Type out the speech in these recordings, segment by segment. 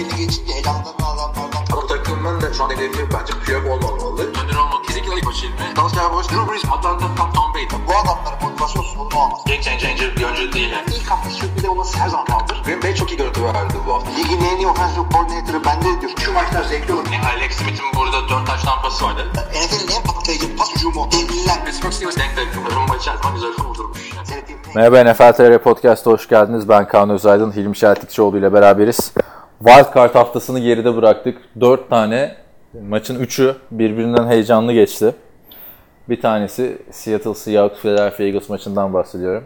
belli geçince elanlarını alanlardan. Ama takımın da şu an hedefi bence playoff olmamalı. Önder olmak kesinlikle ilk maçı ilmi. Dallas Cowboys, Drew Brees, Atlanta, Tom, Tom Brady. Bu adamların motivasyon sorunu olmaz. Game changer bir oyuncu değil. Yani. İlk hafta sürpriz olması her zaman kaldır. Green Bay çok iyi görüntü verdi bu hafta. Ligin en iyi offensive coordinator'ı bende diyor. Şu maçlar zevkli olur. Yani Alex Smith'in burada 4 taş tampası vardı. NFL'in en patlayıcı pas hücumu. Devliler. Pittsburgh Steelers denk denk. Rumba içerisinde güzel en- Merhaba NFL TR Podcast'a hoş geldiniz. Ben Kaan Özaydın, Hilmi Şeltikçioğlu ile beraberiz. Wildcard haftasını geride bıraktık. 4 tane maçın 3'ü birbirinden heyecanlı geçti. Bir tanesi Seattle Seahawks Philadelphia Eagles maçından bahsediyorum.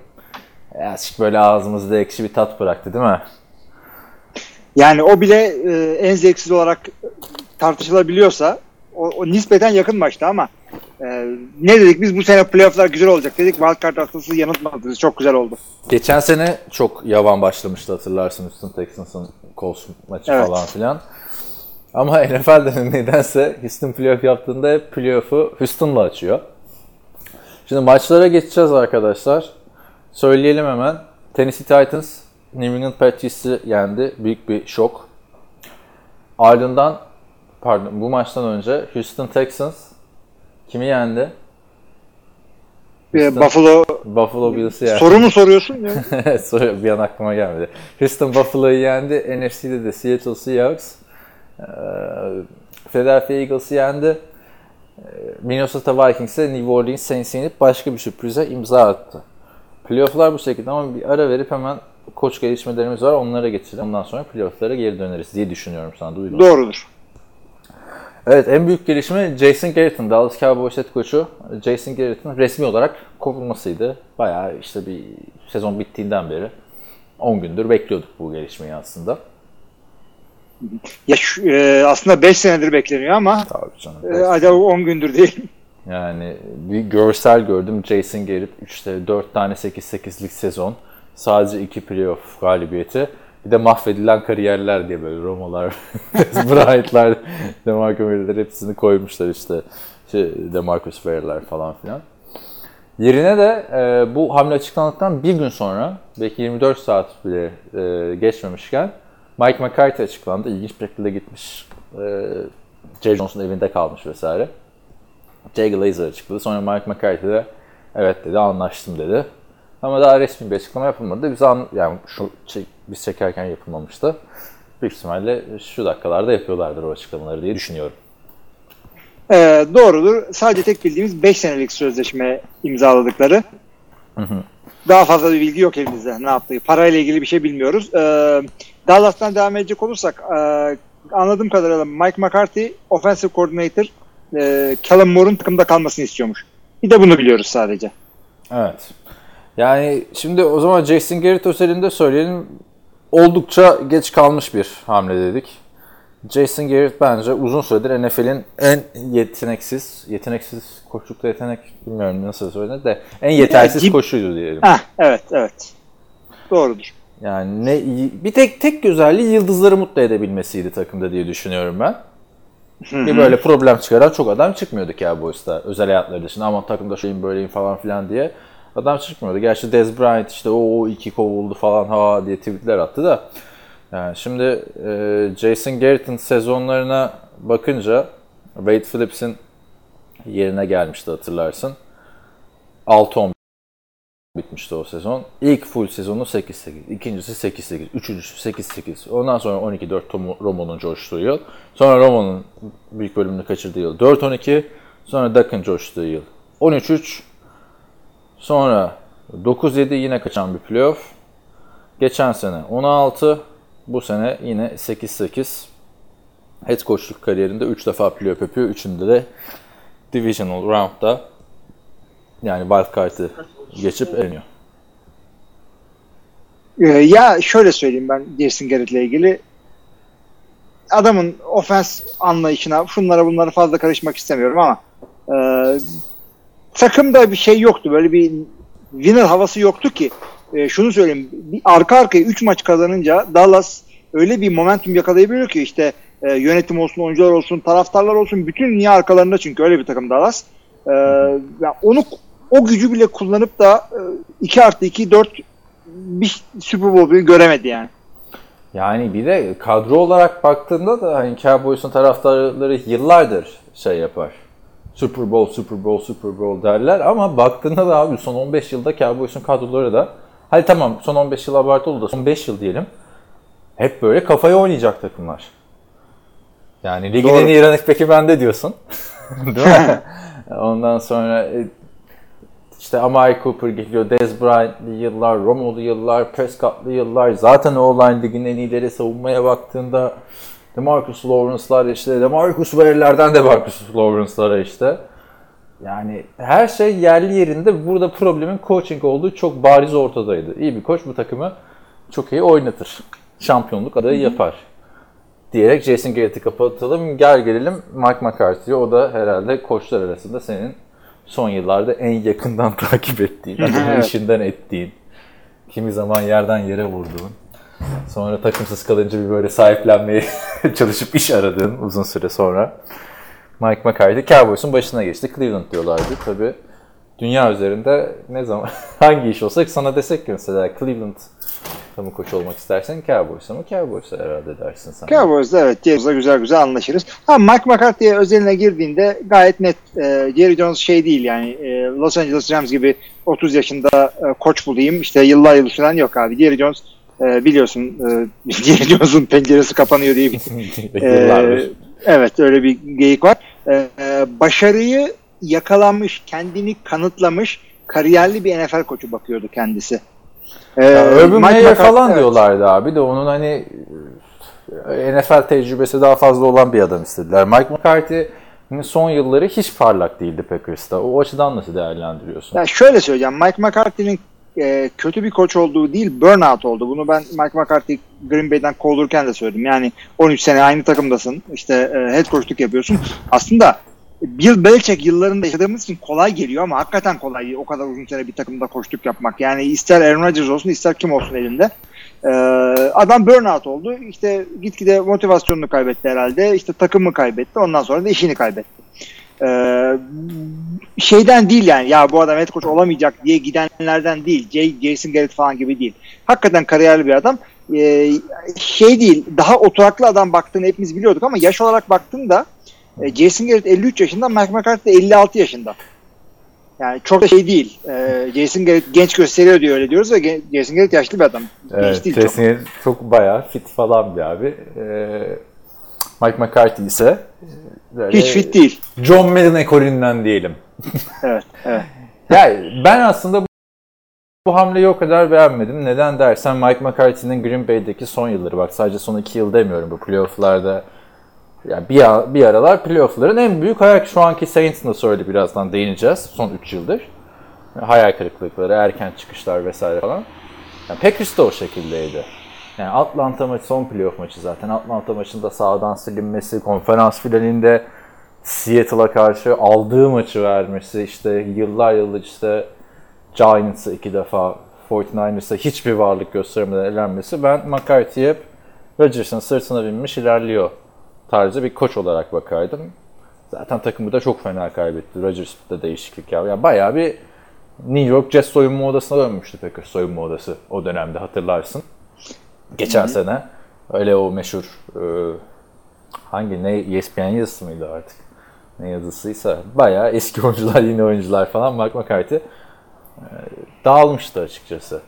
Azıcık böyle ağzımızda ekşi bir tat bıraktı değil mi? Yani o bile e, en zevksiz olarak tartışılabiliyorsa o, o nispeten yakın maçtı ama e, ne dedik biz bu sene playofflar güzel olacak dedik. Wildcard haftası yanıltmadınız. Çok güzel oldu. Geçen sene çok yavan başlamıştı hatırlarsın Houston Texans'ın Colts maçı Evet. falan filan. Ama NFL'de nedense Houston playoff yaptığında hep playoff'u Houston'la açıyor. Şimdi maçlara geçeceğiz arkadaşlar. Söyleyelim hemen. Tennessee Titans New England Patriots'ı yendi. Büyük bir şok. Ardından pardon bu maçtan önce Houston Texans kimi yendi? Houston- Buffalo Buffalo Bills'ı yendi. soru mu soruyorsun ya? Soru bir an aklıma gelmedi. Houston Buffalo'yu yendi. NFC'de de Seattle Seahawks. Philadelphia Eagles'ı yendi. Minnesota Vikings'e New Orleans Saints'i yenip başka bir sürprize imza attı. Playoff'lar bu şekilde ama bir ara verip hemen koç gelişmelerimiz var. Onlara geçelim. Ondan sonra playoff'lara geri döneriz diye düşünüyorum sana. Duydum. Doğrudur. Evet en büyük gelişme Jason Garrett'ın Dallas Cowboys head koçu Jason Garrett'ın resmi olarak kovulmasıydı. Bayağı işte bir sezon bittiğinden beri 10 gündür bekliyorduk bu gelişmeyi aslında. Ya şu- e, aslında 5 senedir bekleniyor ama Tabii canım. e, acaba 10 gündür değil. Yani bir görsel gördüm Jason Garrett işte 4 tane 8-8'lik sezon sadece 2 playoff galibiyeti bir de mahvedilen kariyerler diye böyle Romalar, Bryant'lar, DeMarco Murray'ler hepsini koymuşlar işte. Şey, DeMarcus Ware'ler falan filan. Yerine de e, bu hamle açıklandıktan bir gün sonra belki 24 saat bile e, geçmemişken Mike McCarthy açıklandı. İlginç bir şekilde gitmiş. E, Jerry Jones'un evinde kalmış vesaire. Jay Glazer açıkladı. Sonra Mike McCarthy de evet dedi anlaştım dedi. Ama daha resmi bir açıklama yapılmadı. Biz an, yani şu çek- biz çekerken yapılmamıştı. Büyük ihtimalle şu dakikalarda yapıyorlardır o açıklamaları diye düşünüyorum. E, doğrudur. Sadece tek bildiğimiz 5 senelik sözleşme imzaladıkları. Daha fazla bir bilgi yok elimizde ne yaptığı. Parayla ilgili bir şey bilmiyoruz. E, Dallas'tan devam edecek olursak e, anladığım kadarıyla Mike McCarthy offensive coordinator e, Kellen Moore'un takımda kalmasını istiyormuş. Bir de bunu biliyoruz sadece. Evet. Yani şimdi o zaman Jason Garrett özelinde söyleyelim. Oldukça geç kalmış bir hamle dedik. Jason Garrett bence uzun süredir NFL'in en yeteneksiz, yeteneksiz koçlukta yetenek bilmiyorum nasıl söylenir de en yetersiz Ya, Gib- koşuydu diyelim. Heh, evet evet. Doğrudur. Yani ne bir tek tek özelliği yıldızları mutlu edebilmesiydi takımda diye düşünüyorum ben. Bir böyle problem çıkaran çok adam çıkmıyordu Cowboys'ta özel hayatları dışında ama takımda şeyim böyleyim falan filan diye adam çıkmıyordu. Gerçi Dez Bryant işte o iki kovuldu falan ha diye tweetler attı da. Yani şimdi e, Jason Garrett'ın sezonlarına bakınca Wade Phillips'in yerine gelmişti hatırlarsın. 6-10 bitmişti o sezon. İlk full sezonu 8-8, ikincisi 8-8, üçüncüsü 8-8. Ondan sonra 12-4 Tom- Romo'nun coştuğu yıl. Sonra Romo'nun büyük bölümünü kaçırdığı yıl 4-12. Sonra Duck'ın coştuğu yıl 13-3. Sonra 9-7 yine kaçan bir playoff. Geçen sene 16. Bu sene yine 8-8. Head coachluk kariyerinde 3 defa playoff yapıyor. Üçünde de Divisional Round'da yani wild card'ı geçip eleniyor. Ee, ya şöyle söyleyeyim ben Jason Garrett'le ilgili. Adamın ofens anlayışına şunlara bunlara fazla karışmak istemiyorum ama e, takımda bir şey yoktu. Böyle bir winner havası yoktu ki. E, şunu söyleyeyim. Bir arka arkaya 3 maç kazanınca Dallas öyle bir momentum yakalayabiliyor ki işte e, yönetim olsun, oyuncular olsun, taraftarlar olsun bütün dünya arkalarında çünkü öyle bir takım Dallas. E, ya onu o gücü bile kullanıp da e, 2 artı 2 4 bir Super Bowl bile göremedi yani. Yani bir de kadro olarak baktığında da hani Cowboys'un taraftarları yıllardır şey yapar. Super Bowl, Super Bowl, Super Bowl derler ama baktığında da abi son 15 yılda Cowboys'un kadroları da hadi tamam son 15 yıl abartılı da son 5 yıl diyelim. Hep böyle kafaya oynayacak takımlar. Yani ligin Doğru. en iyi running back'i bende diyorsun. Değil mi? Ondan sonra e, işte Amari Cooper geliyor, Dez Bryant'lı yıllar, Romo'lu yıllar, Prescott'lı yıllar. Zaten o line ligin en iyileri savunmaya baktığında DeMarcus Lawrence'lar işte, DeMarcus Ware'lerden DeMarcus Lawrence'lara işte. Yani her şey yerli yerinde. Burada problemin coaching olduğu çok bariz ortadaydı. İyi bir koç bu takımı çok iyi oynatır. Şampiyonluk adayı yapar. Diyerek Jason Garrett'i kapatalım. Gel gelelim Mike McCarthy'ye. O da herhalde koçlar arasında senin son yıllarda en yakından takip ettiğin, işinden ettiğin, kimi zaman yerden yere vurduğun, sonra takımsız kalınca bir böyle sahiplenmeye çalışıp iş aradığın uzun süre sonra. Mike McCarthy Cowboys'un başına geçti. Cleveland diyorlardı. Tabii dünya üzerinde ne zaman hangi iş olsa sana desek ki mesela Cleveland mı koç olmak istersen Cowboys'a mı Cowboys'a herhalde dersin sen. Cowboys'da evet Jerry'de güzel güzel anlaşırız. Ha Mike McCarthy'ye özeline girdiğinde gayet net e, Jerry Jones şey değil yani e, Los Angeles Rams gibi 30 yaşında e, koç bulayım işte yıllar yılı falan yok abi. Jerry Jones e, biliyorsun e, penceresi kapanıyor diye bir. Ee, evet öyle bir geyik var. Ee, başarıyı yakalamış, kendini kanıtlamış, kariyerli bir NFL koçu bakıyordu kendisi. Ee, Urban Meyer falan evet. diyorlardı abi de onun hani e, NFL tecrübesi daha fazla olan bir adam istediler. Mike McCarthy'nin son yılları hiç parlak değildi Packers'ta. O açıdan nasıl değerlendiriyorsun? Ya şöyle söyleyeceğim. Mike McCarthy'nin e, kötü bir koç olduğu değil, burnout oldu. Bunu ben Mike McCarthy Green Bay'den kovulurken de söyledim. Yani 13 sene aynı takımdasın. İşte e, head coachluk yapıyorsun. Aslında Bill Belichick yıllarında yaşadığımız için kolay geliyor ama hakikaten kolay değil. O kadar uzun süre bir takımda koçluk yapmak. Yani ister Aaron Rodgers olsun ister kim olsun elinde. Ee, adam burnout oldu. İşte gitgide motivasyonunu kaybetti herhalde. İşte takımı kaybetti. Ondan sonra da işini kaybetti. Ee, şeyden değil yani ya bu adam head coach olamayacak diye gidenlerden değil. Jay, Jason Garrett falan gibi değil. Hakikaten kariyerli bir adam. Ee, şey değil daha oturaklı adam baktığını hepimiz biliyorduk ama yaş olarak baktığında e, Jason Garrett 53 yaşında Mike McCarthy de 56 yaşında. Yani çok da şey değil. Ee, Jason Garrett genç gösteriyor diye öyle diyoruz ve Jason Garrett yaşlı bir adam. Evet, genç değil çok. Jason çok bayağı fit falan bir abi. Ee, Mike McCarthy ise e, böyle Hiç fit değil. John Madden ekolünden diyelim. Evet, evet. Yani ben aslında bu, bu hamleyi o kadar beğenmedim. Neden dersen Mike McCarthy'nin Green Bay'deki son yılları bak sadece son iki yıl demiyorum bu playofflarda. Yani bir, bir aralar playoffların en büyük hayal şu anki Saints nasıl öyle birazdan değineceğiz son 3 yıldır. Hayal kırıklıkları, erken çıkışlar vesaire falan. Yani Packers de o şekildeydi. Yani Atlanta maçı son playoff maçı zaten. Atlanta maçında sağdan silinmesi, konferans finalinde Seattle'a karşı aldığı maçı vermesi, işte yıllar yıllar işte Giants'a iki defa, 49ers'a hiçbir varlık göstermeden elenmesi. Ben McCarthy'ye hep Rodgers'ın sırtına binmiş ilerliyor tarzı bir koç olarak bakardım. Zaten takımı da çok fena kaybetti. Rodgers'da değişiklik yaptı. Yani bayağı bir New York Jets soyunma odasına dönmüştü Packers soyunma odası o dönemde hatırlarsın. Geçen sene öyle o meşhur e, hangi ne ESPN yazısı mıydı artık? Ne yazısıysa bayağı eski oyuncular yeni oyuncular falan Mark McCarthy e, dağılmıştı açıkçası.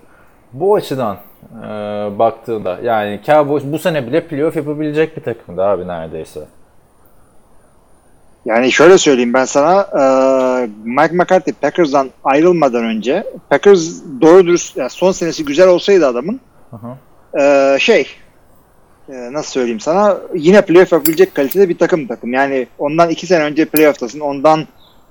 Bu açıdan e, baktığında yani Cowboys bu sene bile playoff yapabilecek bir takımdı abi neredeyse. Yani şöyle söyleyeyim ben sana e, Mike McCarthy Packers'dan ayrılmadan önce Packers doğru dürüst yani son senesi güzel olsaydı adamın e, şey e, nasıl söyleyeyim sana yine playoff yapabilecek kalitede bir takım takım. Yani ondan iki sene önce playoff'tasın. Ondan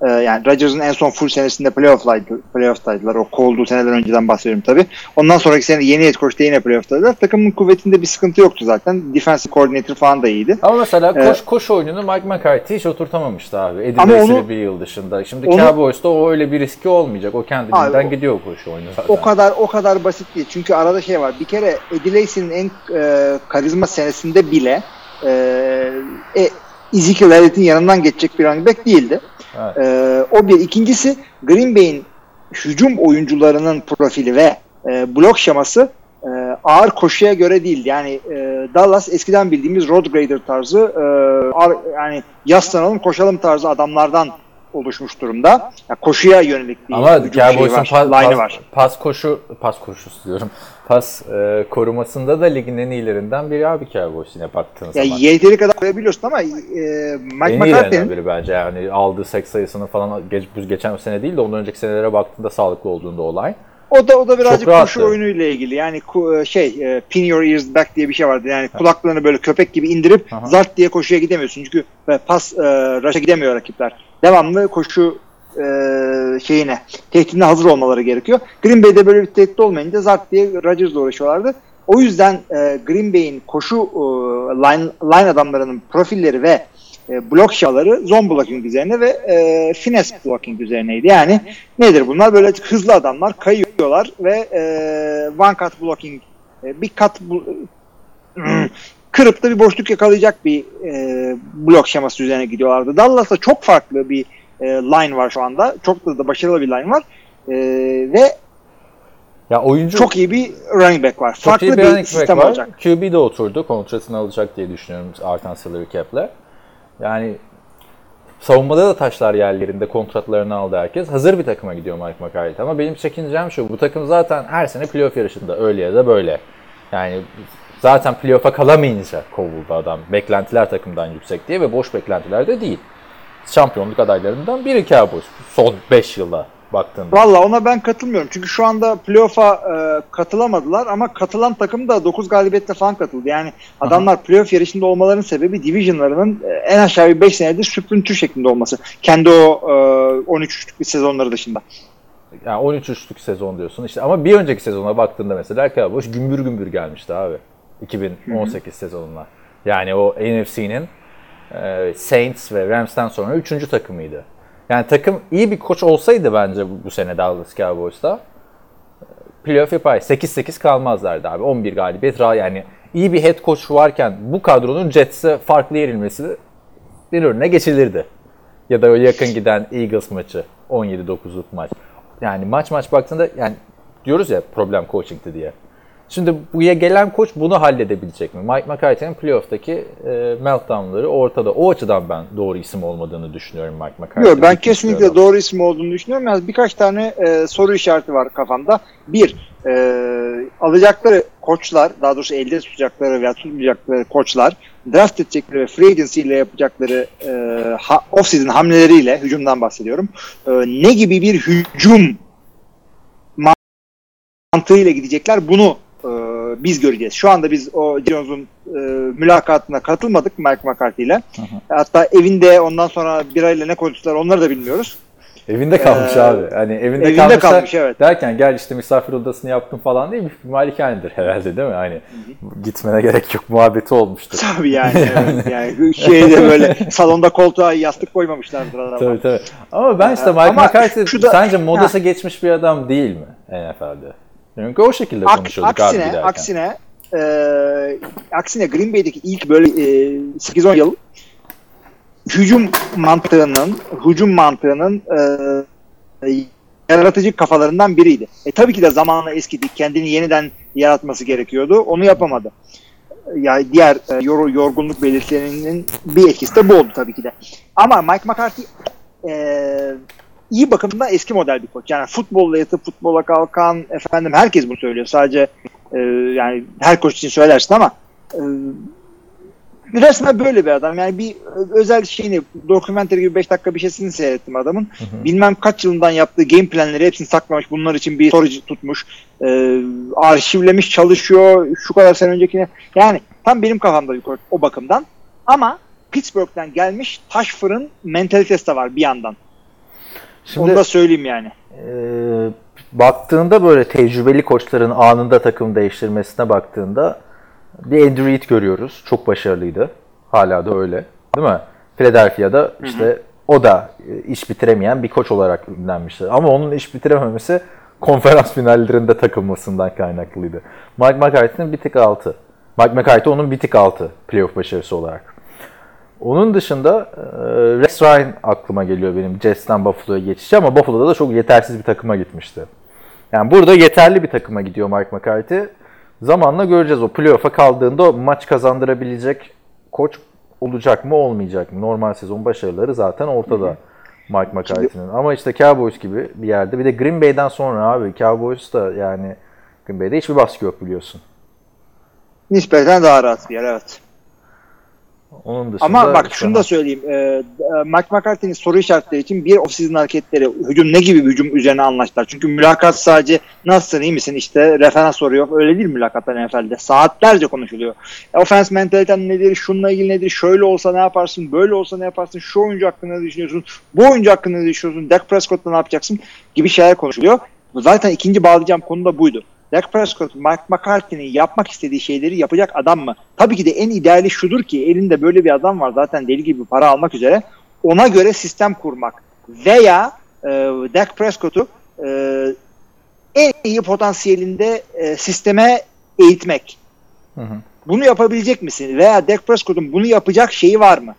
e, yani Rodgers'ın en son full senesinde playoff'laydı, playoff'taydılar. O kovulduğu seneden önceden bahsediyorum tabii. Ondan sonraki sene yeni head coach'ta yine playoff'taydılar. Takımın kuvvetinde bir sıkıntı yoktu zaten. Defensive coordinator falan da iyiydi. Ama mesela koş Evet. koş oyununu Mike McCarthy hiç oturtamamıştı abi. Onu- bir yıl dışında. Şimdi onu- Cowboys'ta o öyle bir riski olmayacak. O kendiliğinden Abi gidiyor koşu oyunu zaten. O kadar o kadar basit değil. Çünkü arada şey var. Bir kere Eddie Lacy'nin en e, karizma senesinde bile e, e, Ezekiel Elliott'in yanından geçecek bir running back değildi. Evet. E, o bir. İkincisi Green Bay'in hücum oyuncularının profili ve e, blok şeması e, ağır koşuya göre değil. Yani e, Dallas eskiden bildiğimiz road grader tarzı e, ağır, yani yaslanalım koşalım tarzı adamlardan oluşmuş durumda. Yani koşuya yönelik bir Ama hücum şeyi var, pas, pas, var. pas koşu pas koşusu diyorum. Pas e, korumasında da ligin en iyilerinden biri abi Cowboys yine baktığın Ya zaman. yeteri kadar koyabiliyorsun ama e, Mike en McCarthy'nin biri bence yani aldığı sek sayısını falan geç, bu geçen sene değil de ondan önceki senelere baktığında sağlıklı olduğunda olay. O da o da birazcık koşu oyunuyla ilgili. Yani ku- şey e, pin your ears back diye bir şey vardı. Yani kulaklarını böyle köpek gibi indirip Aha. zart diye koşuya gidemiyorsun. Çünkü e, pas e, rush'a gidemiyor rakipler. Devamlı koşu e, şeyine tehditine hazır olmaları gerekiyor. Green Bay'de böyle bir tehdit olmayınca zart diye Rodgers'la uğraşıyorlardı. O yüzden e, Green Bay'in koşu e, line, line adamlarının profilleri ve e, blok şaları zone blocking üzerine ve e, finesse blocking üzerineydi. Yani nedir bunlar? Böyle hızlı adamlar kayıyorlar ve e, one cut blocking e, bir kat kırıp da bir boşluk yakalayacak bir e, blok şeması üzerine gidiyorlardı. Dallas'ta çok farklı bir e, line var şu anda. Çok da, da başarılı bir line var. E, ve Ya oyuncu çok iyi bir running back var. Çok Farklı iyi bir, bir sistem var. olacak. QB de oturdu. Kontratını alacak diye düşünüyorum artan salary cap'le. Yani savunmada da taşlar yerlerinde kontratlarını aldı herkes. Hazır bir takıma gidiyor Mike McCarthy. Ama benim çekincem şu. Bu takım zaten her sene playoff yarışında. Öyle ya da böyle. Yani zaten playoff'a kalamayınca kovuldu adam. Beklentiler takımdan yüksek diye ve boş beklentiler de değil. Şampiyonluk adaylarından biri Cowboys. Son 5 yılda baktığında. Valla ona ben katılmıyorum. Çünkü şu anda playoff'a e, katılamadılar ama katılan takım da 9 galibiyetle falan katıldı. Yani adamlar playoff yarışında olmalarının sebebi divisionlarının e, en aşağı bir 5 senedir süprüntü şeklinde olması. Kendi o e, 13-3'lük bir sezonları dışında. Yani 13 üçlük sezon diyorsun. İşte ama bir önceki sezona baktığında mesela Cowboys gümbür gümbür gelmişti abi. 2018 sezonuna. Yani o NFC'nin Saints ve Rams'ten sonra 3. takımıydı. Yani takım iyi bir koç olsaydı bence bu, sene Dallas Cowboys'ta e, playoff yapar. 8-8 kalmazlardı abi. 11 galibiyet yani iyi bir head coach varken bu kadronun Jets'e farklı yerilmesi bir önüne geçilirdi. Ya da o yakın giden Eagles maçı 17-9'luk maç. Yani maç maç baktığında yani diyoruz ya problem coaching'ti diye. Şimdi buraya gelen koç bunu halledebilecek mi? Mike McCarthy'nin playoff'taki e, meltdown'ları ortada. O açıdan ben doğru isim olmadığını düşünüyorum Mike McCarthy'nin. Yok ben kesinlikle doğru isim olduğunu düşünüyorum. Yalnız birkaç tane e, soru işareti var kafamda. Bir, e, alacakları koçlar, daha doğrusu elde tutacakları veya tutmayacakları koçlar, draft edecekleri ve free agency ile yapacakları e, ha, off-season hamleleriyle, hücumdan bahsediyorum, e, ne gibi bir hücum mantığıyla gidecekler bunu biz göreceğiz. Şu anda biz o Jones'un e, mülakatına katılmadık Mike McCarthy ile. Hatta evinde ondan sonra birayla ne konuştular onları da bilmiyoruz. Evinde kalmış Ee, abi. Hani evinde, evinde kalmış, evet. derken gel işte misafir odasını yaptım falan değil mi? Malikanedir herhalde değil mi? Hani gitmene gerek yok muhabbeti olmuştur. Tabii yani. evet. yani şeyde böyle salonda koltuğa yastık koymamışlardır adamlar. Tabii tabii. Ama ben işte Mike McCarthy da- sence modası geçmiş bir adam değil mi NFL'de? Çünkü o şekilde Ak- konuşuyorduk abi aksine, giderken. aksine e, aksine Green Bay'deki ilk böyle e, 8-10 yıl hücum mantığının hücum mantığının e, yaratıcı kafalarından biriydi. E, tabii ki de zamanla eskidi. Kendini yeniden yaratması gerekiyordu. Onu yapamadı. Yani diğer e, yor- yorgunluk belirtilerinin bir etkisi de bu oldu tabii ki de. Ama Mike McCarthy e, iyi bakımda eski model bir koç. Yani futbolla yatıp futbola kalkan efendim herkes bunu söylüyor. Sadece e, yani her koç için söylersin ama e, resmen böyle bir adam. Yani bir özel şeyini dokumenter gibi 5 dakika bir şeysini seyrettim adamın. Bilmem kaç yılından yaptığı game planları hepsini saklamış. Bunlar için bir storage tutmuş. E, arşivlemiş çalışıyor. Şu kadar sene öncekine. Yani tam benim kafamda bir koç o bakımdan. Ama Pittsburgh'den gelmiş taş fırın mentalitesi de var bir yandan. Şimdi Onu da söyleyeyim yani. e, baktığında böyle tecrübeli koçların anında takım değiştirmesine baktığında bir Andrew Reid görüyoruz. Çok başarılıydı. Hala da öyle. Değil mi? Philadelphia'da işte o da e, iş bitiremeyen bir koç olarak ünlenmişti. Ama onun iş bitirememesi konferans finallerinde takılmasından kaynaklıydı. Mike McCarthy'nin bir tık altı. Mike McCarthy onun bir tık altı playoff başarısı olarak. Onun dışında e, Rex Ryan aklıma geliyor benim Jets'ten Buffalo'ya geçişi ama Buffalo'da da çok yetersiz bir takıma gitmişti. Yani burada yeterli bir takıma gidiyor Mike McCarthy. zamanla göreceğiz. O playoff'a kaldığında maç kazandırabilecek koç olacak mı olmayacak mı? Normal sezon başarıları zaten ortada Mike McCarthy'nin. Ama işte Cowboys gibi bir yerde. Bir de Green Bay'den sonra abi Cowboys da yani Green Bay'de hiçbir baskı yok biliyorsun. Nispeten daha rahat bir yer evet. Onun dışında Ama bak şunu da söyleyeyim. E, e, Mike McCarthy'nin soru işaretleri için bir off-season hareketleri, hücum ne gibi bir hücum üzerine anlaştılar. Çünkü mülakat sadece nasılsın iyi misin işte referans soruyor. Öyle değil mülakatlar NFL'de. Saatlerce konuşuluyor. E, offense mentaliten nedir, şununla ilgili nedir, şöyle olsa ne yaparsın, böyle olsa ne yaparsın, şu oyuncu hakkında ne düşünüyorsun, bu oyuncu hakkında ne düşünüyorsun, Dak Prescott'la ne yapacaksın gibi şeyler konuşuluyor. Zaten ikinci bağlayacağım konu da buydu. Dak Prescott, Mike McCarthy'nin yapmak istediği şeyleri yapacak adam mı? Tabii ki de en ideali şudur ki elinde böyle bir adam var zaten deli gibi para almak üzere. Ona göre sistem kurmak veya e, Dak Prescott'u e, en iyi potansiyelinde e, sisteme eğitmek. Hı hı. Bunu yapabilecek misin? Veya Dak Prescott'un bunu yapacak şeyi var mı?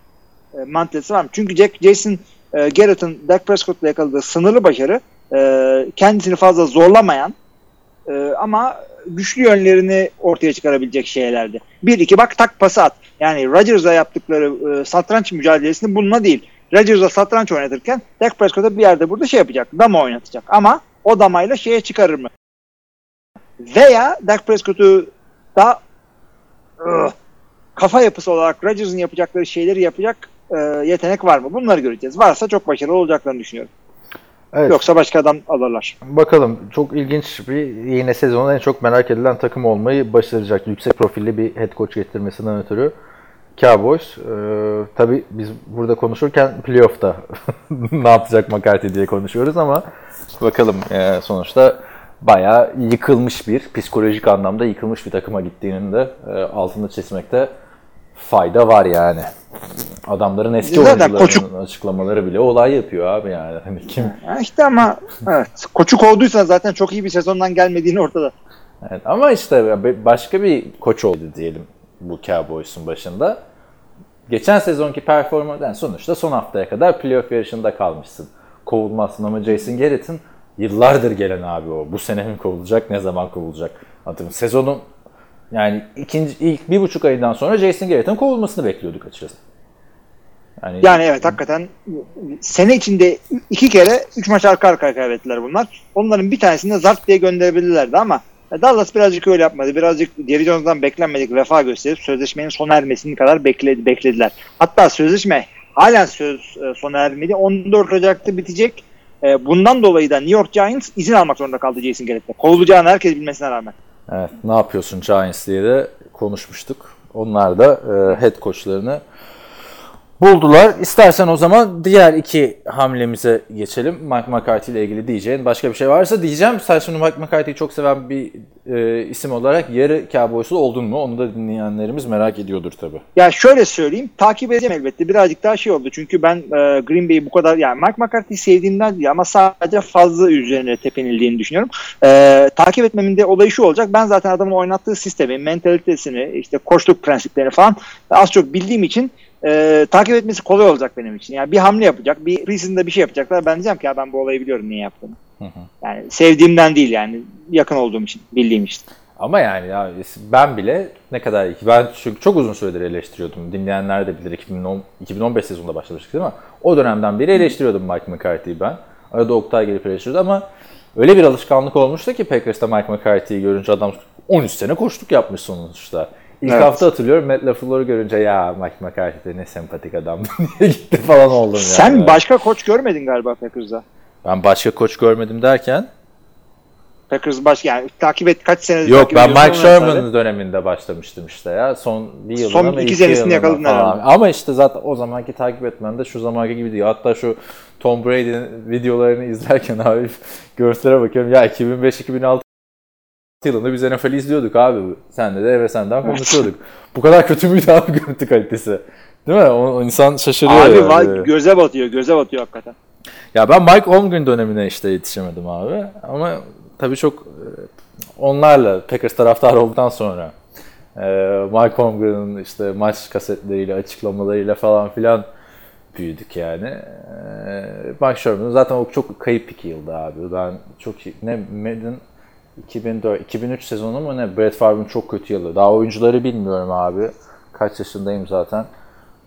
E, mantalitesi var mı? Çünkü Jack, Jason e, Garrett'ın Dak Prescott'la yakaladığı sınırlı başarı e, kendisini fazla zorlamayan e, ama güçlü yönlerini ortaya çıkarabilecek şeylerdi. Bir iki bak tak pası at. Yani Rodgers'la yaptıkları e, satranç mücadelesini bununla değil. Rodgers'la satranç oynatırken Dak Prescott'a bir yerde burada şey yapacak. Dama oynatacak. Ama o damayla şeye çıkarır mı? Veya Dak Prescott'u da ıh, kafa yapısı olarak Rodgers'ın yapacakları şeyleri yapacak e, yetenek var mı? Bunları göreceğiz. Varsa çok başarılı olacaklarını düşünüyorum. Evet. Yoksa başka adam alırlar. Bakalım çok ilginç bir yine sezonun en çok merak edilen takım olmayı başaracak. Yüksek profilli bir head coach getirmesinden ötürü Cowboys. Ee, tabii biz burada konuşurken playoff'ta ne yapacak McCarthy diye konuşuyoruz ama bakalım Ee, sonuçta bayağı yıkılmış bir, psikolojik anlamda yıkılmış bir takıma gittiğinin de e, altını çizmekte fayda var yani. Adamların eski Zaten oyuncularının koçu- açıklamaları bile olay yapıyor abi yani. Hani kim Ha işte ama evet. Koçu kovduysa zaten çok iyi bir sezondan gelmediğini ortada. Evet, ama işte başka bir koç oldu diyelim bu Cowboys'un başında. Geçen sezonki performans yani sonuçta son haftaya kadar playoff yarışında kalmışsın. Kovulmazsın ama Jason Garrett'in yıllardır gelen abi o. Bu sene mi kovulacak, ne zaman kovulacak? Atıyorum sezonun yani ikinci ilk bir buçuk ayından sonra Jason Garrett'in kovulmasını bekliyorduk açıkçası. Yani, Yani evet hakikaten sene içinde iki kere üç maç arka arkaya kaybettiler bunlar. Onların bir tanesini de zart diye gönderebilirlerdi ama Dallas birazcık öyle yapmadı. Birazcık Jerry Jones'dan beklenmedik vefa gösterip sözleşmenin sona ermesini kadar bekledi, beklediler. Hatta sözleşme halen söz e, sona ermedi. 14 Ocak'ta bitecek. E, Bundan dolayı da New York Giants izin almak zorunda kaldı Jason Garrett'te. Kovulacağını herkes bilmesine rağmen. Evet, ne yapıyorsun Giants diye de konuşmuştuk. Onlar da e, head coachlarını buldular. İstersen o zaman diğer iki hamlemize geçelim. Mike McCarthy ile ilgili diyeceğin başka bir şey varsa diyeceğim. Sen şimdi Mike McCarthy'yi çok seven bir e, isim olarak yarı Cowboys'lu oldun mu? Onu da dinleyenlerimiz merak ediyordur tabii. Ya şöyle söyleyeyim, takip edeceğim elbette. Birazcık daha şey oldu. Çünkü ben e, Green Bay'i bu kadar, yani Mike McCarthy'yi sevdiğimden değil ama sadece fazla üzerine tepenildiğini düşünüyorum. E, takip etmemin de olayı şu olacak. Ben zaten adamın oynattığı sistemi, mentalitesini, işte koçluk prensiplerini falan az çok bildiğim için e, takip etmesi kolay olacak benim için. Yani bir hamle yapacak, bir preseason'da bir şey yapacaklar. Ben diyeceğim ki ya ben bu olayı biliyorum niye yaptığını. Yani sevdiğimden değil yani yakın olduğum için, bildiğim için. Ama yani ya ben bile ne kadar ben çünkü çok uzun süredir eleştiriyordum. Dinleyenler de bilir 2010, 2015 sezonunda başlamıştık değil mi? O dönemden beri eleştiriyordum Mike McCarthy'yi ben. Arada Oktay gelip eleştiriyordu ama öyle bir alışkanlık olmuştu ki Packers'ta Mike McCarthy'yi görünce adam 13 sene koştuk yapmış sonuçta. İlk Evet. hafta hatırlıyorum Matt LaFleur'u görünce ya Mike McCarthy de ne sempatik adam diye gitti falan oldum yani. Sen başka koç görmedin galiba Packers'da. Ben başka koç görmedim derken Packers baş yani takip et kaç senedir Yok ben Mike. Sherman'ın döneminde başlamıştım işte ya. Son bir yılına Son iki senesini yakaladın herhalde. Ama işte zaten o zamanki takip etmem de şu zamanki gibi değil. Hatta şu Tom Brady'nin videolarını izlerken abi görselere bakıyorum. Ya 2005-2006 yılında biz NFL'i izliyorduk abi. Senle de eve senden konuşuyorduk. Bu kadar kötü müydü abi görüntü kalitesi? Değil mi? O, o insan şaşırıyor Abi yani. vay, göze batıyor, göze batıyor hakikaten. Ya ben Mike Holmgren dönemine işte yetişemedim abi. Ama tabii çok e, onlarla Packers taraftarı olduktan sonra e, Mike Holmgren'ın işte maç kasetleriyle, açıklamalarıyla falan filan büyüdük yani. E, Mike Sherman zaten o çok kayıp iki yıldı abi. Ben çok ne Madden 2004, 2003 sezonu mu ne? Brett Favre'ın çok kötü yılı. Daha oyuncuları bilmiyorum abi. Kaç yaşındayım zaten.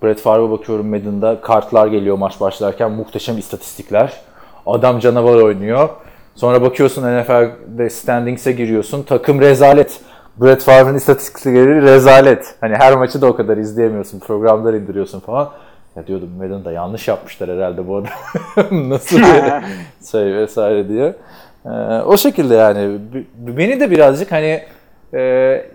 Brett Favre'a bakıyorum Madden'da kartlar geliyor maç başlarken muhteşem istatistikler. Adam canavar oynuyor. Sonra bakıyorsun NFL'de standings'e giriyorsun. Takım rezalet. Brett Favre'ın istatistikleri rezalet. Hani her maçı da o kadar izleyemiyorsun. Programlar indiriyorsun falan. Ya diyordum Madden'da yanlış yapmışlar herhalde bu adam. Nasıl bir şey vesaire diye. Ee, o şekilde yani. Beni de birazcık hani e,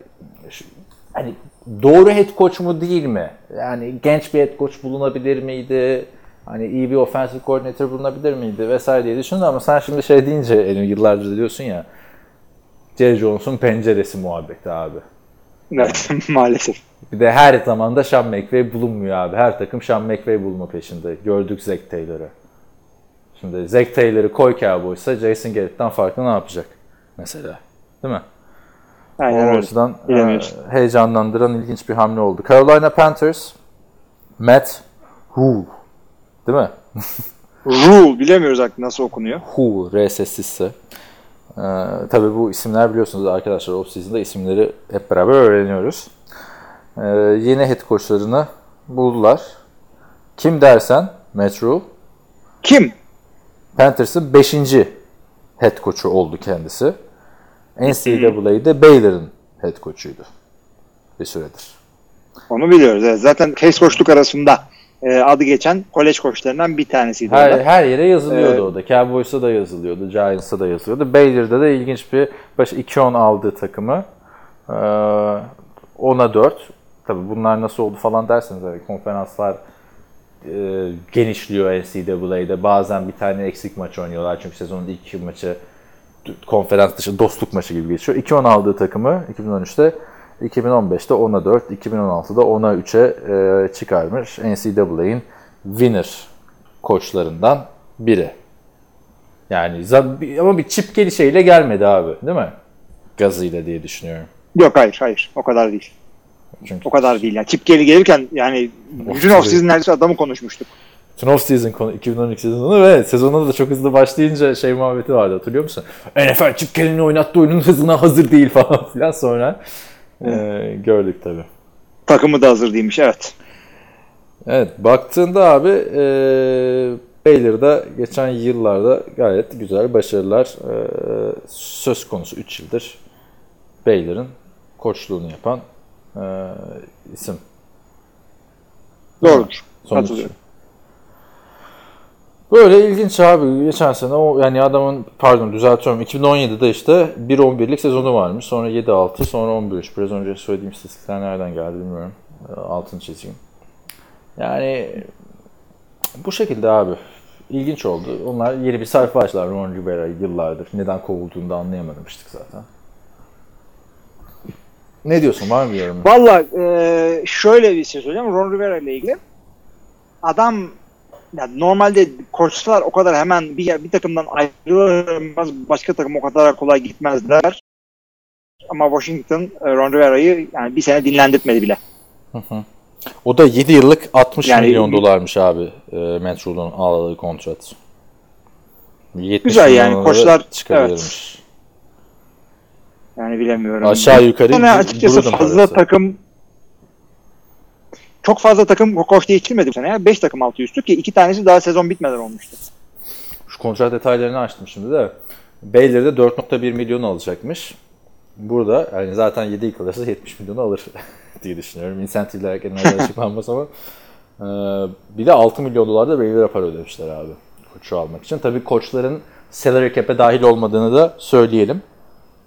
şu- hani doğru head coach mu değil mi? Yani genç bir head coach bulunabilir miydi? Hani iyi bir offensive coordinator bulunabilir miydi vesaire diye düşündüm ama sen şimdi şey deyince yani yıllardır diyorsun ya Jerry Jones'un penceresi muhabbeti abi. Evet maalesef. Bir de her zaman da Sean McVay bulunmuyor abi. Her takım Sean McVay bulma peşinde. Gördük Zach Taylor'ı. Şimdi Zach Taylor'ı koy Cowboys'a Jason Garrett'ten farklı ne yapacak? Mesela. Değil mi? Aynen o açıdan e, heyecanlandıran ilginç bir hamle oldu. Carolina Panthers Matt Rule. Değil mi? Rule bilemiyoruz artık nasıl okunuyor. Rule, R sessizse. Ee, tabii bu isimler biliyorsunuz arkadaşlar off-season'da isimleri hep beraber öğreniyoruz. Ee, yeni head coachlarını buldular. Kim dersen Matt Rule, Kim? Panthers'ın 5. head coach'u oldu kendisi. NCAA'de Baylor'ın head coach'uydu bir süredir. Onu biliyoruz. Evet. Zaten case koçluk arasında e, adı geçen kolej koçlarından bir tanesiydi. Her, da. her yere yazılıyordu Evet. o da. Cowboys'a da yazılıyordu, Giants'a da yazılıyordu. Baylor'da da ilginç bir baş 2-10 aldığı takımı ee, 10'a 4. Tabii bunlar nasıl oldu falan derseniz hani konferanslar e, genişliyor NCAA'de. Bazen bir tane eksik maç oynuyorlar çünkü sezonun ilk maçı konferans dışı dostluk maçı gibi geçiyor. 2-10 aldığı takımı 2013'te 2015'te 10'a 4, 2016'da 10'a 3'e e, çıkarmış. NCAA'in winner koçlarından biri. Yani ama bir çip gelişeyle gelmedi abi değil mi? Gazıyla diye düşünüyorum. Yok hayır hayır o kadar değil. Çünkü O kadar değil. Yani Çipkeli gelirken yani bütün Of, off season neredeyse adamı konuşmuştuk. bütün off season konu 2012 sezonu ve sezonda da çok hızlı başlayınca şey muhabbeti vardı hatırlıyor musun? NFL Chip Kelly'nin oynattığı oyunun hızına hazır değil falan filan sonra e, gördük tabii. Takımı da hazır değilmiş evet. Evet baktığında abi e, Baylor'da geçen yıllarda gayet güzel başarılar e, söz konusu 3 yıldır Baylor'ın koçluğunu yapan e, isim. Doğrudur. Sonuç. Böyle ilginç abi. Geçen sene o yani adamın pardon düzeltiyorum 2017'de işte 1-11'lik sezonu varmış. Sonra 7-6 sonra 11-3. Biraz önce söylediğim istatistikler nereden geldi bilmiyorum. E, Altını çizeyim. Yani bu şekilde abi. İlginç oldu. Onlar yeni bir sayfa açtılar Ron Rivera yıllardır. Neden kovulduğunu da anlayamamıştık zaten. Ne diyorsun? Var mı bir yorumun? Valla e, şöyle bir şey söyleyeceğim Ron Rivera ile ilgili. Adam yani normalde koçlar o kadar hemen bir, bir takımdan ayrılmaz başka takım o kadar kolay gitmezler. Ama Washington e, Ron Rivera'yı yani bir sene dinlendirtmedi bile. O da 7 yıllık 60 Yani- milyon dolarmış abi e, Matt Rule'un aldığı kontrat. 70 Güzel yani, koçlar- çıkarılmış. Yani bilemiyorum. Aşağı yukarı dur- açıkçası fazla parası. takım çok fazla takım koç değiştirmedi bu sene ya. 5 takım altı üstü ki iki tanesi daha sezon bitmeden olmuştu. Şu kontrat detaylarını açtım şimdi de. Baylor'da 4.1 milyon alacakmış. Burada yani zaten 7 yıl kalırsa 70 milyonu alır diye düşünüyorum. İnsentifler genelde açıklanmaz ama. Ee, bir de 6 milyon dolar da Baylor'a para ödemişler abi. Koçu almak için. Tabii koçların salary cap'e dahil olmadığını da söyleyelim.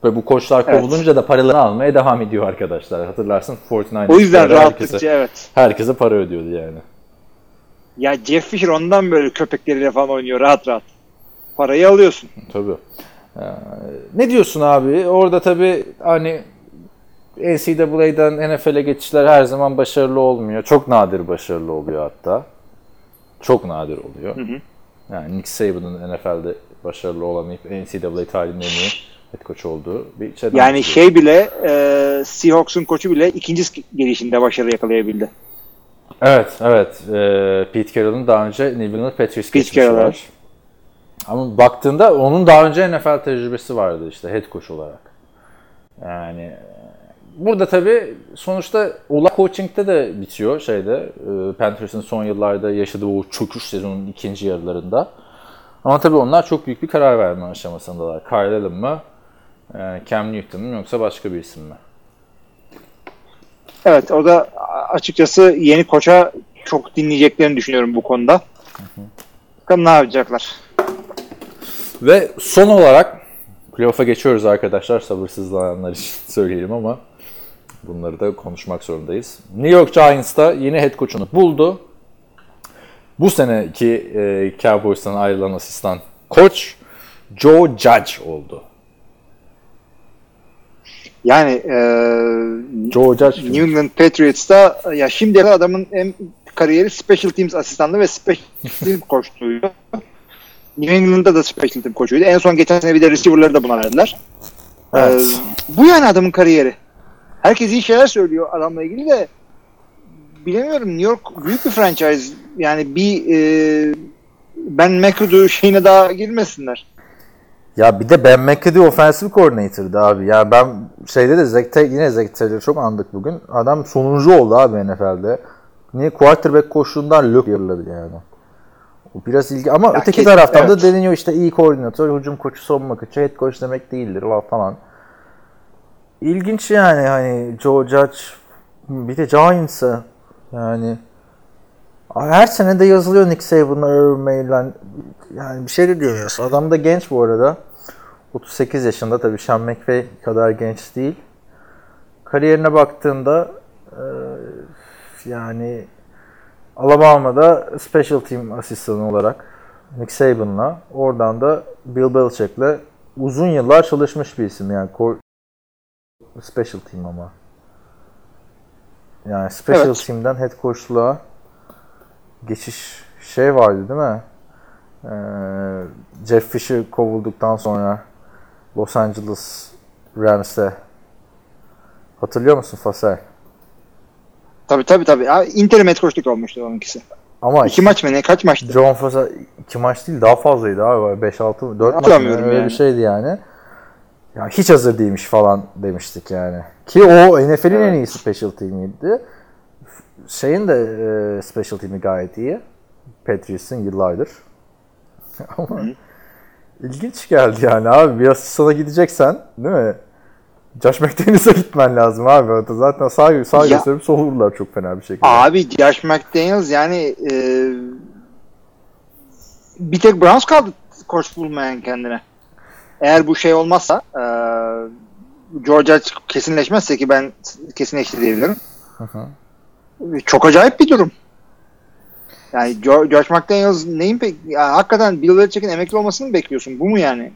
Ve bu koçlar Evet. kovulunca da paralarını almaya devam ediyor arkadaşlar. Hatırlarsın 49 O yüzden herkese, rahatlıkça evet. herkese para ödüyordu yani. Ya Jeff Fisher ondan böyle köpekleriyle falan oynuyor rahat rahat. Parayı alıyorsun. Tabii. Ee, ne diyorsun abi? Orada tabii hani NCAA'den NFL'e geçişler her zaman başarılı olmuyor. Çok nadir başarılı oluyor hatta. Çok nadir oluyor. Hı hı. Yani Nick Saban'ın NFL'de başarılı olamayıp NCAA iyi head coach olduğu bir şeyden Yani şey bile e, Seahawks'un koçu bile ikinci gelişinde başarı yakalayabildi. Evet, evet. Ee, Pete Carroll'ın daha önce New England Patriots Pete geçmişi Carroll, var. Ama baktığında onun daha önce NFL tecrübesi vardı işte head coach olarak. Yani e, burada tabii sonuçta olay coaching'de de bitiyor şeyde. e, Panthers'ın son yıllarda yaşadığı o çöküş sezonunun ikinci yarılarında. Ama tabii onlar çok büyük bir karar verme aşamasındalar. Kyle Allen mı, e, Cam Newton mu yoksa başka bir isim mi? Evet o da açıkçası yeni koça çok dinleyeceklerini düşünüyorum bu konuda. Bakalım ne yapacaklar. Ve son olarak playoff'a geçiyoruz arkadaşlar. Sabırsızlananlar için söyleyelim ama bunları da konuşmak zorundayız. New York Giants da yeni head coach'unu buldu. Bu seneki e, Cowboys'tan ayrılan asistan koç Joe Judge oldu. Yani e, Joe Judge? New England Patriots'ta ya kadar adamın en kariyeri Special Teams asistanlığı ve Special Team koçluğuydu. New England'da da Special Team koçuydu. En son geçen sene bir de receiver'ları da buna verdiler. Evet. Ee, bu yani adamın kariyeri. Herkes iyi şeyler söylüyor adamla ilgili de bilemiyorum New York büyük bir franchise. Yani bir e, Ben McAdoo şeyine daha girmesinler. Ya bir de Ben McAdoo offensive coordinator'dı abi. Ya ben şeyde de Zach yine Zach çok andık bugün. Adam sonuncu oldu abi NFL'de. Niye quarterback koştuğundan lök yarıladı yani. O biraz ilgi ama Ya öteki taraftan da evet. deniyor işte iyi koordinatör, hücum koçu, savunma koçu, head coach demek değildir falan. İlginç yani hani Joe Judge bir de Giants'a yani her sene de yazılıyor Nick Saban'la, Urban yani bir şey de diyoruz. Adam da genç bu arada. 38 yaşında tabii Sean McVay kadar genç değil. Kariyerine baktığında e, yani Alabama'da special team asistanı olarak Nick Saban'la oradan da Bill Belichick'le uzun yıllar çalışmış bir isim yani special team ama. Yani special Evet. team'den head coach'luğa geçiş şey vardı değil mi? Ee, Jeff Fisher kovulduktan sonra Los Angeles Rams'e hatırlıyor musun Fasel? Tabii tabii tabii. Ya, interim head coachluk olmuştu onunkisi. Ama İki maç mı ne? Kaç maçtı? John Fossa iki maç değil daha fazlaydı abi. 5-6 4 maç? Hatırlamıyorum öyle yani. bir şeydi yani. Ya hiç hazır değilmiş falan demiştik yani. Ki o NFL'in en iyi special team'iydi. Şeyin de e, special team'i gayet iyi. Patriots'ın yıllardır. Ama ilginç geldi yani abi. Bir asistana gideceksen değil mi? Josh McDaniels'a gitmen lazım abi. Zaten sağ, sağ Ya- gösterip sol vururlar çok fena bir şekilde. Abi Josh McDaniels yani e, bir tek Browns kaldı koç bulmayan kendine. Eğer bu şey olmazsa e, Georgia kesinleşmezse ki ben kesinleşti diyebilirim. Çok acayip bir durum. Yani Josh McDaniels neyin pek ya, hakikaten Bill Belichick'in emekli olmasını mı bekliyorsun? Bu mu yani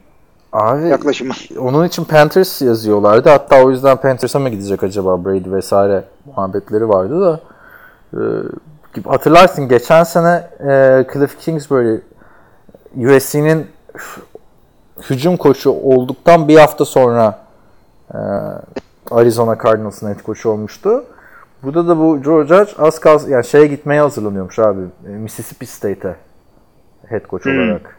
Abi yaklaşımı? Onun için Panthers yazıyorlardı. Hatta o yüzden Panthers'a mı gidecek acaba Brady vesaire muhabbetleri vardı da. Ee, hatırlarsın geçen sene e, Cliff Kingsbury USC'nin hücum koçu olduktan bir hafta sonra e, Arizona Cardinals'ın head koçu olmuştu. Burada da bu Joe Judge az kalsın yani şeye gitmeye hazırlanıyormuş abi. e, Mississippi State'e head coach Hmm. olarak.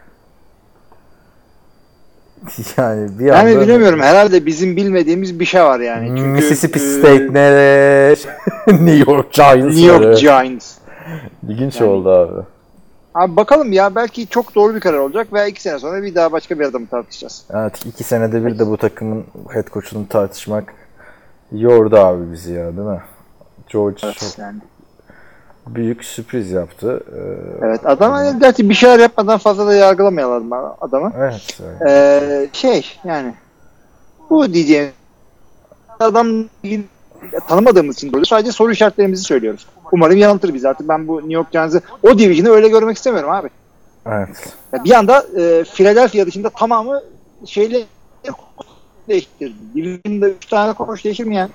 Yani bir Yani anda- bilemiyorum herhalde bizim bilmediğimiz bir şey var yani. Çünkü, Mississippi e, State nere? New York Giants. New York? Giants. İlginç Yani- oldu abi. Abi bakalım ya belki çok doğru bir karar olacak veya iki sene sonra bir daha başka bir adamı tartışacağız. Evet iki senede bir de bu takımın head coach'unu tartışmak yordu abi bizi ya değil mi? George çok Yani. büyük sürpriz yaptı. Ee, Evet adam hani gerçi bir şeyler yapmadan fazla da yargılamayalım adamı. evet. evet. Ee, şey yani bu diyeceğim adam tanımadığımız için böyle sadece soru işaretlerimizi söylüyoruz. Umarım yanıltır bizi artık ben bu New York Giants'ı o division'ı öyle görmek istemiyorum abi. evet. Bir anda e, Philadelphia dışında tamamı şeyle değiştirdi. Division'da 3 tane koç değişir mi yani?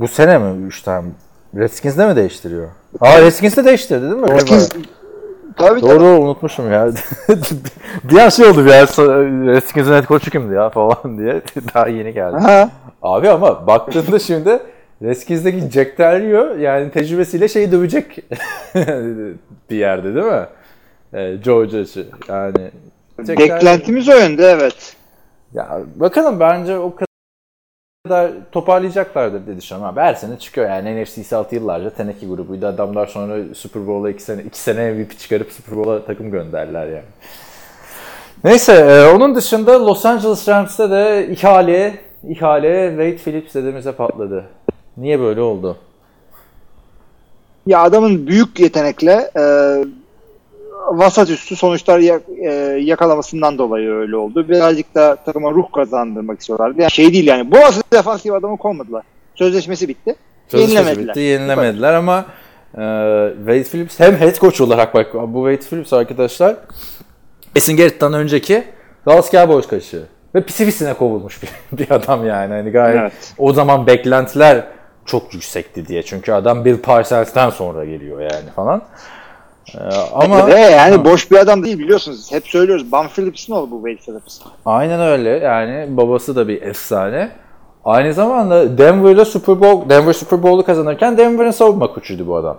Bu sene mi 3 tane? Redskins'de mi değiştiriyor? Aa Redskins'de değiştirdi değil mi? Redskins tabii Doğru unutmuşum ya. bir an şey oldu bir an Redskins'in head coach'u kimdi ya falan diye. Daha yeni geldi. tabii. Ha. Abi ama baktığında şimdi Redskins'deki Jack Del Rio yani tecrübesiyle şeyi dövecek bir yerde değil mi? Ee, Joe Judge'ı. Yani Beklentimiz o yönde evet. Ya bakalım bence o kadar toparlayacaklardır diye düşünüyorum. Abi her sene çıkıyor yani NFC South yıllarca teneke grubuydu. Adamlar sonra Super Bowl'a 2 sene, iki sene MVP çıkarıp Super Bowl'a takım gönderdiler yani. Neyse e, onun dışında Los Angeles Rams'te de ihale, ihale Wade Phillips dedemize patladı. Niye böyle oldu? Ya adamın büyük yetenekle e, vasat üstü sonuçlar e, yakalamasından dolayı öyle oldu. Birazcık da takıma ruh kazandırmak istiyorlardı. Yani şey değil yani. Bu asıl defansif adamı konmadılar. Sözleşmesi bitti. Sözleşmesi Yenilemediler. bitti, yenilemediler ama e, Wade Phillips hem head coach olarak bak bu Wade Phillips arkadaşlar Jason Garrett'tan önceki Dallas Cowboys kaşı ve pisi pisine kovulmuş bir, bir adam yani. Hani gayet Evet. o zaman beklentiler çok yüksekti diye. Çünkü adam Bill Parsons'tan sonra geliyor yani falan. E, ama Ve yani boş bir adam değil biliyorsunuz. Hep söylüyoruz. Bam Phillips'in oğlu bu Wade Phillips. Aynen öyle. Yani babası da bir efsane. Aynı zamanda Denver'la Super Bowl, Denver Super Bowl'u kazanırken Denver'ın savunma koçuydu bu adam.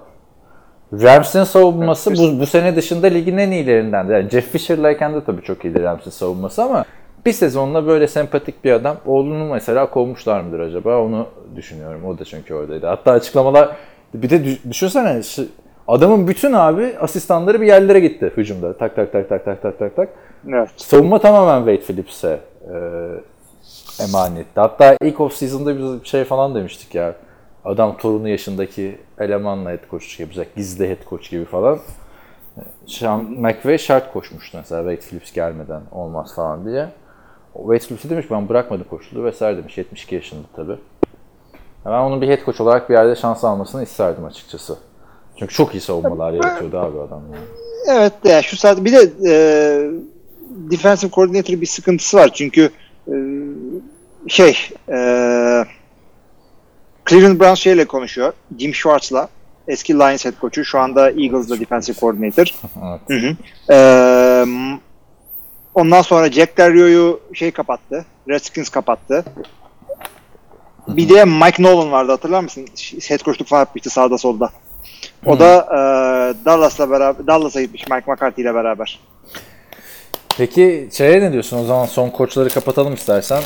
Rams'in savunması bu, bu sene dışında ligin en iyilerinden. Yani Jeff Fisher'layken de tabii çok iyiydi Rams'in savunması ama bir sezonla böyle sempatik bir adam. Oğlunu mesela kovmuşlar mıdır acaba? Onu düşünüyorum. O da çünkü oradaydı. Hatta açıklamalar bir de düş- düşünsene adamın bütün abi asistanları bir yerlere gitti hücumda. Tak tak tak tak tak tak tak tak. Evet. Savunma tamamen Wade Phillips'e e, emanetti. Hatta ilk off season'da biz bir şey falan demiştik ya. Adam torunu yaşındaki elemanla head coach yapacak. Gizli head coach gibi falan. Sean McVay şart koşmuştu mesela Wade Phillips gelmeden olmaz falan diye. Wade Phillips'e demiş ben bırakmadım koçluğu vesaire demiş. 72 yaşında tabii. Ben onun bir head coach olarak bir yerde şans almasını isterdim açıkçası. Çünkü çok iyi savunmalar yaratıyordu abi adam. Yani. Evet de şu saat bir de e, defensive coordinator bir sıkıntısı var. Çünkü e, şey e, Cleveland Browns şeyle konuşuyor. Jim Schwartz'la. Eski Lions head coach'u. Şu anda Eagles'da defensive coordinator. Evet. Hı hı. E, ondan sonra Jack Del Rio'yu şey kapattı. Redskins kapattı. Bir de Mike Nolan vardı hatırlar mısın? Head coachluk falan yapmıştı sağda solda. O da e, Dallas'la beraber Dallas'a gitmiş Mike McCarthy ile beraber. Peki şeye ne diyorsun? O zaman son koçları kapatalım istersen.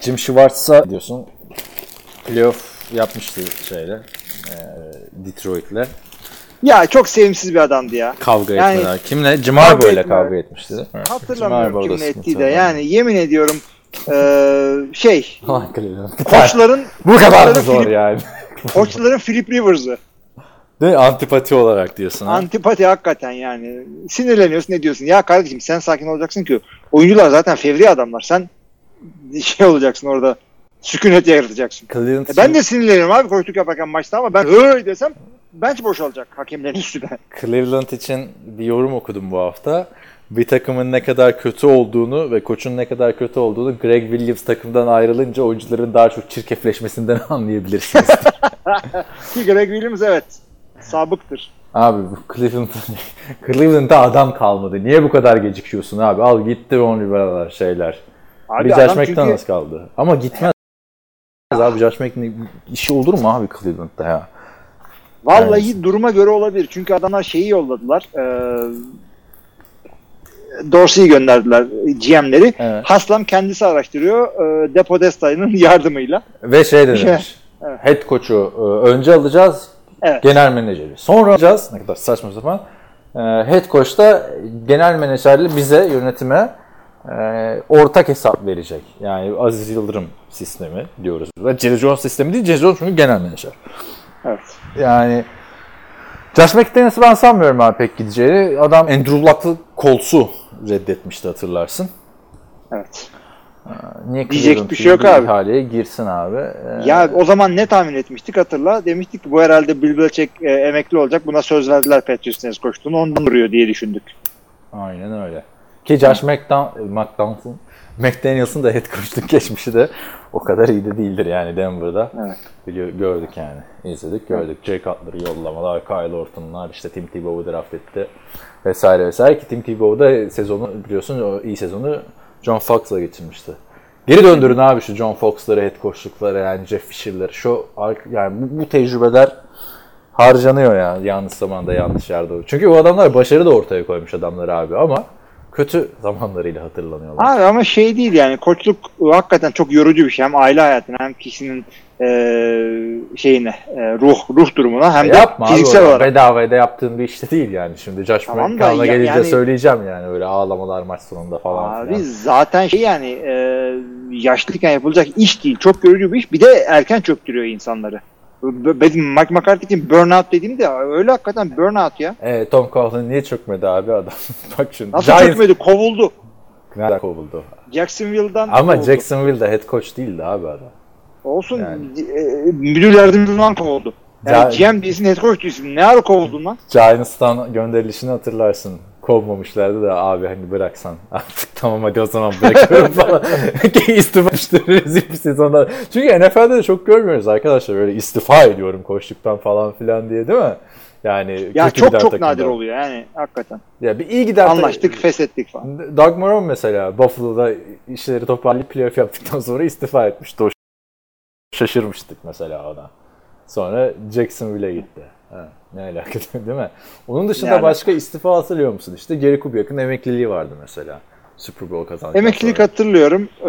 Jim Schwartz'a diyorsun. Playoff yapmıştı şeyle. E, Detroit'le. Ya çok sevimsiz bir adamdı ya. Kavga Yani- etmeler. Kimle? Jim Harbaugh ile kavga etmişti. değil mi? Jim Hatırlamıyorum sıkıntı ettiği de. Yani yemin ediyorum e, şey koçların Bu kadar mı zor Philip- yani? koçların Philip Rivers'ı. Değil mi? Antipati olarak diyorsun ha? Antipati hakikaten yani. Sinirleniyorsun ne diyorsun? Ya kardeşim sen sakin olacaksın ki oyuncular zaten fevri adamlar. Sen şey olacaksın orada sükunet yaratacaksın. Cleveland E ben de sinirleniyorum abi koçluk yaparken maçta ama ben öyle desem bench boşalacak hakemlerin üstüne. Cleveland için bir yorum okudum bu hafta. Bir takımın ne kadar kötü olduğunu ve koçun ne kadar kötü olduğunu Greg Williams takımdan ayrılınca oyuncuların daha çok çirkefleşmesinden anlayabilirsiniz. Ki Greg Williams evet sabıktır. abi bu Cleveland Cleveland'da adam kalmadı. Niye bu kadar gecikiyorsun abi? Al gitti Ron Rivera'lar şeyler. Abi bir Josh çünkü- McDaniels kaldı. Ama gitmez abi Josh McDaniels işi olur mu abi Cleveland'da ya? Vallahi duruma göre olabilir. Çünkü adamlar şeyi yolladılar. E, Dorsey'i gönderdiler GM'leri. Evet. Haslam kendisi araştırıyor. E, Depo Destay'ın yardımıyla. Ve şey de demiş. Head coach'u e, önce alacağız. Evet. Genel menajeri. Sonra. Ne kadar saçma sapan. E, Head coach da genel menajerle bize yönetime e, ortak hesap verecek. Yani Aziz Yıldırım sistemi diyoruz. Jerry Jones sistemi değil. Jerry Jones çünkü genel menajer. Evet. Yani Josh McDaniels'ı ben sanmıyorum abi pek gideceğini. Adam Andrew Luck'lı Colts'u reddetmişti hatırlarsın. Evet. Niye Diyecek bir şey yok abi. ihaleye girsin abi. Ee, Ya o zaman ne tahmin etmiştik hatırla. Demiştik ki bu herhalde Bill Belichick e, emekli olacak. Buna söz verdiler Patriots'ın koştuğunu. Ondan duruyor diye düşündük. Aynen öyle. Ki Josh McDon McDonald's'ın McDaniels'ın da head coachluk geçmişi de o kadar iyi de değildir yani Denver'da. Evet. Biliyor, gördük yani. İzledik, gördük. Jay Cutler'ı yollamalar, Kyle Orton'lar, işte Tim Tebow'u draft etti vesaire vesaire ki Tim Tebow da sezonu biliyorsun o iyi sezonu John Fox'la geçirmişti. Geri döndürün abi şu John Fox'ları, head coachlukları yani Jeff Fisher'ları. Şu yani bu, bu tecrübeler harcanıyor ya yanlış zamanda yanlış yerde. Çünkü o adamlar başarı da ortaya koymuş adamlar abi ama kötü zamanlarıyla hatırlanıyorlar. Abi ama şey değil yani koçluk hakikaten çok yorucu bir şey. Hem aile hayatına hem kişinin e, şeyine e, ruh ruh durumuna hem de Yapma abi fiziksel o olarak. bedavaya da yaptığın bir işte değil yani. Şimdi Josh Tamam McCown'a gelince yani- söyleyeceğim yani öyle ağlamalar maç sonunda falan. Abi filan. zaten şey yani e, yaşlıyken yapılacak iş değil. Çok yorucu bir iş. Bir de erken çöktürüyor insanları. Benim Mike McCarthy için burnout dediğim de öyle hakikaten burnout ya. E, Tom Coughlin niye çökmedi abi adam? Bak şimdi. Nasıl Giants çökmedi? Kovuldu. nereden kovuldu? Jacksonville'dan Ama kovuldu. Jacksonville'de head coach değildi abi adam. Olsun. Yani. E, müdür yardımcısından kovuldu. Yani Ya- GM değilsin, head coach değilsin. Ne ara kovuldun lan? Giants'tan gönderilişini hatırlarsın. Kovmamışlardı da abi hani bıraksan artık tamam hadi o zaman bırakıyorum falan. istifa rezil bir sezonlar. Çünkü NFL'de de çok görmüyoruz arkadaşlar böyle istifa ediyorum koştuktan falan filan diye değil mi? Yani Ya çok çok takımda. nadir oluyor yani hakikaten. Ya bir iyi giden Anlaştık, feshettik falan. Doug Marone mesela Buffalo'da işleri toparlayıp playoff yaptıktan sonra istifa etmişti. O şaşırmıştık mesela ona. Sonra Jacksonville'e gitti. Ha, ne alaka değil mi? Onun dışında Yani- başka istifa hatırlıyor musun? İşte Gary Kubiak'ın emekliliği vardı mesela. Super Bowl kazandıktan Emeklilik sonra. hatırlıyorum. Ee,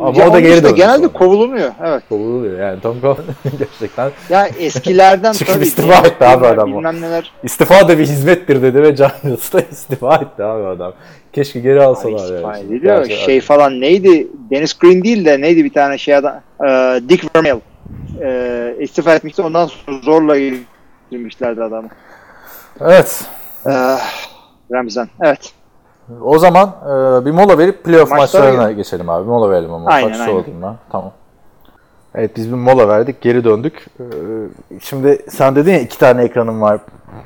Ama ya o da geri döndü Genelde sonra. kovulunuyor. Evet. Kovuluyor yani Tom Coughlin gerçekten Ya eskilerden Çünkü tabii. istifa etti abi adam. Bilmem neler. istifa da bir hizmettir dedi ve Giants'ta istifa etti abi adam. Keşke geri Abi alsalar istifa yani. Gerçi- Şey falan neydi? Dennis Green değil de neydi bir tane şey adam? Ee, Dick Vermeil. Ee, istifa etmişti. Ondan sonra zorla girmişlerdi adamı. Evet. Ee, Ramazan. Evet. O zaman e, bir mola verip playoff Maçlara maçlarına geçelim abi. Mola verelim ama. Aynen, Kaç aynen. oldum ben. Tamam. Evet biz bir mola verdik. Geri döndük. Ee, Şimdi sen dedin ya iki tane ekranım var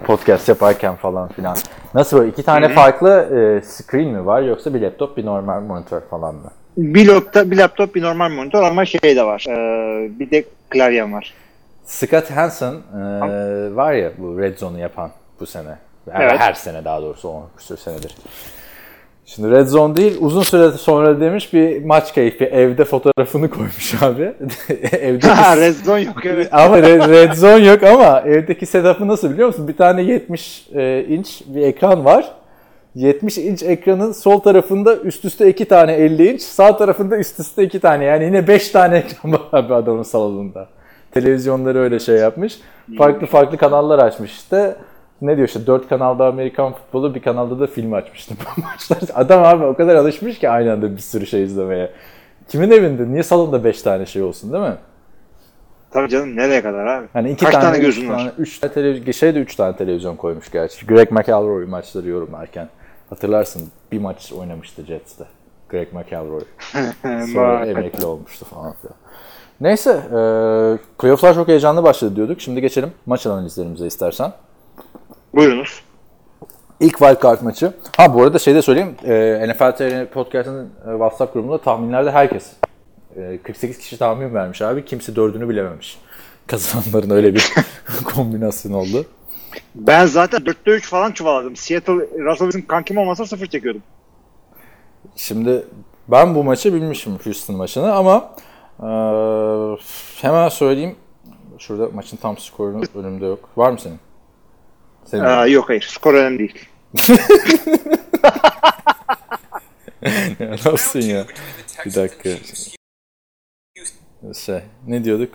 podcast yaparken falan filan. Nasıl böyle iki tane farklı e, screen mi var yoksa bir laptop bir normal monitör falan mı? Bir laptop, bir laptop, bir normal monitör ama şey de var. Ee, bir de klavyem var. Scott Hansen e, var ya bu Red Zone'u yapan bu sene. Yani Evet. Her sene daha doğrusu 10 küsur senedir. Şimdi Red Zone değil uzun süre sonra demiş bir maç keyfi evde fotoğrafını koymuş abi. Evdeki Ha, Red zone yok evet. ama red, red zone yok ama evdeki setup'ı nasıl biliyor musun? Bir tane 70 e, inç bir ekran var. 70 inç ekranın sol tarafında üst üste iki tane 50 inç, sağ tarafında üst üste iki tane. Yani yine 5 tane ekran var abi adamın salonunda. Televizyonları öyle şey yapmış. Farklı farklı kanallar açmış işte. Ne diyor işte 4 kanalda Amerikan futbolu, bir kanalda da film açmıştım. Adam abi o kadar alışmış ki aynı anda bir sürü şey izlemeye. Kimin evinde? Niye salonda 5 tane şey olsun değil mi? Tabii canım nereye kadar abi? Hani iki Kaç tane, tane gözün var? tane, üç tane televizyon, şey de üç tane televizyon koymuş gerçi. Greg McElroy maçları yorumlarken. Hatırlarsın bir maç oynamıştı Jets'te. Greg McElroy. Sonra emekli olmuştu falan filan. Neyse, e, playofflar çok heyecanlı başladı diyorduk. Şimdi geçelim maç analizlerimize istersen. Buyurunuz. İlk wildcard maçı. Ha bu arada şey de söyleyeyim. E, NFL TR Podcast'ın e, WhatsApp grubunda tahminlerde herkes e, 48 kişi tahmin vermiş abi. Kimse dördünü bilememiş. Kazananların öyle bir kombinasyon oldu. Ben zaten 4'te 3 falan çuvaladım. Seattle, Russell Wilson kankim olmasa 0 çekiyordum. Şimdi ben bu maçı bilmişim Houston maçını ama e, hemen söyleyeyim. Şurada maçın tam skorunu önümde yok. Var mı senin? Senin Aa, yok hayır. Skor önemli değil. ya, nasılsın ya? Bir dakika. Şey, ne diyorduk?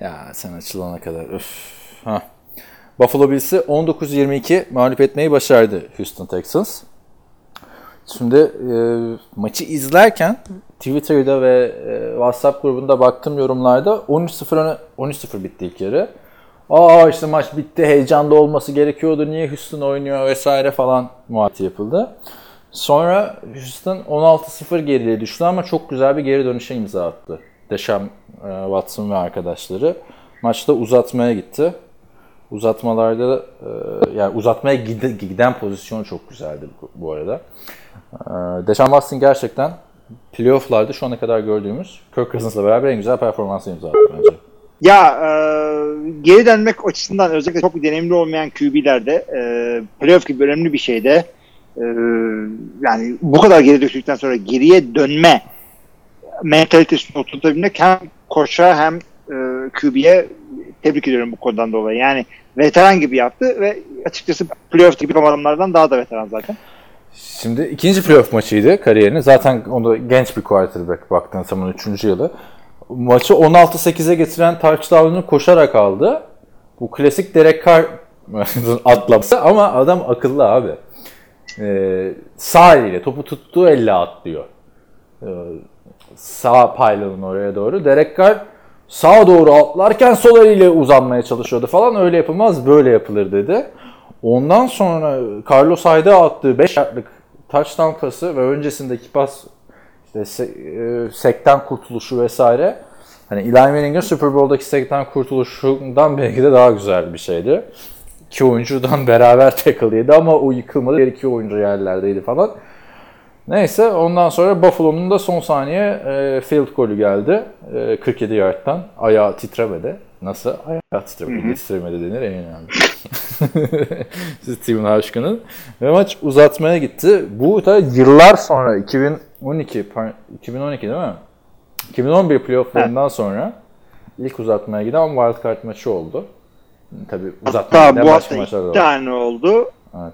Ya sen açılana kadar. Öf. Ha. Buffalo Bills'i 19-22 mağlup etmeyi başardı Houston Texans. Şimdi e, maçı izlerken Twitter'da ve e, WhatsApp grubunda baktım yorumlarda 13-0 öne 13-0 bitti ilk yarı. Aa işte maç bitti, heyecanlı olması gerekiyordu, niye Houston oynuyor vesaire falan muhabbeti yapıldı. Sonra Houston 16-0 geriye düştü ama çok güzel bir geri dönüşe imza attı. Deşam, e, Watson ve arkadaşları. Maçta uzatmaya gitti. Uzatmalarda e, yani uzatmaya gide- giden pozisyon çok güzeldi bu- bu arada. E, Deşan Watson gerçekten playofflarda şu ana kadar gördüğümüz Kirk Cousins'la beraber en güzel performansı imza attı bence. Ya e, geri dönmek açısından özellikle çok deneyimli olmayan QB'lerde e, playoff gibi önemli bir şeyde e, yani bu kadar geri düştükten sonra geriye dönme mentalitesini oturtabilmek hem koça hem e, QB'ye tebrik ediyorum bu konudan dolayı. Yani veteran gibi yaptı ve açıkçası playoff gibi adamlardan daha da veteran zaten. Şimdi ikinci playoff maçıydı kariyerinin. Zaten onda genç bir quarterback baktığın zaman 3. yılı. Maçı 16-8'e getiren touchdown'unu koşarak aldı. Bu klasik Derek Carr atlaması ama adam akıllı abi. Ee, sağ eliyle topu tuttuğu elle atlıyor. Ee, sağ pylonun oraya doğru. Derek Carr sağa doğru atlarken sol eliyle uzanmaya çalışıyordu falan. Öyle yapılmaz böyle yapılır dedi. Ondan sonra Carlos Hyde'a attığı 5 yardlık touchdown pası ve öncesindeki pas işte se- e, sekten kurtuluşu vesaire. Hani Eli Manning'in Super Bowl'daki sekten kurtuluşundan belki de daha güzel bir şeydi. İki oyuncudan beraber tackle ama o yıkılmadı. Diğer iki oyuncu yerlerdeydi falan. Neyse ondan sonra Buffalo'nun da son saniye e, field golü geldi. E, 47 yardtan. Ayağı titremedi. Nasıl? Ayağı titremedi. Titremedi denir en önemli. Steven Haşkan'ın. Ve maç uzatmaya gitti. Bu da yıllar sonra 2012 par- 2012 değil mi? 2011 playofflarından sonra ilk uzatmaya giden wild card maçı oldu. Tabii uzatmaya Hatta bu hafta iki var. tane oldu. Evet.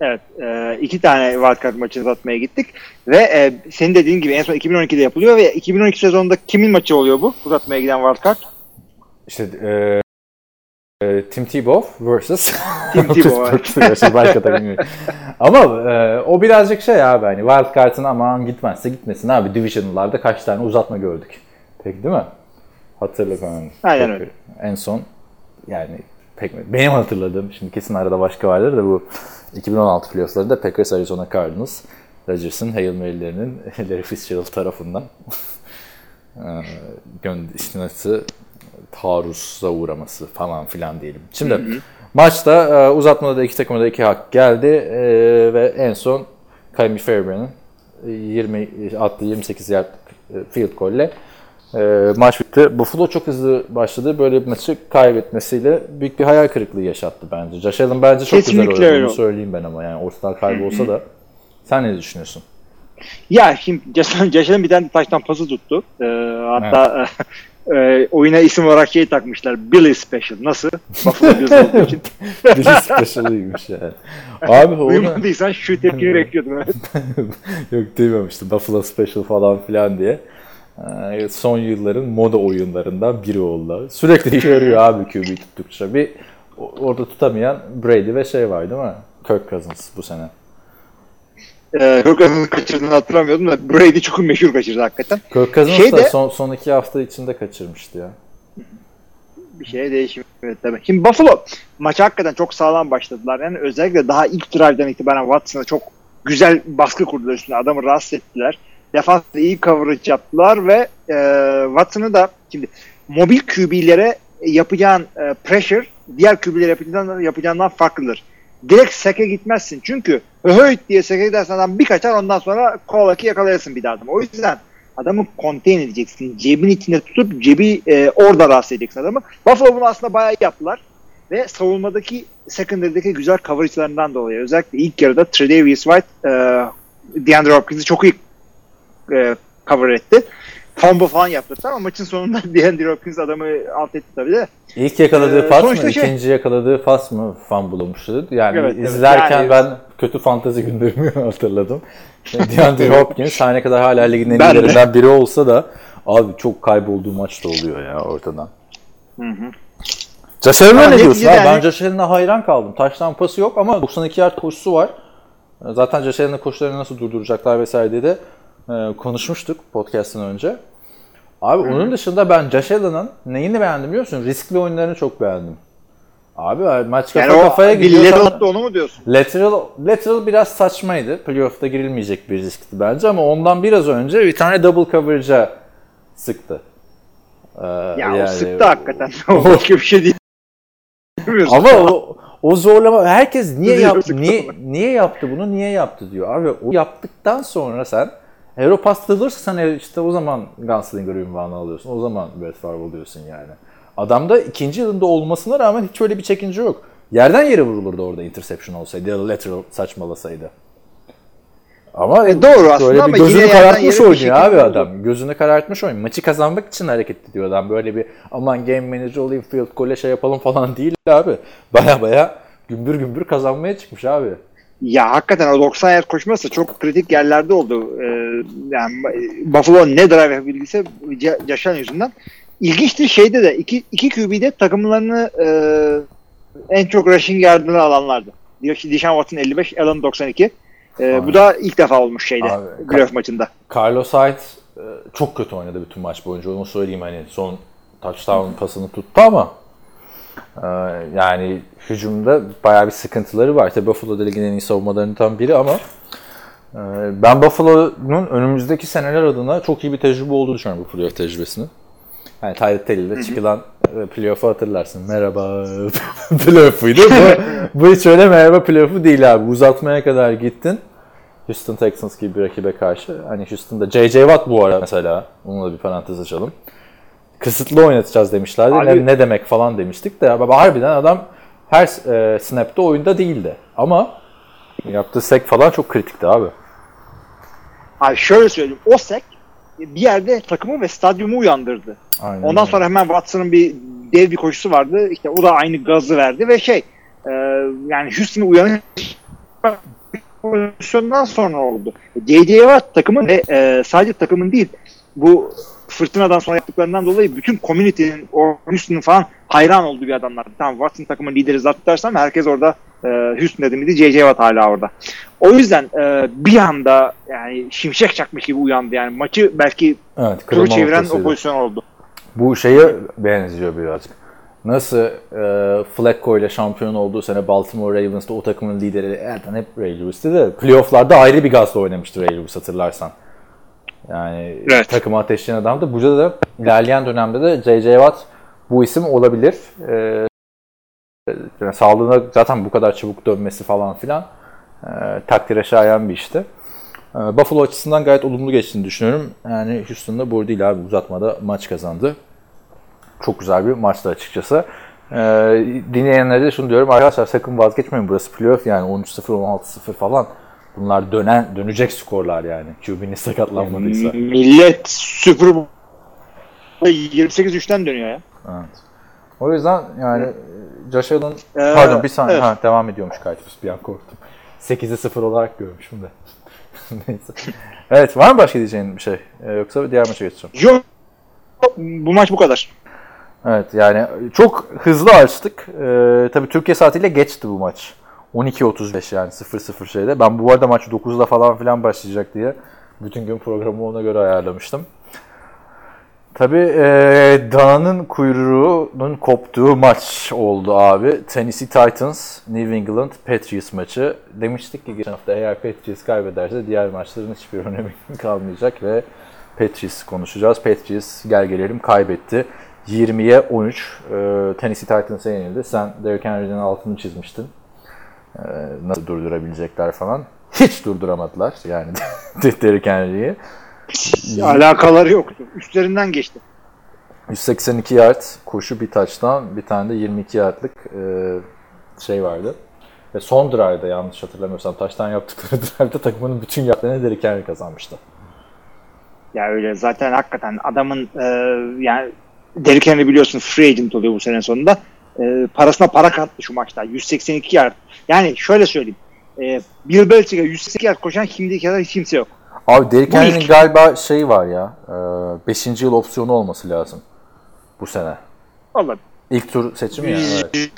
Evet. e, iki tane wildcard maçı uzatmaya gittik. Ve e, senin dediğin gibi en son 2012'de yapılıyor ve 2012 sezonunda kimin maçı oluyor bu? Uzatmaya giden wildcard. İşte e, e, Tim Tebow versus Tim Tebow. Pittsburgh versus başka takım gibi. Ama e, o birazcık şey abi hani wild card'ın aman gitmezse gitmesin abi division'larda kaç tane uzatma gördük. Peki değil mi? Hatırla falan. Aynen Pek- öyle. En son yani pek benim hatırladığım şimdi kesin arada başka vardır da bu 2016 playoff'larında Packers Arizona Cardinals Rodgers'ın Hail Mary'lerinin Larry Fitzgerald tarafından e, gönd istinası taarruza uğraması falan filan diyelim. Şimdi maçta e, uzatmada da iki takıma da iki hak geldi e, ve en son Kaymi Fairbairn'in e, 20 attığı 28 yard e, field goal'le e, maç bitti. Buffalo çok hızlı başladı. Böyle bir maçı kaybetmesiyle büyük bir hayal kırıklığı yaşattı bence. Josh Allen bence çok Kesinlikle güzel oynadı. Bunu söyleyeyim ben ama yani ortadan kaybolsa da. Sen ne düşünüyorsun? Ya şimdi Jason, Jason'ın bir tane taştan pası tuttu. E, hatta e, oyuna isim olarak şey takmışlar. Billy Special. Nasıl? Buffalo Bills olduğu için. Dili special'ıymış. Abi onu... Duymadıysan şu tepkiyi bekliyordum. Evet. Yok duymamıştım. Buffalo Special falan filan diye. Ee, son yılların moda oyunlarından biri oldu. Sürekli işe yarıyor abi QB tuttukça. Bir orada tutamayan Brady ve şey var değil mi? Kirk Cousins bu sene. E, Kirk Cousins'ı kaçırdığını hatırlamıyordum da Brady çok meşhur kaçırdı hakikaten. Kirk Cousins Şey de- son, son iki hafta içinde kaçırmıştı ya. bir şeye değişmiyor tabii. Şimdi Buffalo maça hakikaten çok sağlam başladılar. Yani özellikle daha ilk drive'den itibaren Watson'a çok güzel baskı kurdular üstüne. Adamı rahatsız ettiler. Defansta iyi coverage yaptılar ve e, Watson'ı da şimdi mobil QB'lere yapacağın e, pressure diğer QB'lere yapacağından, yapacağından farklıdır. Direkt seke gitmezsin. Çünkü höhöt diye seke gidersen adam bir kaçar ondan sonra kolaki yakalayasın bir daha adamı. O yüzden adamı contain edeceksin. Cebin içinde tutup cebi e, orada rahatsız edeceksin adamı. Buffalo bunu aslında bayağı yaptılar. Ve savunmadaki secondary'deki güzel coverage'larından dolayı özellikle ilk yarıda Tredavious White e, DeAndre Hopkins'i çok iyi e, cover etti. Fumble falan yaptırdı ama maçın sonunda DeAndre Hopkins adamı alt etti tabii de. İlk yakaladığı Ee, pas mı? şey- İkinci yakaladığı pas mı? Fumble olmuştu. Yani Evet, evet. izlerken Yani- ben kötü fantezi gündemimi hatırladım. DeAndre Hopkins her ne kadar hala ligin en iyilerinden biri olsa da abi çok kaybolduğu maç da oluyor ya ortadan. Allen'a Ama ne diyorsun? yani- Ben Josh hayran kaldım. Taştan pası yok ama 92 yard koşusu var. Zaten Josh koşularını nasıl durduracaklar vesaire diye de e, konuşmuştuk podcast'ın önce. Abi onun dışında ben Josh Allen'ın neyini beğendim biliyor musun? Riskli oyunlarını çok beğendim. Abi maç kafa Yani kafaya gidiyor. sonra- attı onu mu diyorsun? Lateral, lateral biraz saçmaydı. Playoff'ta girilmeyecek bir riskti bence ama ondan biraz önce bir tane double coverage'a sıktı. Ee, Ya yani- o sıktı hakikaten. o başka bir şey değil. Ama o, o zorlama herkes niye yaptı niye niye yaptı bunu niye yaptı diyor. Abi o yaptıktan sonra sen Europass atılırsa sen işte o zaman Gunslinger ünvanı alıyorsun. O zaman Brett Favre oluyorsun yani. Adamda ikinci yılında olmasına rağmen hiç öyle bir çekince yok. Yerden yere vurulurdu orada interception olsaydı ya da lateral saçmalasaydı. Ama E, doğru aslında böyle ama bir gözünü karartmış oynuyor abi oldu. adam. Gözünü karartmış oynuyor. Maçı kazanmak için hareket ediyor adam. Böyle bir aman game manager olayım field goal'e şey yapalım falan değil abi. Baya baya gümbür gümbür kazanmaya çıkmış abi. Ya hakikaten o 90 yard koşması çok kritik yerlerde oldu. Ee, yani Buffalo ne drive yapabildiyse Allen yüzünden. İlginçti şeyde de iki, iki QB'de takımlarını e, en çok rushing yardını alanlardı. Deshaun Watson 55, Allen 92. Ee, bu da ilk defa olmuş şeyde. Playoff maçında. Carlos Hyde e, çok kötü oynadı bütün maç boyunca. Onu söyleyeyim hani son touchdown pasını tuttu ama yani hücumda bayağı bir sıkıntıları var. Tabii Buffalo ligin en iyi savunmalarından biri ama e, ben Buffalo'nun önümüzdeki seneler adına çok iyi bir tecrübe olduğunu düşünüyorum bu playoff tecrübesinin. Yani Tyler Taylor'da çıkılan e, playoff'u hatırlarsın. Merhaba playoff'uydu. Bu, bu hiç öyle merhaba playoff'u değil abi. Uzatmaya kadar gittin. Houston Texans gibi bir rakibe karşı. Hani Houston'da J.J. Watt bu ara mesela. Onunla bir parantez açalım. Kısıtlı oynatacağız demişlerdi. Abi- Ne, ne demek falan demiştik de. Ama harbiden adam her e, snap'te oyunda değildi. Ama yaptığı sek falan çok kritikti abi. Abi şöyle söyleyeyim. O sek bir yerde takımı ve stadyumu uyandırdı. Aynen Ondan sonra hemen Watson'ın bir dev bir koşusu vardı. İşte o da aynı gazı verdi ve şey e, yani Houston'ı uyanış pozisyondan sonra oldu. J.J. Watt takımın ve e, sadece takımın değil bu fırtınadan sonra yaptıklarından dolayı bütün community'nin o Houston'ın falan hayran olduğu bir adamlar. Tamam Watson takımın lideri zaten dersem herkes orada e, Houston dedi miydi J.J. Watt hala orada. O yüzden e, bir anda yani şimşek çakmış gibi uyandı. Yani maçı belki Evet, turu çeviren o noktasıydı. pozisyon oldu. Bu şeye benziyor birazcık. Nasıl e, Flacco ile şampiyon olduğu sene Baltimore Ravens'ta o takımın lideri Elton hep Ray Lewis'ti de playofflarda ayrı bir gazla oynamıştı Ray Lewis hatırlarsan. Yani Evet. takımı ateşleyen adamdı. Burada da ilerleyen dönemde de J.J. Watt bu isim olabilir. E, yani sağlığına zaten bu kadar çabuk dönmesi falan filan e, takdire şayan bir işti. E, Buffalo açısından gayet olumlu geçtiğini düşünüyorum. Yani Houston'da bu değil abi uzatmada maç kazandı. Çok güzel bir maçtı açıkçası. Ee, dinleyenlere de şunu diyorum arkadaşlar sakın vazgeçmeyin burası playoff yani 13-0 16-0 falan. Bunlar dönen dönecek skorlar yani. QB'nin sakatlanmadıysa. Millet Super Bowl 28-3'ten dönüyor ya. Evet. O yüzden yani Josh Allen Ee, pardon bir saniye evet. ha, devam ediyormuş Kaytüs bir an korktum. 8'e 0 olarak görmüşüm de. Neyse. Evet var mı başka diyeceğin bir şey? Ee, yoksa diğer maça geçeceğim. Yok. Bu maç bu kadar. Evet yani çok hızlı açtık. Ee, tabii Türkiye saatiyle geçti bu maç. 12.35 yani 0-0 şeyde. Ben bu arada maç 9'da falan filan başlayacak diye bütün gün programı ona göre ayarlamıştım. Tabii e, dananın kuyruğunun koptuğu maç oldu abi. Tennessee Titans, New England Patriots maçı. Demiştik ki geçen hafta eğer Patriots kaybederse diğer maçların hiçbir önemi kalmayacak ve Patriots konuşacağız. Patriots gel gelelim kaybetti. 20'ye 13 e, Tennessee Titans'a yenildi. Sen Derrick Henry'nin altını çizmiştin. E, nasıl durdurabilecekler falan. Hiç durduramadılar yani Derrick Henry'i. Alakaları yoktu. Üstlerinden geçti. 182 yard koşu bir taçtan bir tane de 22 yardlık e, şey vardı. Ve son drive'da yanlış hatırlamıyorsam taştan yaptıkları drive'da takımının bütün yardlarını Derrick Henry kazanmıştı. Ya öyle zaten hakikaten adamın e, yani Derrick Henry biliyorsun free agent oluyor bu sene sonunda. E, parasına para kattı şu maçta. 182 yard. Yani şöyle söyleyeyim. E, Bill Belichick'e 182 yard koşan şimdiye kadar hiç kimse yok. Abi Derrick Henry'nin galiba şey var ya 5. yıl opsiyonu olması lazım bu sene. Vallahi İlk tur seçimi ya. Evet.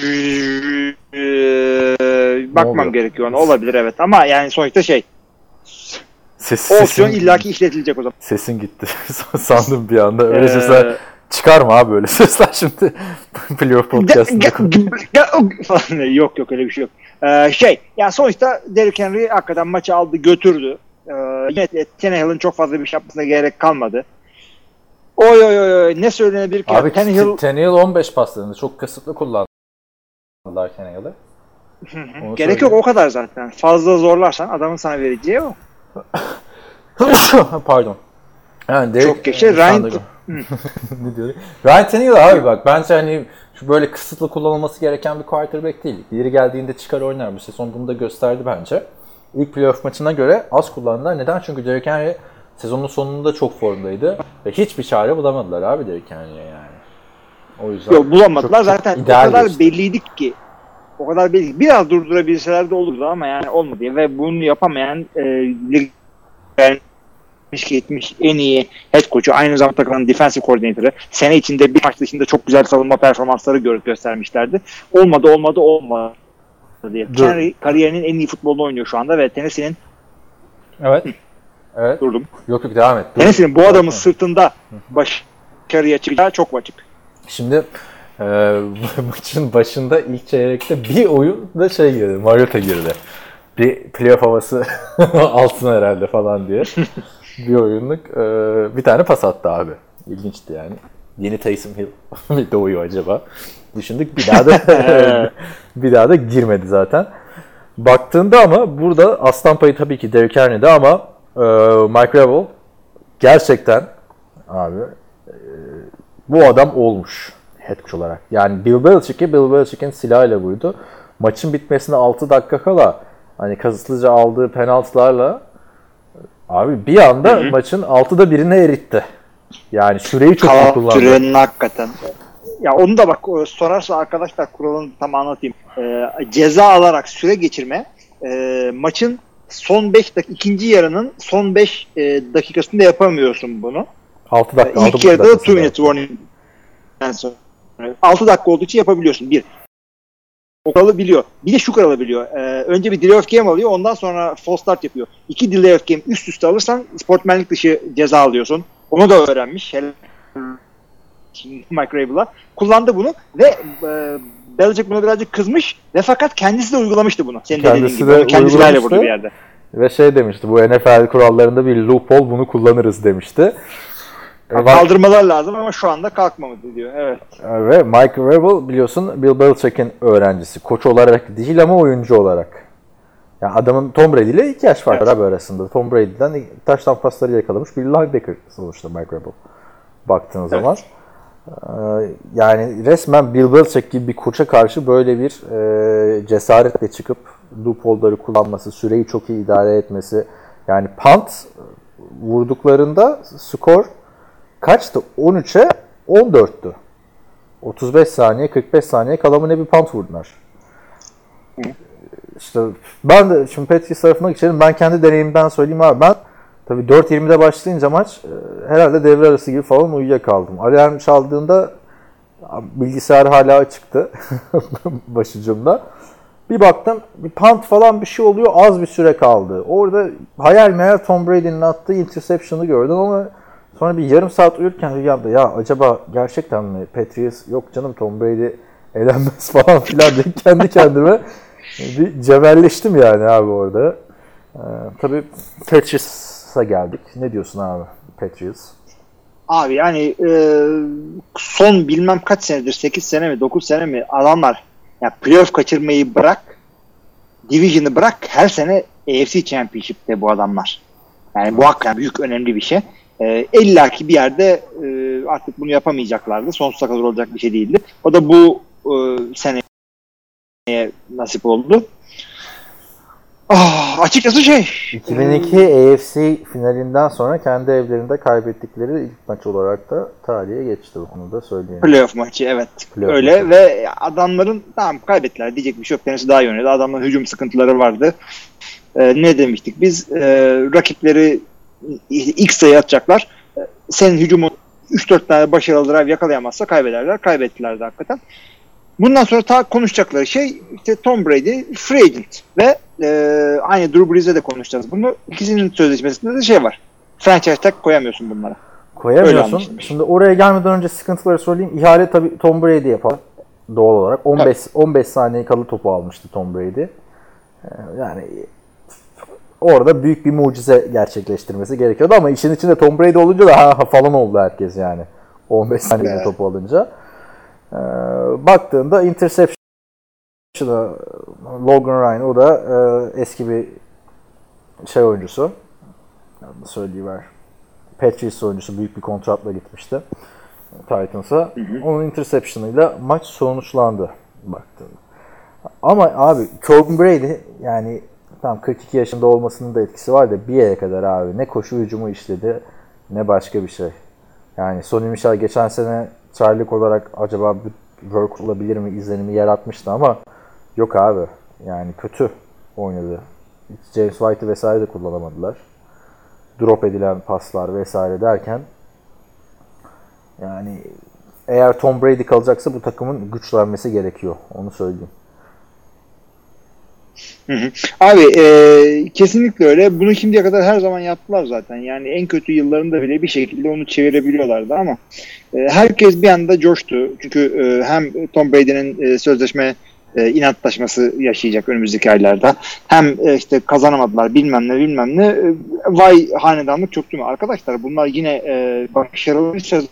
Ee, bakmam gerekiyor ona. Olabilir evet ama yani sonuçta şey Ses, o opsiyon illaki işletilecek o zaman. sesin gitti. Sandım bir anda. Öyle Ee, sesler çıkarma abi böyle sesler şimdi. Playoff podcastında. Yok yok öyle bir şey yok. Ee, şey ya sonuçta Derrick Henry hakikaten maçı aldı götürdü. Ee, yine Tannehill'in çok fazla bir şey yapmasına gerek kalmadı. Oy oy oy oy ne söylenebilir ki? Abi Tannehill Tannehill 15 paslarını çok kasıtlı kullandılar Tannehill'ı. Onu gerek yok o kadar zaten. Fazla zorlarsan adamın sana vereceği o. Pardon. Yani Derek, Çok geçe, e, Ryan- ne diyorum? Ryan Tannehill abi bak bence hani şu böyle kısıtlı kullanılması gereken bir quarterback değil. Yeri geldiğinde çıkar oynar bu sezon. Bunu da gösterdi bence. İlk playoff maçına göre az kullandılar. Neden? Çünkü Derek Henry sezonun sonunda çok formdaydı. Ve hiçbir çare bulamadılar abi Derek Henry'e yani. O yüzden Yok, bulamadılar. Çok, Zaten o kadar geçti. belliydik ki o kadar belli. Biraz durdurabilseler de olurdu ama yani olmadı. Ve bunu yapamayan e, 70 en iyi head coach'u aynı zamanda takımın defensive koordinatörü. Sene içinde bir maç dışında çok güzel savunma performansları görüp göstermişlerdi. Olmadı olmadı olmadı diye. Henry kariyerinin en iyi futbolunu oynuyor şu anda ve Tennessee'nin Evet. Evet. Durdum. Yok yok devam et. Durdum. Tennessee'nin bu adamın sırtında başarıya çıkacağı çok açık. Şimdi e, maçın başında ilk çeyrekte bir oyun da şey girdi. Mariota girdi. Bir playoff havası alsın herhalde falan diye. bir oyunluk e, bir tane pas attı abi. İlginçti yani. Yeni Taysom Hill mi doğuyor acaba? Düşündük bir daha da bir daha da girmedi zaten. Baktığında ama burada aslan payı tabii ki Derrick Henry'de ama e, Mike Rabel gerçekten abi e, bu adam olmuş head coach olarak. Yani Bill Belichick'i Bill Belichick'in silahıyla vurdu. Maçın bitmesine 6 dakika kala hani kasıtlıca aldığı penaltılarla abi bir anda maçın 6'da birini eritti. Yani süreyi çok iyi Kalan kullandı. sürenin hakikaten. Ya onu da bak sorarsa arkadaşlar kuralını tam anlatayım. Ee, ceza alarak süre geçirme e, maçın son 5 dakika ikinci yarının son 5 e, dakikasında yapamıyorsun bunu. 6 dakika. İlk 6,5 yarıda da dakikasında. 2 minute sonra 6 dakika olduğu için yapabiliyorsun. Bir. O kuralı biliyor. Bir de şu kuralı biliyor. Ee, önce bir delay of game alıyor. Ondan sonra false start yapıyor. İki delay of game üst üste alırsan sportmenlik dışı ceza alıyorsun. Onu da öğrenmiş. Mike Rabel'a. Kullandı bunu ve e, Belichick buna birazcık kızmış ve fakat kendisi de uygulamıştı bunu. Senin dediğin Kendisi gibi. de Onu Kendi silahıyla uygulamıştı. vurdu bir yerde. Ve şey demişti bu NFL kurallarında bir loophole bunu kullanırız demişti. E, Kaldırmalar lazım ama şu anda kalkmamadı diyor. Evet. Ve Mike Rabel biliyorsun Bill Belichick'in öğrencisi. Koç olarak değil ama oyuncu olarak. Yani adamın Tom Brady ile iki yaş fark var abi arasında. Tom Brady'den taştan pasları yakalamış bir linebacker sonuçta Mike Rabel. Baktığın zaman. Ee, Yani resmen Bill Belichick gibi bir koça karşı böyle bir e, cesaretle çıkıp loophole'ları kullanması, süreyi çok iyi idare etmesi. Yani punt vurduklarında skor kaçtı? 13'e 14'tü. 35 saniye, 45 saniye kalamına bir punt vurdular. İşte ben de şimdi Patriots tarafına geçelim. Ben kendi deneyimden söyleyeyim abi. Ben tabii 4.20'de başlayınca maç e, herhalde devre arası gibi falan uyuyakaldım. Alarm çaldığında bilgisayar hala açıktı başucumda. Bir baktım bir punt falan bir şey oluyor az bir süre kaldı. Orada hayal meyal Tom Brady'nin attığı interception'ı gördüm ama sonra bir yarım saat uyurken rüyamda ya acaba gerçekten mi Patriots yok canım Tom Brady elenmez falan filan diye kendi kendime bir cebelleştim yani abi orada. Ee, tabii Patriots'a geldik. Ne diyorsun abi Patriots? Abi yani e, son bilmem kaç senedir 8 sene mi 9 sene mi adamlar ya playoff kaçırmayı bırak division'ı bırak her sene AFC Championship'te bu adamlar. Yani bu hakikaten büyük önemli bir şey. E, İlla ki bir yerde e, artık bunu yapamayacaklardı. Sonsuza kadar olacak bir şey değildi. O da bu e, seneye nasip oldu. Ah, açıkçası şey 2002 AFC finalinden sonra kendi evlerinde kaybettikleri ilk maç olarak da tarihe geçti. Onu da söyleyeyim. Playoff maçı evet. Playoff Öyle maçı. ve adamların tamam kaybettiler diyecek bir şey yok. Tennessee daha iyi oynadı. Adamların hücum sıkıntıları vardı. Ee, ne demiştik biz? Ee, rakipleri ilk sayı atacaklar. Senin hücumun 3-4 tane başarılı drive yakalayamazsa kaybederler. Kaybettiler de hakikaten. Bundan sonra ta konuşacakları şey işte Tom Brady free agent ve e, aynı Drew Brees'e de konuşacağız bunu. İkisinin sözleşmesinde de şey var. Franchise tag koyamıyorsun bunlara. Koyamıyorsun. Şimdi oraya gelmeden önce sıkıntıları söyleyeyim. İhale tabii Tom Brady yapar. Doğal olarak. 15 15 saniye kalı topu almıştı Tom Brady. Ee, Yani orada büyük bir mucize gerçekleştirmesi gerekiyordu ama işin içinde Tom Brady olunca da ha ha falan oldu herkes yani. 15 saniye Evet. topu alınca. Ee, baktığında interception'a Logan Ryan o da e, eski bir şey oyuncusu. Söyleyiver. Patriots oyuncusu büyük bir kontratla gitmişti. Titans'a. Onun interception'ıyla maç sonuçlandı baktığında. Ama abi Tom Brady yani tam 42 yaşında olmasının da etkisi var da bir yere kadar abi ne koşu hücumu işledi ne başka bir şey. Yani Sonny Michel geçen sene Charlie olarak acaba bir work olabilir mi izlenimi yaratmıştı ama Yok abi. Yani kötü oynadı. James White'ı vesaire de kullanamadılar. Drop edilen paslar vesaire derken yani eğer Tom Brady kalacaksa bu takımın güçlenmesi gerekiyor. Onu söyleyeyim. Hı hı. Abi e, kesinlikle öyle. Bunu şimdiye kadar her zaman yaptılar zaten. Yani en kötü yıllarında bile bir şekilde onu çevirebiliyorlardı ama e, herkes bir anda coştu. Çünkü e, hem Tom Brady'nin e, sözleşme e, inatlaşması yaşayacak önümüzdeki aylarda. Hem e, işte kazanamadılar bilmem ne bilmem ne. E, vay hanedanlık değil mi? Arkadaşlar bunlar yine e, başarılı sezon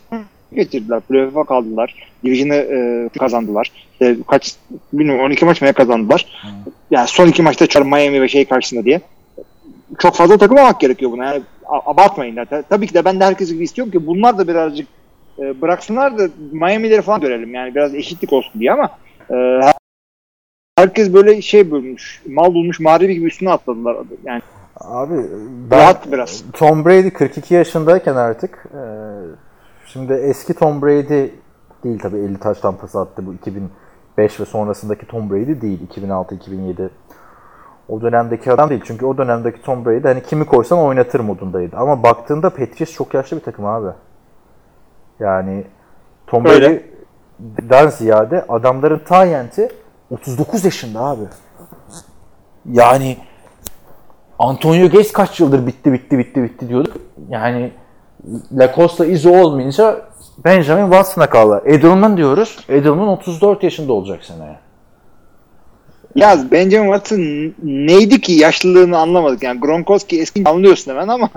getirdiler. Playoff'a kaldılar. Division'ı e, kazandılar. E, kaç bilmiyorum 12 maç mı kazandılar. Yani son iki maçta çar Miami ve şey karşısında diye. Çok fazla takılmamak gerekiyor buna. Yani abartmayın. Ta- Tabii ki de ben de herkes gibi istiyorum ki bunlar da birazcık e, bıraksınlar da Miami'leri falan görelim. Yani biraz eşitlik olsun diye ama e, her- herkes böyle şey bölmüş. Mal bulmuş mağribi gibi üstüne atladılar. Yani Abi ben Rahat biraz. Tom Brady 42 yaşındayken artık e, şimdi eski Tom Brady değil tabii 50 taştan pas attı bu 2005 ve sonrasındaki Tom Brady değil 2006-2007 o dönemdeki adam değil çünkü o dönemdeki Tom Brady hani kimi koysan oynatır modundaydı ama baktığında Patriots çok yaşlı bir takım abi yani Tom. Brady'den ziyade adamların Tyent'i 39 yaşında abi yani Antonio Gates kaç yıldır bitti bitti bitti bitti diyorduk. Yani Lacosta izi olmayınca Benjamin Watson'a kaldı. Edelman diyoruz. Edelman 34 yaşında olacak seneye. ya Benjamin Watson neydi ki yaşlılığını anlamadık. Yani Gronkowski eski anlıyorsun hemen ama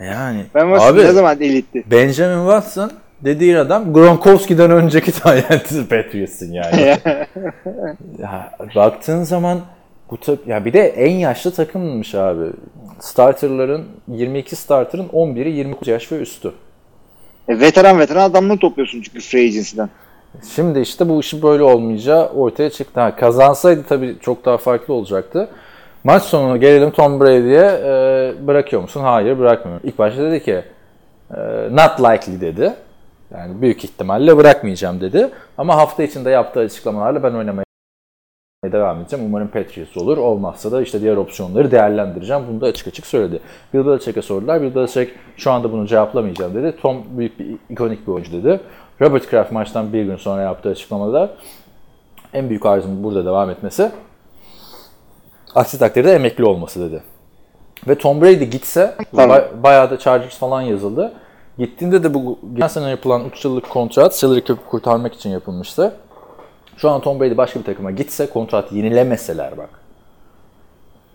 Yani ben Watson abi ne zaman elitti? Benjamin Watson dediğin adam Gronkowski'den önceki Tyent'i Patriots'ın yani. ya, baktığın zaman bu tak- ya bir de en yaşlı takımmış abi. Starterların 22 starterın 11'i 29 yaş ve üstü. E, veteran veteran adamları topluyorsun çünkü free agency'den. Şimdi işte bu işi böyle olmayacağı ortaya çıktı. Ha, kazansaydı tabii çok daha farklı olacaktı. Maç sonuna gelelim Tom Brady'ye e, bırakıyor musun? Hayır bırakmıyorum. İlk başta dedi ki e, not likely dedi. Yani büyük ihtimalle bırakmayacağım dedi. Ama hafta içinde yaptığı açıklamalarla ben oynamaya devam edeceğim. Umarım Patriots olur. Olmazsa da işte diğer opsiyonları değerlendireceğim. Bunu da açık açık söyledi. Bill Belichick'e sordular. Bill Belichick şu anda bunu cevaplamayacağım dedi. Tom büyük bir ikonik bir oyuncu dedi. Robert Kraft maçtan bir gün sonra yaptığı açıklamada en büyük arzum burada devam etmesi. Aksi takdirde emekli olması dedi. Ve Tom Brady gitse ba- bayağı da Chargers falan yazıldı. Gittiğinde de bu geçen sene yapılan 3 yıllık kontrat salary cap'i kurtarmak için yapılmıştı. Şu an Tom Brady başka bir takıma gitse kontrat yenilemeseler bak.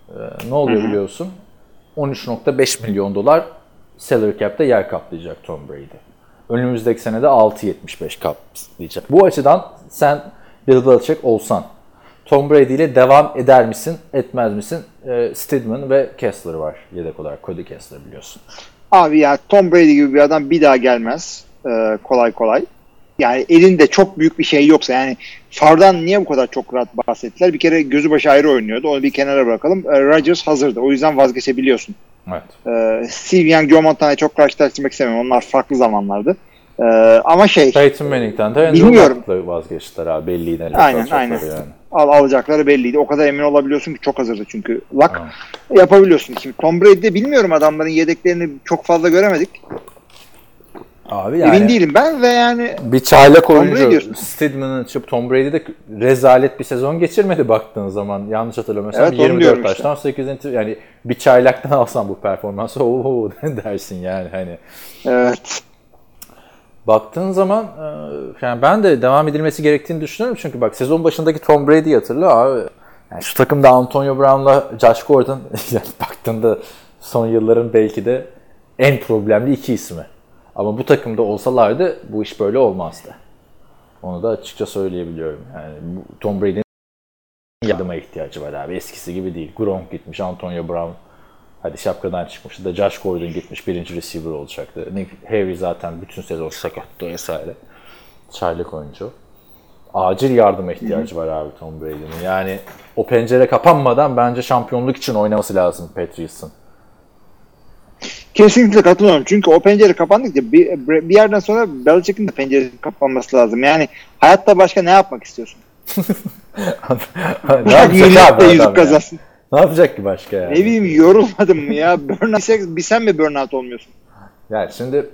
Ee, ne oluyor biliyorsun? 13.5 milyon dolar salary cap'te yer kaplayacak Tom Brady. Önümüzdeki sene de 6.75 kaplayacak. Bu açıdan sen Bill Belichick olsan Tom Brady ile devam eder misin, etmez misin? Ee, Stidman ve Kessler var yedek olarak. Cody Kessler biliyorsun. Abi ya Tom Brady gibi bir adam bir daha gelmez e, kolay kolay. Yani elinde çok büyük bir şey yoksa yani Fardan niye bu kadar çok rahat bahsettiler? Bir kere gözü başı ayrı oynuyordu. Onu bir kenara bırakalım. E, Rodgers hazırdı. O yüzden vazgeçebiliyorsun. Evet. E, Steve Young, Joe Montana'yı çok karşılaştırmak istemiyorum. Onlar farklı zamanlardı. E, ama şey Peyton Manning'den de Bilmiyorum. Vazgeçtiler abi. Belliydi. ne Aynen, aynen. Yani. al, alacakları belliydi. O kadar emin olabiliyorsun ki çok hazırdı çünkü. Luck Tamam. yapabiliyorsun. Şimdi Tom Brady'de bilmiyorum adamların yedeklerini çok fazla göremedik. Abi yani Emin değilim ben ve yani bir çaylak oyuncu. Stidman'ın çıkıp Tom Brady'de rezalet bir sezon geçirmedi baktığın zaman. Yanlış hatırlamıyorsam Evet, onu 24 diyorum taştan 8 inter yani bir çaylaktan alsan bu performansı ooo dersin yani hani. evet. Baktığın zaman e, yani ben de devam edilmesi gerektiğini düşünüyorum çünkü bak sezon başındaki Tom Brady'yi hatırla abi. Yani şu takımda Antonio Brown'la Josh Gordon yani baktığında son yılların belki de en problemli iki ismi. Ama bu takımda olsalardı bu iş böyle olmazdı. Onu da açıkça söyleyebiliyorum. Yani Tom Brady'nin yardıma ihtiyacı var abi. Eskisi gibi değil. Gronk gitmiş, Antonio Brown hadi şapkadan çıkmıştı da Josh Gordon gitmiş birinci receiver olacaktı. Nick Harry zaten bütün sezon sakattı vesaire. Çaylak oyuncu. Acil yardıma ihtiyacı var abi Tom Brady'nin. Yani o pencere kapanmadan bence şampiyonluk için oynaması lazım Patriots'ın. Kesinlikle katılıyorum. Çünkü o pencere kapandıkça bir, bir yerden sonra Belichick'in de penceresi kapanması lazım. Yani hayatta başka ne yapmak istiyorsun? ne yapacak abi yüzük ya? kazansın. Ne yapacak ki başka yani? Ne bileyim yorulmadın mı ya? Burnout, bir sen mi burnout olmuyorsun? Yani şimdi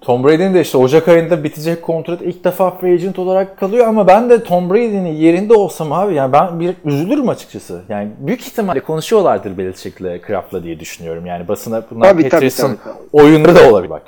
Tom Brady'nin de işte Ocak ayında bitecek kontrat ilk defa free agent olarak kalıyor ama ben de Tom Brady'nin yerinde olsam abi yani ben bir üzülürüm açıkçası. Yani büyük ihtimalle konuşuyorlardır Belichick'le Kraft'la diye düşünüyorum. Yani basına bunlar Tabii, tabii. oyunları da olabilir bak.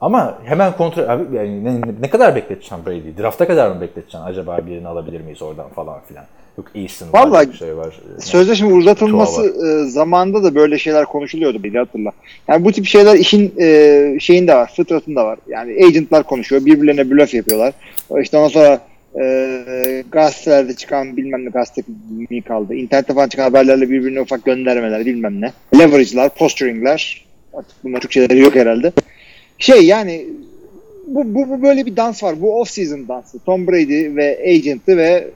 Ama hemen kontrat abi yani ne, ne kadar bekleteceğim Brady'yi? Draft'a kadar mı bekleteceğim? Acaba birini alabilir miyiz oradan falan filan. Yok Vallahi bir şey var. Sözleşme uzatılması e, zamanında da böyle şeyler konuşuluyordu bir hatırla. Yani bu tip şeyler işin e, şeyinde var, fıtratında var. Yani agentlar konuşuyor, birbirlerine blöf yapıyorlar. İşte ondan sonra e, gazetelerde çıkan bilmem ne gazete mi kaldı. İnternette falan çıkan haberlerle birbirine ufak göndermeler bilmem ne. Leverage'lar, posturing'ler. Artık bunlar Türkçeleri yok herhalde. Şey yani bu, bu, bu böyle bir dans var. Bu off-season dansı. Tom Brady ve agent'ı ve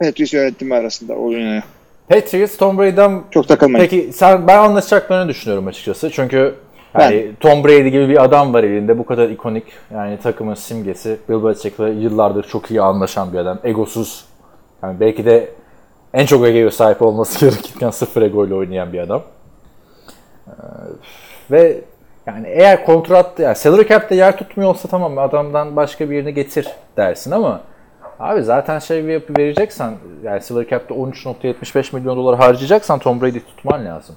Patriots yönetimi arasında oynuyor. Patriots Tom Brady'den Çok takılmayın. Peki sen ben anlaşacaklarını düşünüyorum açıkçası. Çünkü yani Tom Brady gibi bir adam var elinde. Bu kadar ikonik yani takımın simgesi. Bill Belichick'le yıllardır çok iyi anlaşan bir adam. Egosuz. Yani belki de en çok egoya sahip olması gerekirken sıfır ego ile oynayan bir adam. Ee, ve yani eğer kontrat yani salary cap'te yer tutmuyor olsa tamam adamdan başka birini getir dersin ama Abi zaten şey bir yapı vereceksen yani salary cap'te 13.75 milyon dolar harcayacaksan Tom Brady tutman lazım.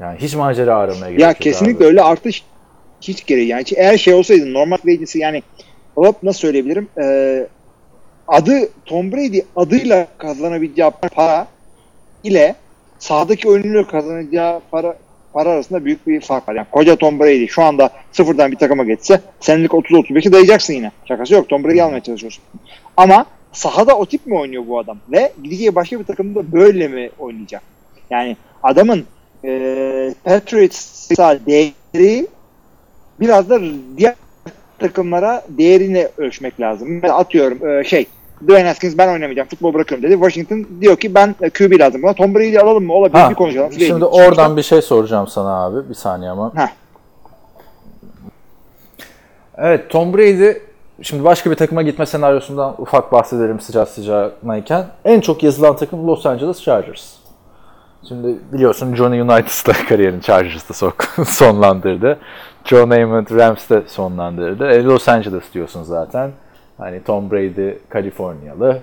Yani hiç macera aramaya gerek Ya yok kesinlikle abi. öyle artı hiç, gereği yani eğer şey olsaydı normal agency yani Rob nasıl söyleyebilirim Ee, adı Tom Brady adıyla kazanabileceği para ile sahadaki oyuncuyla kazanacağı para para arasında büyük bir fark var. Yani koca Tom Brady şu anda sıfırdan bir takıma geçse senelik 30-35'i dayayacaksın yine. Şakası yok. Tom Brady'yi almaya çalışıyorsun. Ama sahada o tip mi oynuyor bu adam? Ve gideceği başka bir takımda böyle mi oynayacak? Yani adamın e, Patriots'a değeri biraz da diğer takımlara değerini ölçmek lazım. Atıyorum e, şey Dwayne Haskins ben oynamayacağım futbol bırakıyorum dedi. Washington diyor ki ben e, QB lazım buna. Tom Brady'yi alalım mı? Olabilir Ha, bir konuşalım. Şimdi agent. oradan bir şey soracağım sana abi. Bir saniye ama. Heh. Evet Tom Brady şimdi başka bir takıma gitme senaryosundan ufak bahsedelim sıcağı sıcağınayken. En çok yazılan takım Los Angeles Chargers. Şimdi biliyorsun Johnny United'da kariyerini Chargers'ta sok- sonlandırdı. John Namath Rams'te sonlandırdı. E, Los Angeles diyorsun zaten. Hani Tom Brady Kaliforniyalı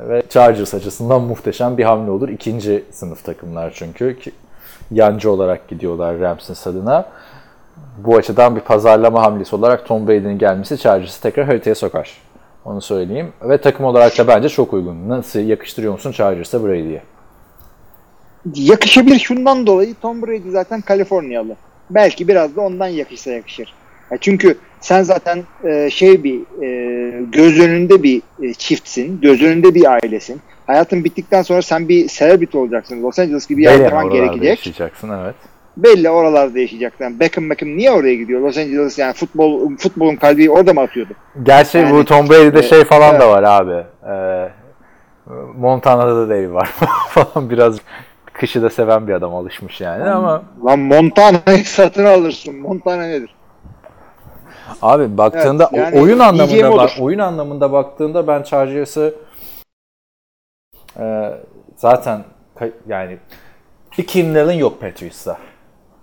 E, ve Chargers açısından muhteşem bir hamle olur. İkinci sınıf takımlar çünkü. Yancı olarak gidiyorlar Rams'in stadına. Bu açıdan bir pazarlama hamlesi olarak Tom Brady'nin gelmesi Chargers'ı tekrar haritaya sokar. Onu söyleyeyim. Ve takım olarak da bence çok uygun. Nasıl yakıştırıyor musun Chargers'a Brady'ye? yakışabilir şundan dolayı Tom Brady zaten Kaliforniyalı. Belki biraz da ondan yakışsa yakışır. Çünkü sen zaten e, şey bir e, göz önünde bir e, çiftsin, göz önünde bir ailesin. Hayatın bittikten sonra sen bir celebrity olacaksın. Los Angeles gibi Belli yaşaman gerekecek. yaşayacaksın evet. Belli oralarda yaşayacaksın. Yani Beckham Beckham niye oraya gidiyor? Los Angeles yani futbol futbolun kalbi orada mı atıyordu? Gerçi Yani, bu Tom Brady'de e, şey falan da evet. var abi. Ee, Montana'da da evi var falan biraz kışı da seven bir adam alışmış yani ama Lan Montana'yı satın alırsın. Montana nedir? Abi baktığında Evet, yani oyun anlamında bak oyun anlamında baktığında ben Chargers'ı e, zaten yani bir Kim yok Patriots'ta.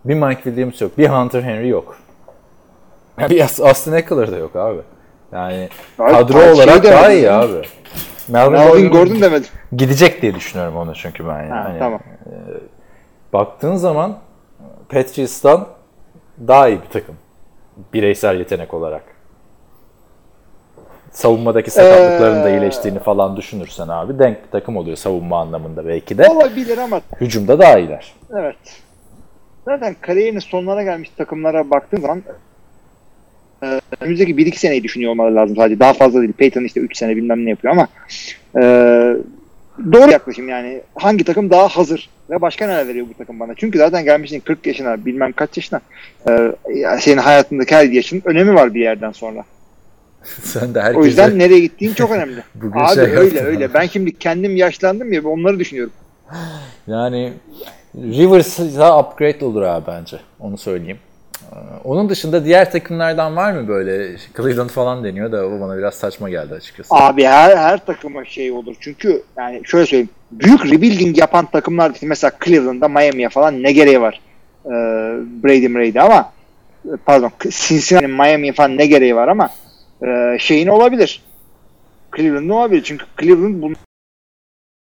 Bir Mike Williams yok. Bir Hunter Henry yok. Bir Austin Eckler da yok abi. Yani Abi, kadro şey olarak daha demedim iyi abi. Melvin Melvin Gordon- demedim. gidecek diye düşünüyorum onu çünkü ben yani. Ha, Hani, tamam. Baktığın zaman Patriots'tan daha iyi bir takım. Bireysel yetenek olarak. Savunmadaki sakatlıkların da Ee, iyileştiğini falan düşünürsen abi denk bir takım oluyor savunma anlamında belki de. Olabilir ama Hücumda daha iyiler. Evet. Zaten kariyerinin sonlarına gelmiş takımlara baktığın zaman e, önümüzdeki 1-2 seneyi düşünüyor olmaları lazım sadece. Daha fazla değil. Peyton işte 3 sene bilmem ne yapıyor ama e, doğru yaklaşım yani. Hangi takım daha hazır ve başka neler veriyor bu takım bana? Çünkü zaten gelmişsin 40 yaşına bilmem kaç yaşına e, ya senin hayatındaki her yaşın önemi var bir yerden sonra. Sen de O herkese yüzden nereye gittiğin çok önemli. Bugün Abi şey öyle öyle. abi. Ben şimdi kendim yaşlandım ya onları düşünüyorum. yani Rivers'a upgrade olur abi bence. Onu söyleyeyim. Onun dışında diğer takımlardan var mı böyle? Cleveland falan deniyor da o bana biraz saçma geldi açıkçası. Abi her her takıma şey olur. Çünkü yani şöyle söyleyeyim. Büyük rebuilding yapan takımlar mesela Cleveland'da Miami'ye falan ne gereği var? Ee, Brady Brady ama pardon Cincinnati'nin Miami'ye falan ne gereği var ama e, şeyin olabilir. Cleveland'ın olabilir. Çünkü Cleveland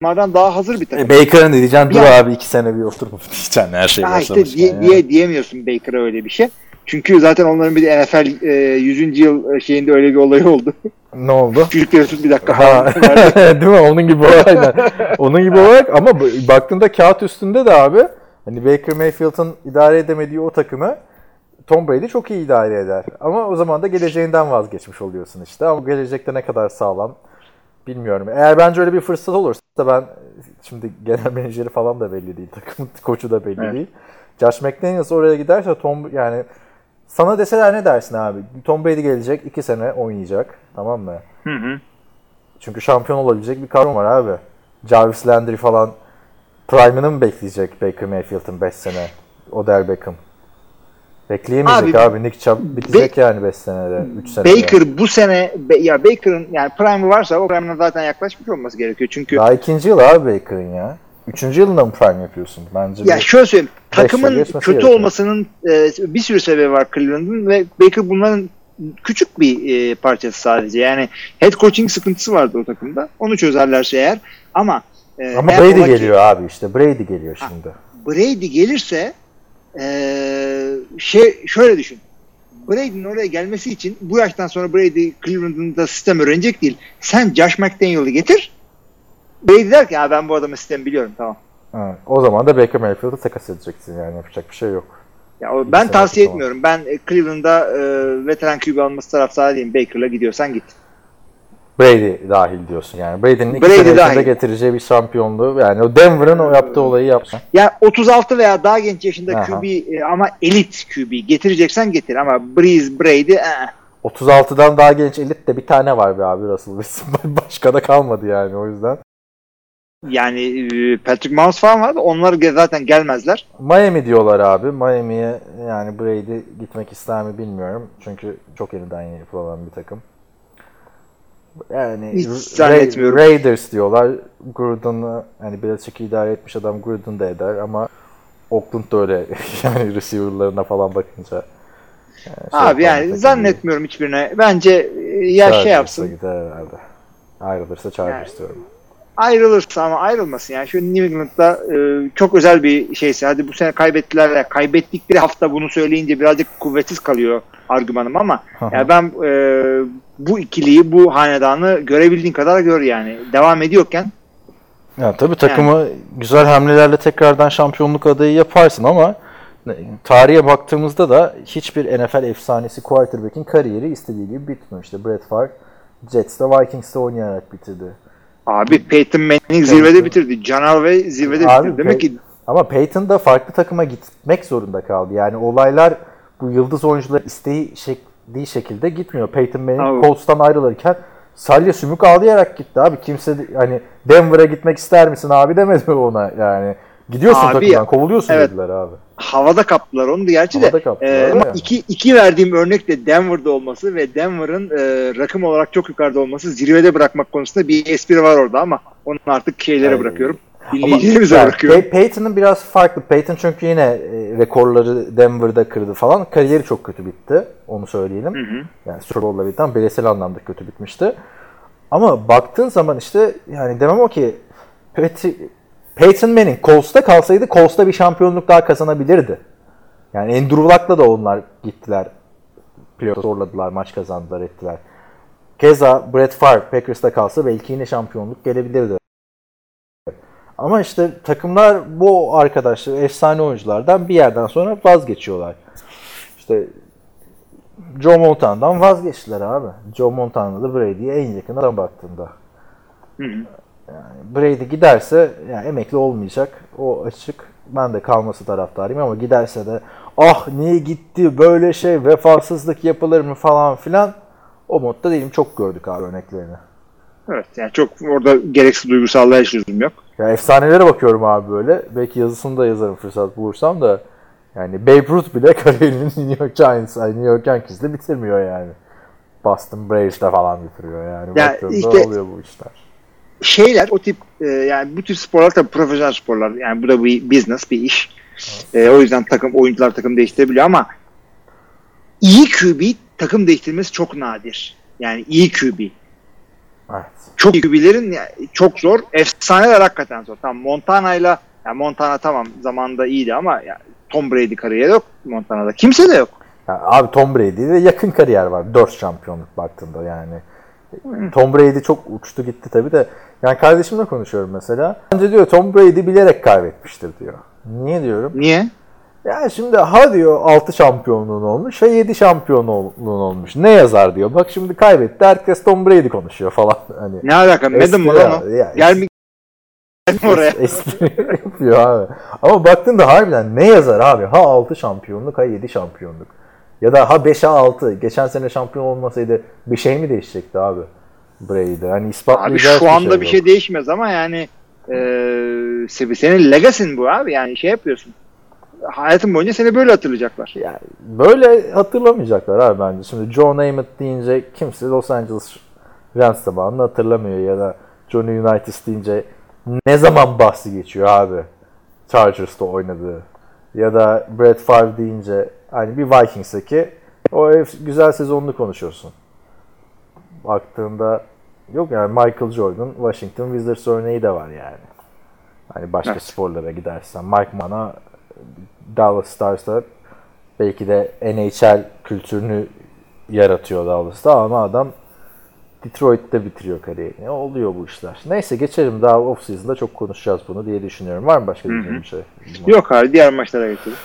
bunlardan daha hazır bir takım. E, Baker'ın ne diyeceksin? Dur abi iki sene bir oturma diyeceksin her şey Ha işte diye, ya. diye, diyemiyorsun Baker'a öyle bir şey. Çünkü zaten onların bir de NFL e, 100. yıl şeyinde öyle bir olayı oldu. Ne oldu? Çocukları tut bir dakika Ha, değil mi? Onun gibi aynen. Onun gibi olarak ama baktığında kağıt üstünde de abi hani Baker Mayfield'ın idare edemediği o takımı Tom Brady çok iyi idare eder. Ama o zaman da geleceğinden vazgeçmiş oluyorsun işte. Ama gelecekte ne kadar sağlam bilmiyorum. Eğer bence öyle bir fırsat olursa ben şimdi genel menajeri falan da belli değil. Takımın koçu da belli Evet. değil. Josh McDaniels oraya giderse Tom yani sana deseler ne dersin abi? Tom Brady gelecek, iki sene oynayacak. Tamam mı? Hı hı. Çünkü şampiyon olabilecek bir kadro var abi. Jarvis Landry falan prime'ını mı bekleyecek Baker Mayfield'ın 5 sene? Odell Beckham. Bekleyemeyecek Abi, abi. Nick Chubb bitecek yani 5 senede, 3 senede. Baker bu sene Be- ya Baker'ın yani prime varsa o prime'ına zaten yaklaşmış olması gerekiyor. Çünkü Daha ikinci yıl abi Baker'ın ya. Üçüncü yılında mı prime yapıyorsun? Bence ya şöyle söyleyeyim takımın kötü gerekiyor. olmasının e, bir sürü sebebi var Cleveland'ın ve Baker bunların küçük bir e, parçası sadece. Yani head coaching sıkıntısı vardı o takımda. Onu çözerlerse eğer ama e, Ama eğer Brady ola ki geliyor abi işte. Brady geliyor şimdi. Brady gelirse e, şey şöyle düşün. Brady'nin oraya gelmesi için bu yaştan sonra Brady Cleveland'ın da sistem öğrenecek değil. Sen Josh McDaniel'ı getir. Brady der ki ya ben bu adamın sistemi biliyorum tamam. Ha, o zaman da Baker Mayfield'ı takas edeceksin yani yapacak bir şey yok. Ya o- ben tavsiye etmiyorum. Ben e, Cleveland'da e, veteran QB alması taraftarı değilim. Baker'la gidiyorsan git. Brady dahil diyorsun yani. Brady'nin iki Brady sene dahil. getireceği bir şampiyonluğu yani o Denver'ın o yaptığı olayı yapsın. Ya 36 veya daha genç yaşında Aha. QB e, ama elit QB getireceksen getir ama Breeze, Brady eh. 36'dan daha genç elit de bir tane var be abi Russell Wilson. Başka da kalmadı yani o yüzden. yani e, Patrick Mahomes falan vardı. Onlar zaten gelmezler. Miami diyorlar abi. Miami'ye yani Brady gitmek ister mi bilmiyorum. Çünkü çok yeniden yapılan bir takım. Yani Hiç Ra- zannetmiyorum. Raiders diyorlar. Gruden'ı hani Belichick'i idare etmiş adam Gruden da eder ama Oakland da öyle yani receiver'larına falan bakınca. Yani şey Abi yani zannetmiyorum hiçbirine. Bence e, ya şey Chargers'a yapsın. Gider herhalde. Ayrılırsa Chargers Yani- diyorum. Ayrılırsa ama ayrılmasın. Yani şu New England'da e, çok özel bir şeyse hadi bu sene kaybettiler ya kaybettikleri hafta bunu söyleyince birazcık kuvvetsiz kalıyor argümanım ama yani ben e, bu ikiliyi bu hanedanı görebildiğin kadar gör yani. Devam ediyorken Ya tabii takımı güzel hamlelerle tekrardan şampiyonluk adayı yaparsın ama tarihe baktığımızda da hiçbir NFL efsanesi quarterback'in kariyeri istediği gibi bitmiyor. İşte Brett Favre Jets'te Vikings'te oynayarak bitirdi. Abi Peyton Manning zirvede bitirdi. John Elway zirvede Abi, bitirdi. Demek Pey- ki Ama Peyton da farklı takıma gitmek zorunda kaldı. Yani olaylar bu yıldız oyuncular isteği şekli şekilde gitmiyor. Peyton Manning. Colts'tan ayrılırken salya sümük ağlayarak gitti abi. Kimse de- hani Denver'a gitmek ister misin abi demedi ona yani. Gidiyorsun Abi takımdan kovuluyorsun evet. dediler abi. Havada kaptılar onu gerçi Havada de. kaptılar, E, ama iki, iki verdiğim örnek de Denver'da olması ve Denver'ın e, rakım olarak çok yukarıda olması zirvede bırakmak konusunda bir espri var orada ama onu artık şeylere Ay. bırakıyorum. Dinleyicilerimize yani bırakıyorum. Pey- Peyton'ın biraz farklı. Peyton çünkü yine e, rekorları Denver'da kırdı falan. Kariyeri çok kötü bitti. Onu söyleyelim. Hı hı. Yani Super Bowl'la biten bireysel anlamda kötü bitmişti. Ama baktığın zaman işte yani demem o ki Peyton, Peyton Manning Colts'ta kalsaydı Colts'ta bir şampiyonluk daha kazanabilirdi. Yani Andrew Luck'la da onlar gittiler. Playoff zorladılar, maç kazandılar, ettiler. Keza Brett Favre Packers'ta kalsa belki yine şampiyonluk gelebilirdi. Ama işte takımlar bu arkadaşlar, efsane oyunculardan bir yerden sonra vazgeçiyorlar. İşte Joe Montana'dan vazgeçtiler abi. Joe Montana da Brady'ye en yakın adam baktığında. Hı hı. Brady giderse yani emekli olmayacak. O açık. Ben de kalması taraftarıyım ama giderse de ah niye gitti böyle şey vefasızlık yapılır mı falan filan o modda değilim. Çok gördük abi örneklerini. Evet yani çok orada gereksiz duygusallığa hiç lüzum yok. Ya efsanelere bakıyorum abi böyle. Belki yazısını da yazarım fırsat bulursam da. Yani Babe Ruth bile kariyerini New York Giants, New York Yankees'de bitirmiyor yani. Boston Braves'de falan bitiriyor yani. Ya Baktığında işte- oluyor bu işler. Şeyler o tip e, yani bu tip sporlar tabii profesyonel sporlar. Yani bu da bir business, bir iş. E, o yüzden takım oyuncular takım değiştirebiliyor ama iyi QB takım değiştirmesi çok nadir. Yani iyi QB. Evet. Çok iyi QB'lerin çok zor. Efsaneler hakikaten zor. Tamam Montana'yla yani Montana tamam zamanında iyiydi ama ya, Tom Brady kariyeri yok Montana'da. Kimse de yok. Ya abi Tom Brady'de yakın kariyer var. 4 şampiyonluk baktığında yani. Tom Brady çok uçtu gitti tabii de. Yani kardeşimle konuşuyorum mesela. Bence diyor Tom Brady bilerek kaybetmiştir diyor. Niye diyorum? Niye? Ya şimdi ha diyor 6 şampiyonluğun olmuş, ha 7 şampiyonluğun olmuş. Ne yazar diyor. Bak şimdi kaybetti. Herkes Tom Brady konuşuyor falan. Hani Ne alaka? Madden mı lan o? abi, ya, Gel mi Gelme oraya. espri yapıyor abi. Ama baktığında harbiden ne yazar abi? Ha 6 şampiyonluk, ha 7 şampiyonluk. Ya da ha 5'e 6. Geçen sene şampiyon olmasaydı bir şey mi değişecekti abi? Brady'de. Hani Abi şu anda bir yok. şey değişmez ama yani e, senin legasin bu abi. Yani şey yapıyorsun. Hayatın boyunca seni böyle hatırlayacaklar. Yani böyle hatırlamayacaklar abi bence. Şimdi John Namath deyince kimse Los Angeles Rams zamanını hatırlamıyor ya da Johnny Unitas deyince ne zaman bahsi geçiyor abi Chargers'ta oynadığı ya da Brett Favre deyince hani bir Vikings'teki o güzel sezonunu konuşuyorsun. Baktığında yok yani Michael Jordan, Washington Wizards örneği de var yani. Hani başka Evet. sporlara gidersen Mike Mana Dallas Stars'ta belki de NHL kültürünü yaratıyor Dallas'ta ama adam Detroit'te bitiriyor kariyerini. Oluyor bu işler. Neyse geçelim daha off season'da çok konuşacağız bunu diye düşünüyorum. Var mı başka diyeceğim bir şey? Yok abi diğer maçlara geçelim.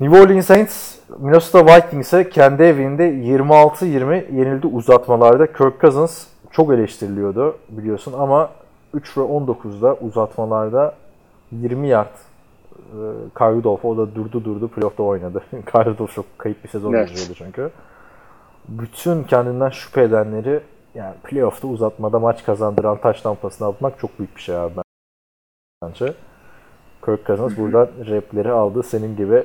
New Orleans Saints Minnesota Vikings'e kendi evinde 26-20 yenildi uzatmalarda. Kirk Cousins çok eleştiriliyordu biliyorsun ama 3 ve 19'da uzatmalarda 20 yard e, Kyle Rudolph o da durdu durdu playoff'ta oynadı. Kyle Rudolph çok kayıp bir sezon Evet. geçiriyordu çünkü. Bütün kendinden şüphe edenleri yani playoff'ta uzatmada maç kazandıran taş tampasını atmak çok büyük bir şey abi bence. Kirk Cousins buradan repleri aldı. Senin gibi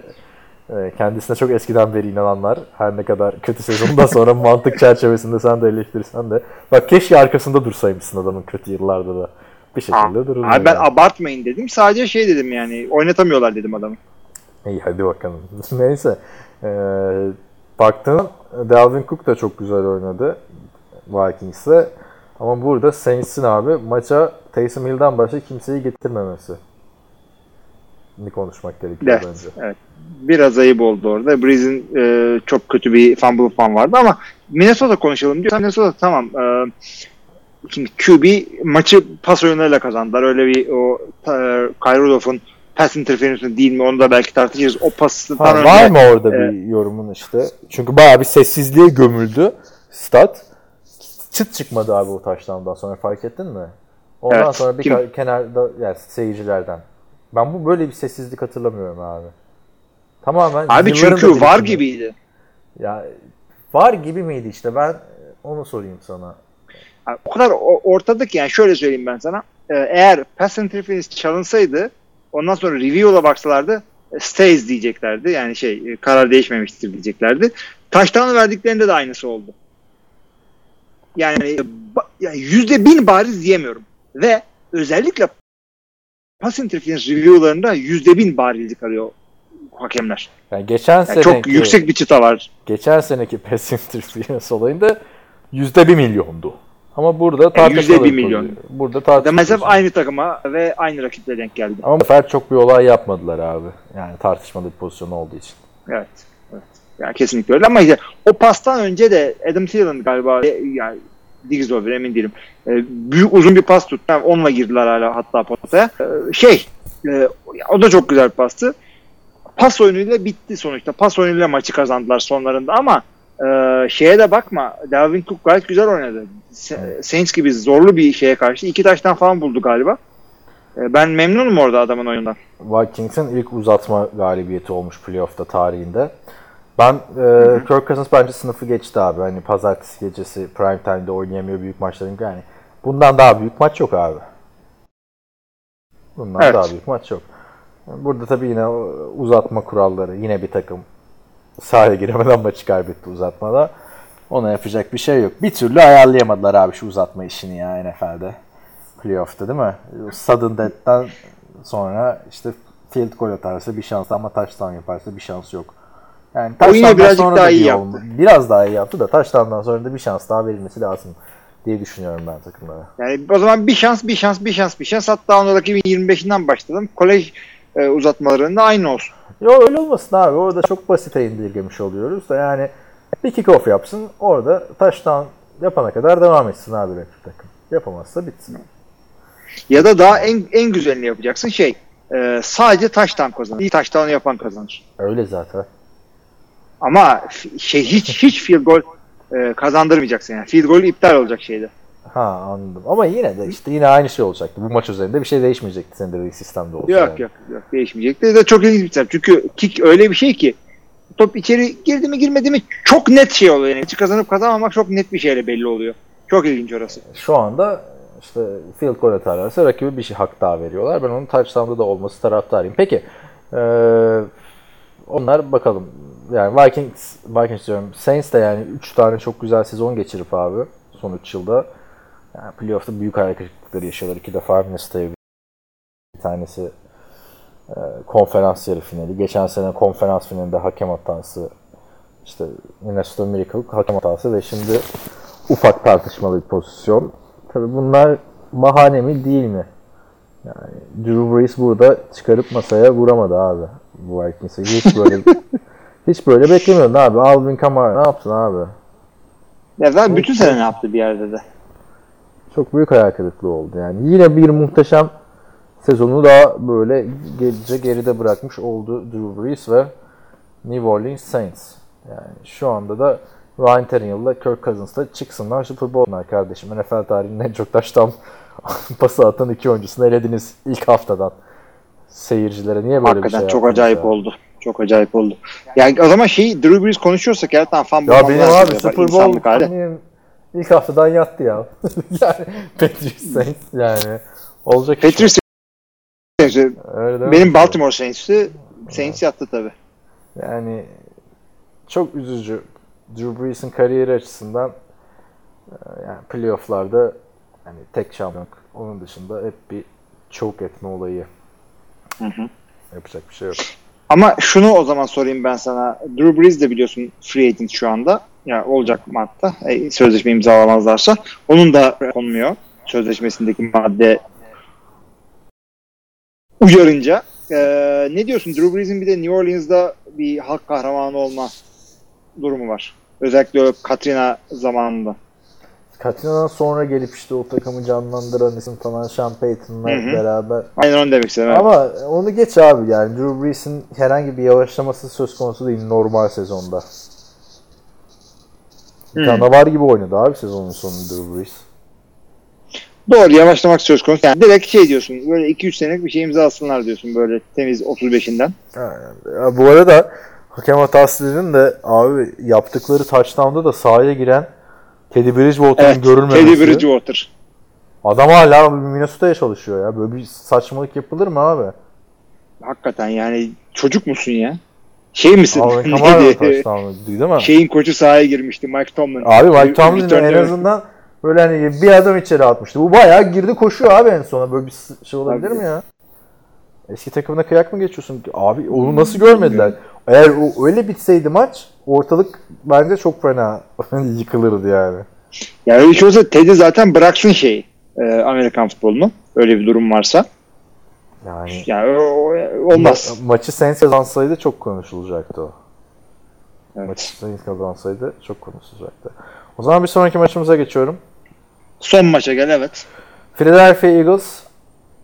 kendisine çok eskiden beri inananlar her ne kadar kötü sezonundan sonra mantık çerçevesinde sen de eleştirirsen de bak keşke arkasında dursaymışsın adamın kötü yıllarda da bir şekilde durulmuyor. Abi ben abartmayın dedim. Sadece şey dedim yani oynatamıyorlar dedim adamı. İyi hadi bakalım. Neyse. Ee, baktığın Dalvin Cook da çok güzel oynadı Vikings'e. Ama burada Saints'in abi maça Taysom Hill'den başka kimseyi getirmemesi. Konuşmak gerekiyor Evet, bence. evet. Biraz ayıp oldu orada. Breeze'in e, çok kötü bir fumble fan vardı ama Minnesota konuşalım diyor. Minnesota tamam. E, şimdi QB maçı pas oyunlarıyla kazandılar. Öyle bir o e, Kyle Rudolph'un pass interference değil mi onu da belki tartışırız. O pastan Ha, önce var mı orada bir yorumun işte? Çünkü bayağı bir sessizliğe gömüldü stat. Çıt çıkmadı abi o taştandan sonra fark ettin mi? Ondan Evet, sonra bir kim? kenarda yani seyircilerden. Ben bu böyle bir sessizlik hatırlamıyorum abi. Tamamen Abi çünkü var birikimi. gibiydi. Ya var gibi miydi işte ben onu sorayım sana. Yani o kadar ortada ki yani şöyle söyleyeyim ben sana. Ee, eğer pass interference çalınsaydı ondan sonra review'la baksalardı e, stays diyeceklerdi. Yani şey e, karar değişmemiştir diyeceklerdi. Taştan verdiklerinde de aynısı oldu. Yani yüzde bin bariz diyemiyorum. Ve özellikle pass interference review'larında yüzde bin barizlik arıyor hakemler. Yani geçen Yani seneki çok yüksek bir çıta var. geçen seneki pass interference olayında yüzde bir milyondu. Ama burada Yani tartışmalı. yüzde bir milyon. Burada tartışmalı. maalesef aynı takıma ve aynı rakiple denk geldi. Ama bu sefer çok bir olay yapmadılar abi. Yani tartışmalı bir pozisyon olduğu için. Evet. evet. Yani kesinlikle öyle ama işte o pastan önce de Adam Thielen galiba yani Diggs over emin değilim. E, büyük uzun bir pas tuttu. Yani onunla girdiler hala hatta potaya. E, şey e, o da çok güzel bir pastı. Pas oyunuyla bitti sonuçta. Pas oyunuyla maçı kazandılar sonlarında ama e, şeye de bakma. Dalvin Cook gayet güzel oynadı. Saints gibi zorlu bir şeye karşı iki taştan falan buldu galiba. E, ben memnunum orada adamın oyundan. Vikings'in ilk uzatma galibiyeti olmuş playoff'ta tarihinde. Ben e, Kirk Cousins bence sınıfı geçti abi. Hani pazartesi gecesi prime time'de oynayamıyor büyük maçların yani. Bundan daha büyük maç yok abi. Bundan Evet. daha büyük maç yok. Burada tabii yine uzatma kuralları. Yine bir takım sahaya giremeden maçı kaybetti uzatmada. Ona yapacak bir şey yok. Bir türlü ayarlayamadılar abi şu uzatma işini ya NFL'de. Playoff'ta değil mi? Sudden death'ten sonra işte field goal atarsa bir şans ama touchdown yaparsa bir şans yok. Yani touchdown'dan birazcık sonra daha da iyi yaptı. olma- Biraz daha iyi yaptı da touchdown'dan sonra da bir şans daha verilmesi lazım diye düşünüyorum ben takımlara. Yani o zaman bir şans, bir şans, bir şans, bir şans. Hatta onu rakibin 25'inden başladım. Kolej e, uzatmalarında aynı olsun. Yok öyle olmasın abi. Orada çok basite indirgemiş oluyoruz da yani bir kick-off yapsın. Orada touchdown yapana kadar devam etsin abi rakip takım. Yapamazsa bitsin. Ya da daha en en güzelini yapacaksın şey. e, sadece touchdown kazanır. İyi touchdown yapan kazanır. Öyle zaten. Ama şey hiç hiç field goal e, kazandırmayacaksın yani. Field goal iptal olacak şeyde. Ha anladım. Ama yine de işte yine aynı şey olacaktı. Bu maç üzerinde bir şey değişmeyecekti senin dediğin sistemde olsa. Yok yani. yok yok değişmeyecek. De çok ilginç bir sistem. Çünkü kick öyle bir şey ki top içeri girdi mi girmedi mi çok net şey oluyor. Yani. Kazanıp kazanmamak çok net bir şeyle belli oluyor. Çok ilginç orası. Şu anda işte field goal atarlarsa rakibe bir şey hak daha veriyorlar. Ben onun touchdown'da da olması taraftarıyım. Peki eee, onlar bakalım. Yani Vikings, Vikings diyorum. Saints de yani 3 tane çok güzel sezon geçirip abi son 3 yılda. Yani playoff'ta büyük hayal kırıklıkları yaşıyorlar. İki defa Minnesota'ya bir tanesi e, konferans yarı finali. Geçen sene konferans finalinde hakem hatası işte Minnesota Miracle hakem hatası ve şimdi ufak tartışmalı bir pozisyon. Tabi bunlar bahane mi değil mi? Yani Drew Brees burada çıkarıp masaya vuramadı abi bu Vikings'e. Hiç böyle hiç böyle beklemiyordun abi. Alvin Kamara ne yaptın abi? Ya zaten bütün sene ne yaptı bir yerde de. Çok büyük hayal kırıklığı oldu yani. Yine bir muhteşem sezonu daha böyle gerice geride bırakmış oldu Drew Brees ve New Orleans Saints. Yani şu anda da Ryan Tannehill'la Kirk Cousins da çıksınlar Super Bowl'lar kardeşim. NFL tarihinin en çok taştan pası atan iki oyuncusunu elediniz ilk haftadan. Seyircilere niye böyle Hakikaten bir şey çok acayip ya? oldu. Çok acayip oldu. Yani o zaman şey Drew Brees konuşuyorsak ya tamam fan Ya benim abi Super Bowl tahminim ilk haftadan yattı ya. yani Patriots Saints yani olacak iş mi? Patriots Öyle benim Baltimore Saints'i Saints yattı tabi. Yani çok üzücü. Drew Brees'in kariyeri açısından e, yani playoff'larda hani tek şampiyonluk onun dışında hep bir choke etme olayı. Yapacak bir şey yok. Ama şunu o zaman sorayım ben sana. Drew Brees de biliyorsun free agent şu anda. Ya olacak Mart'ta. E, sözleşme imzalamazlarsa. Onun da konmuyor. Sözleşmesindeki madde uyarınca. E, ne diyorsun? Drew Brees'in bir de New Orleans'da bir halk kahramanı olma durumu var. Özellikle Katrina zamanında. Katrina'dan sonra gelip işte o takımı canlandıran isim falan Sean Payton'la beraber. Aynen onu demek istedim. evet. Ama onu geç abi yani Drew Brees'in herhangi bir yavaşlaması söz konusu değil normal sezonda. Hı. Canavar gibi oynadı abi sezonun sonunda Drew Brees. Doğru yavaşlamak söz konusu. Yani direkt şey diyorsun. Böyle 2-3 senelik bir şey imzalasınlar diyorsun böyle temiz 35'inden. Aynen. Ya bu arada hakem hatası dedin de abi yaptıkları touchdown'da da sahaya giren Teddy Bridgewater'ın Evet. görülmemesi. Teddy Bridgewater. Adam hala Minnesota'ya çalışıyor ya. Böyle bir saçmalık yapılır mı abi? Hakikaten yani çocuk musun ya? Şey misin? Kamara Neydi? değil mi? Şeyin koçu sahaya girmişti Mike Tomlin. Abi Mike Tomlin en azından böyle hani bir adam içeri atmıştı. Bu bayağı girdi koşuyor abi en sona. Böyle bir şey olabilir Abi. mi ya? Eski takımına kıyak mı geçiyorsun? Abi onu nasıl görmediler? Eğer o öyle bitseydi maç ortalık bence çok fena yıkılırdı yani. Ya öyle şey olsa Teddy zaten bıraksın şeyi. e, Amerikan futbolunu. Öyle bir durum varsa. Yani Yani o- olmaz. Ma- maçı Saints kazansaydı çok konuşulacaktı o. Evet. Maçı Saints kazansaydı çok konuşulacaktı. O zaman bir sonraki maçımıza geçiyorum. Son maça gel evet. Philadelphia Eagles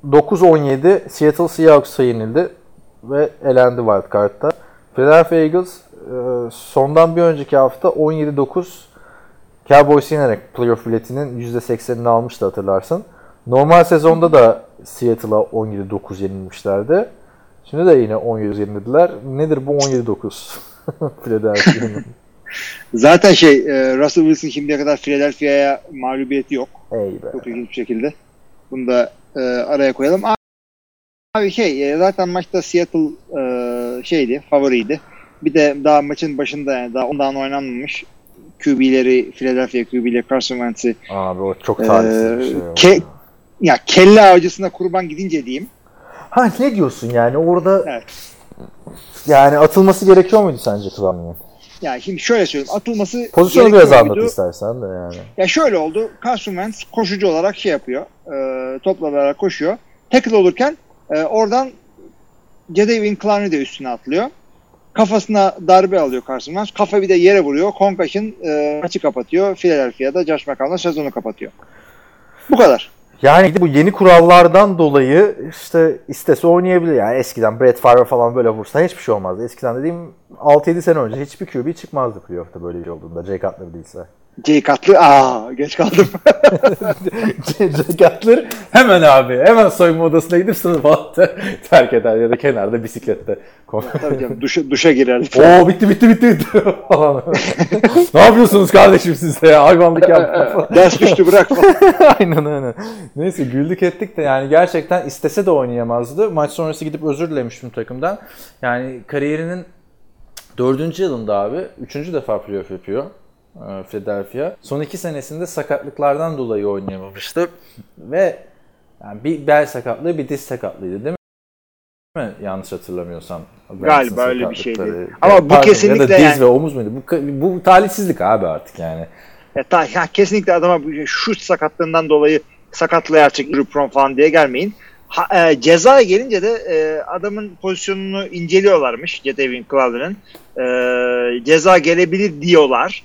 9-17 Seattle Seahawks'a yenildi ve elendi Wild Card'da. Philadelphia Eagles e, sondan bir önceki hafta 17-9 Cowboys'u yenerek playoff biletinin %80'ini almıştı hatırlarsın. Normal sezonda da Seattle'a 17-9 yenilmişlerdi. Şimdi de yine 17 yenildiler. Nedir bu 17-9? Philadelphia'nın. Zaten şey e, Russell Wilson şimdiye kadar Philadelphia'ya mağlubiyeti yok. Ey be. Çok ilginç bir şekilde. Bunu da e, araya koyalım. Abi şey zaten maçta Seattle şeydi favoriydi. Bir de daha maçın başında yani daha ondan oynanmamış QB'leri Philadelphia QB'leri Carson Wentz'i Abi o çok Ee, talihsiz bir şey. ke- ya kelle avcısına kurban gidince diyeyim. Ha ne diyorsun yani orada Evet. yani atılması gerekiyor muydu sence Clowney'in? Yani şimdi şöyle söyleyeyim atılması Pozisyonu biraz anlat istersen de yani. Ya şöyle oldu. Carson Wentz koşucu olarak şey yapıyor. E, topla beraber koşuyor. Tackle olurken e, oradan Jadavion Clowney de üstüne atlıyor. Kafasına darbe alıyor Carson. Kafa bir de yere vuruyor. Concussion e, maçı kapatıyor. Philadelphia'da Josh McCown'la sezonu kapatıyor. Bu kadar. Yani bu yeni kurallardan dolayı işte istese oynayabilir. Yani eskiden Brett Favre falan böyle vursa hiçbir şey olmazdı. Eskiden dediğim 6-7 sene önce hiçbir QB çıkmazdı playoff'ta böyle bir olduğunda. Jay Cutler değilse. Jay Cutler. Aa geç kaldım. Jay Cutler hemen abi hemen soyunma odasına gidip sınıf altı terk eder ya da kenarda bisiklette. Tabii canım duşa, duşa girerdik. Oo bitti bitti bitti bitti ne yapıyorsunuz kardeşim siz de ya hayvanlık yapma Ders düştü bırak aynen aynen. Neyse güldük ettik de yani gerçekten istese de oynayamazdı. Maç sonrası gidip özür dilemiştim takımdan. Yani kariyerinin dördüncü yılında abi. Üçüncü defa playoff yapıyor. E, Philadelphia. Son iki senesinde sakatlıklardan dolayı oynayamamıştı. Ve yani bir bel sakatlığı bir diz sakatlığıydı değil mi? Yanlış hatırlamıyorsam. Galiba öyle bir şeydi. Sakatlıkları. Ama bu Pardon, kesinlikle ya da diz yani- ve omuz muydu? Bu, bu talihsizlik abi artık yani. Ya, ta, ya kesinlikle adama şu sakatlığından dolayı sakatlığa artık Rupron falan diye gelmeyin. Ha, e, cezaya gelince de e, adamın pozisyonunu inceliyorlarmış Jadavion Clowney'nin. E, ceza gelebilir diyorlar.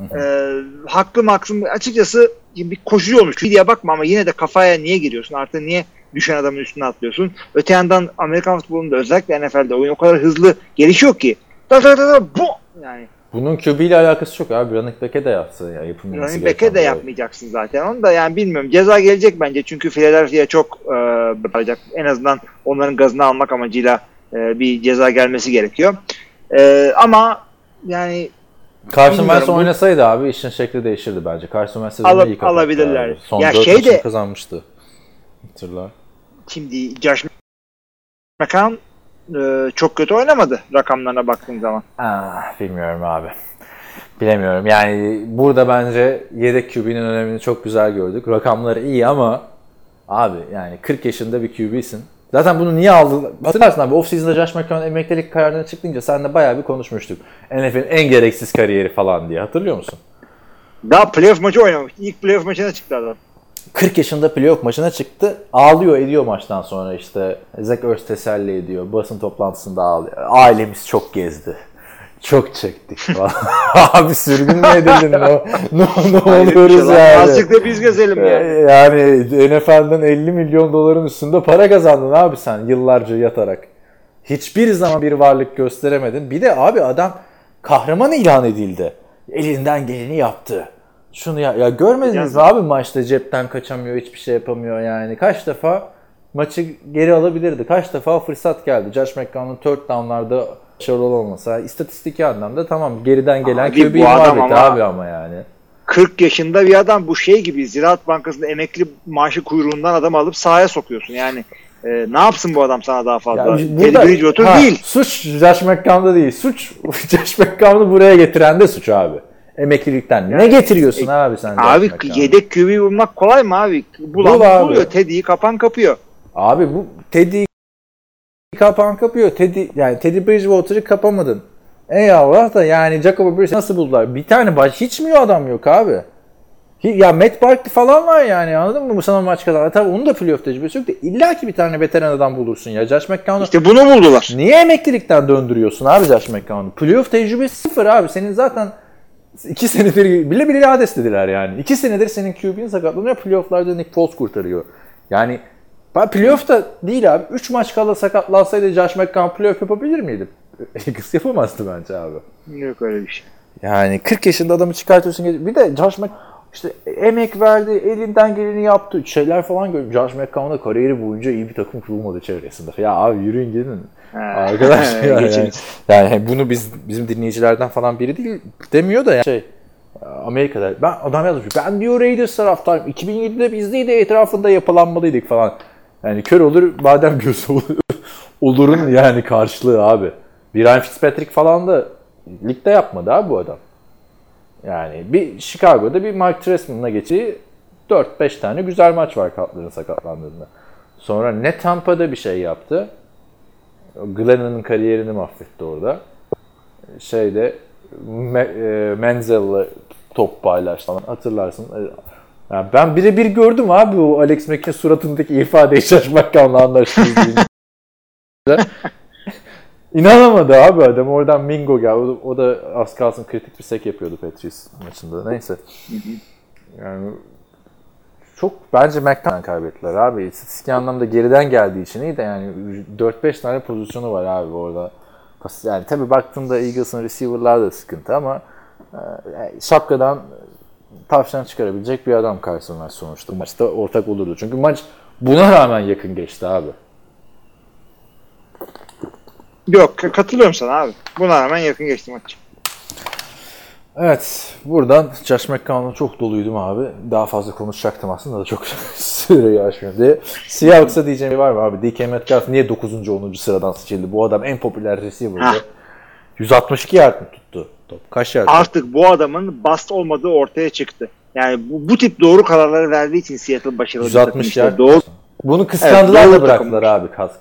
E, hakkı maksım açıkçası bir koşucu olmuş diye bakma ama yine de kafaya niye giriyorsun? Artık niye düşen adamın üstüne atlıyorsun? Öte yandan Amerikan futbolunda özellikle NFL'de oyun o kadar hızlı gelişiyor ki. Da da da da bu yani Bunun QB ile alakası çok abi. Running back'e de yaptı ya yapılmaması Running back'e de yapmayacaksın zaten. Onu da yani bilmiyorum. Ceza gelecek bence. Çünkü Philadelphia çok e, bırakacak. En azından onların gazını almak amacıyla e, bir ceza gelmesi gerekiyor. E, ama yani Carson Wentz oynasaydı abi işin şekli değişirdi bence. Carson Wentz sezonu iyi kapattı alabilirler. abi. Son Ya dört şey maçını de- kazanmıştı. Hatırla. şimdi Josh McCown e, çok kötü oynamadı rakamlarına baktığın zaman. Ah, bilmiyorum abi. Bilemiyorum. Yani burada bence yedek QB'nin önemini çok güzel gördük. Rakamları iyi ama abi yani 40 yaşında bir QB'sin. Zaten bunu niye aldı? Hatırlarsın abi off-season'da Josh McCown emeklilik kararına çıktığınca sen de bayağı bir konuşmuştuk. NFL'in en gereksiz kariyeri falan diye. Hatırlıyor musun? Daha playoff maçı oynamamış. İlk playoff maçına çıktı adam. 40 yaşında playoff maçına çıktı. Ağlıyor ediyor maçtan sonra işte. Zach Ertz teselli ediyor. Basın toplantısında ağlıyor. Ailemiz çok gezdi. Çok çektik. Abi sürgün mü edildin? Ne, ne, ne oluyoruz yani? Azıcık da biz gezelim yani. Ee, Yani NFL'den 50 milyon doların üstünde para kazandın abi sen yıllarca yatarak. Hiçbir zaman bir varlık gösteremedin. Bir de abi adam kahraman ilan edildi. Elinden geleni yaptı. Şunu ya, ya görmediniz mi abi maçta cepten kaçamıyor, hiçbir şey yapamıyor yani. Kaç defa maçı geri alabilirdi. Kaç defa fırsat geldi. Josh McCown'un third down'larda başarılı olmasa istatistiki anlamda tamam geriden gelen Abi QB muhabbeti abi ama yani. 40 yaşında bir adam bu şey gibi Ziraat Bankası'nda emekli maaşı kuyruğundan adam alıp sahaya sokuyorsun. Yani e, ne yapsın bu adam sana daha fazla? Ya Teddy burada Bridgewater ha, değil. Suç Josh McCown'da değil. Suç Josh McCown'u buraya getiren de suç abi. Emeklilikten. ne Yani- getiriyorsun abi sen Abi yedek QB bulmak kolay mı abi? Bulan Bul abi. buluyor. Teddy'yi kapan kapıyor. Abi bu Teddy kapan kapıyor. Teddy yani Teddy Bridgewater'ı kapamadın. Eyvallah da yani Jacob Brissett nasıl buldular? Bir tane baş hiç mi adam yok abi? Ya Matt Barkley falan var yani anladın mı? Bu sana maç kadar. Tabii onun da playoff tecrübesi yok da illa ki bir tane veteran adam bulursun ya. Josh McCown'u İşte bunu buldular. Niye emeklilikten döndürüyorsun abi Josh McCown'u? Playoff tecrübesi sıfır abi. Senin zaten iki senedir bile bile lades dediler yani. İki senedir senin QB'in sakatlanıyor. Playoff'larda Nick Foles kurtarıyor. Yani ben playoff'ta değil abi. 3 maç kala sakatlansaydı Josh McCown playoff yapabilir miydi? Eagles yapamazdı bence abi. Yok öyle bir şey. Yani 40 yaşında adamı çıkartıyorsun. Bir de Josh Mc işte emek verdi, elinden geleni yaptı. Şeyler falan gördüm. Josh McCown'da kariyeri boyunca iyi bir takım kurulmadı çevresinde. Ya abi yürüyün gidin. Arkadaşlar yani, yani, yani bunu biz bizim dinleyicilerden falan biri değil demiyor da yani şey Amerika'da ben adam yazmış. Ben diyor Raiders taraftarıyım. 2007'de biz değil de etrafında yapılanmalıydık falan. Yani kör olur badem gözü olur. olurun yani karşılığı abi. Bir Ryan Fitzpatrick falan da ligde yapmadı abi bu adam. Yani bir Chicago'da bir Mike Trestman'la geçtiği 4-5 tane güzel maç var Cutler'ın sakatlandığında. Sonra ne Tampa'da bir şey yaptı. Glennon'ın kariyerini mahvetti orada. Şeyde e, Menzel'la top paylaştı hatırlarsın. Yani ben birebir gördüm abi o Alex Mack'in suratındaki ifadeyi şaşmakla anlaştığımız İnanamadı abi adam. Oradan Mingo geldi. O, o da az kalsın kritik bir sek yapıyordu Patriots maçında. Neyse. Yani çok bence McCann'dan kaybettiler abi. İstatistik anlamda geriden geldiği için iyi de yani 4-5 tane pozisyonu var abi orada. Yani tabii baktığında Eagles'ın receiver'lar da sıkıntı ama e, şapkadan tavşan çıkarabilecek bir adam Carson Wentz sonuçta. Maçta ortak olurdu. Çünkü maç buna rağmen yakın geçti abi. Yok katılıyorum sana abi. Buna rağmen yakın geçti maç. Evet. Buradan Josh McCown'la çok doluydum abi. Daha fazla konuşacaktım aslında da çok süreyi aşmıyor diye. Seahawks'a diyeceğim bir var mı abi? DK Metcalf niye 9. 10. sıradan seçildi? Bu adam en popüler receiver'dı. 162 yard mı tuttu? Top. Kaç yard? Artık bu adamın bast olmadığı ortaya çıktı. Yani bu, bu tip doğru kararları verdiği için Seattle başarılı 160 yard. Doğru. Bunu kıskandılar Evet, da bıraktılar abi. Kas,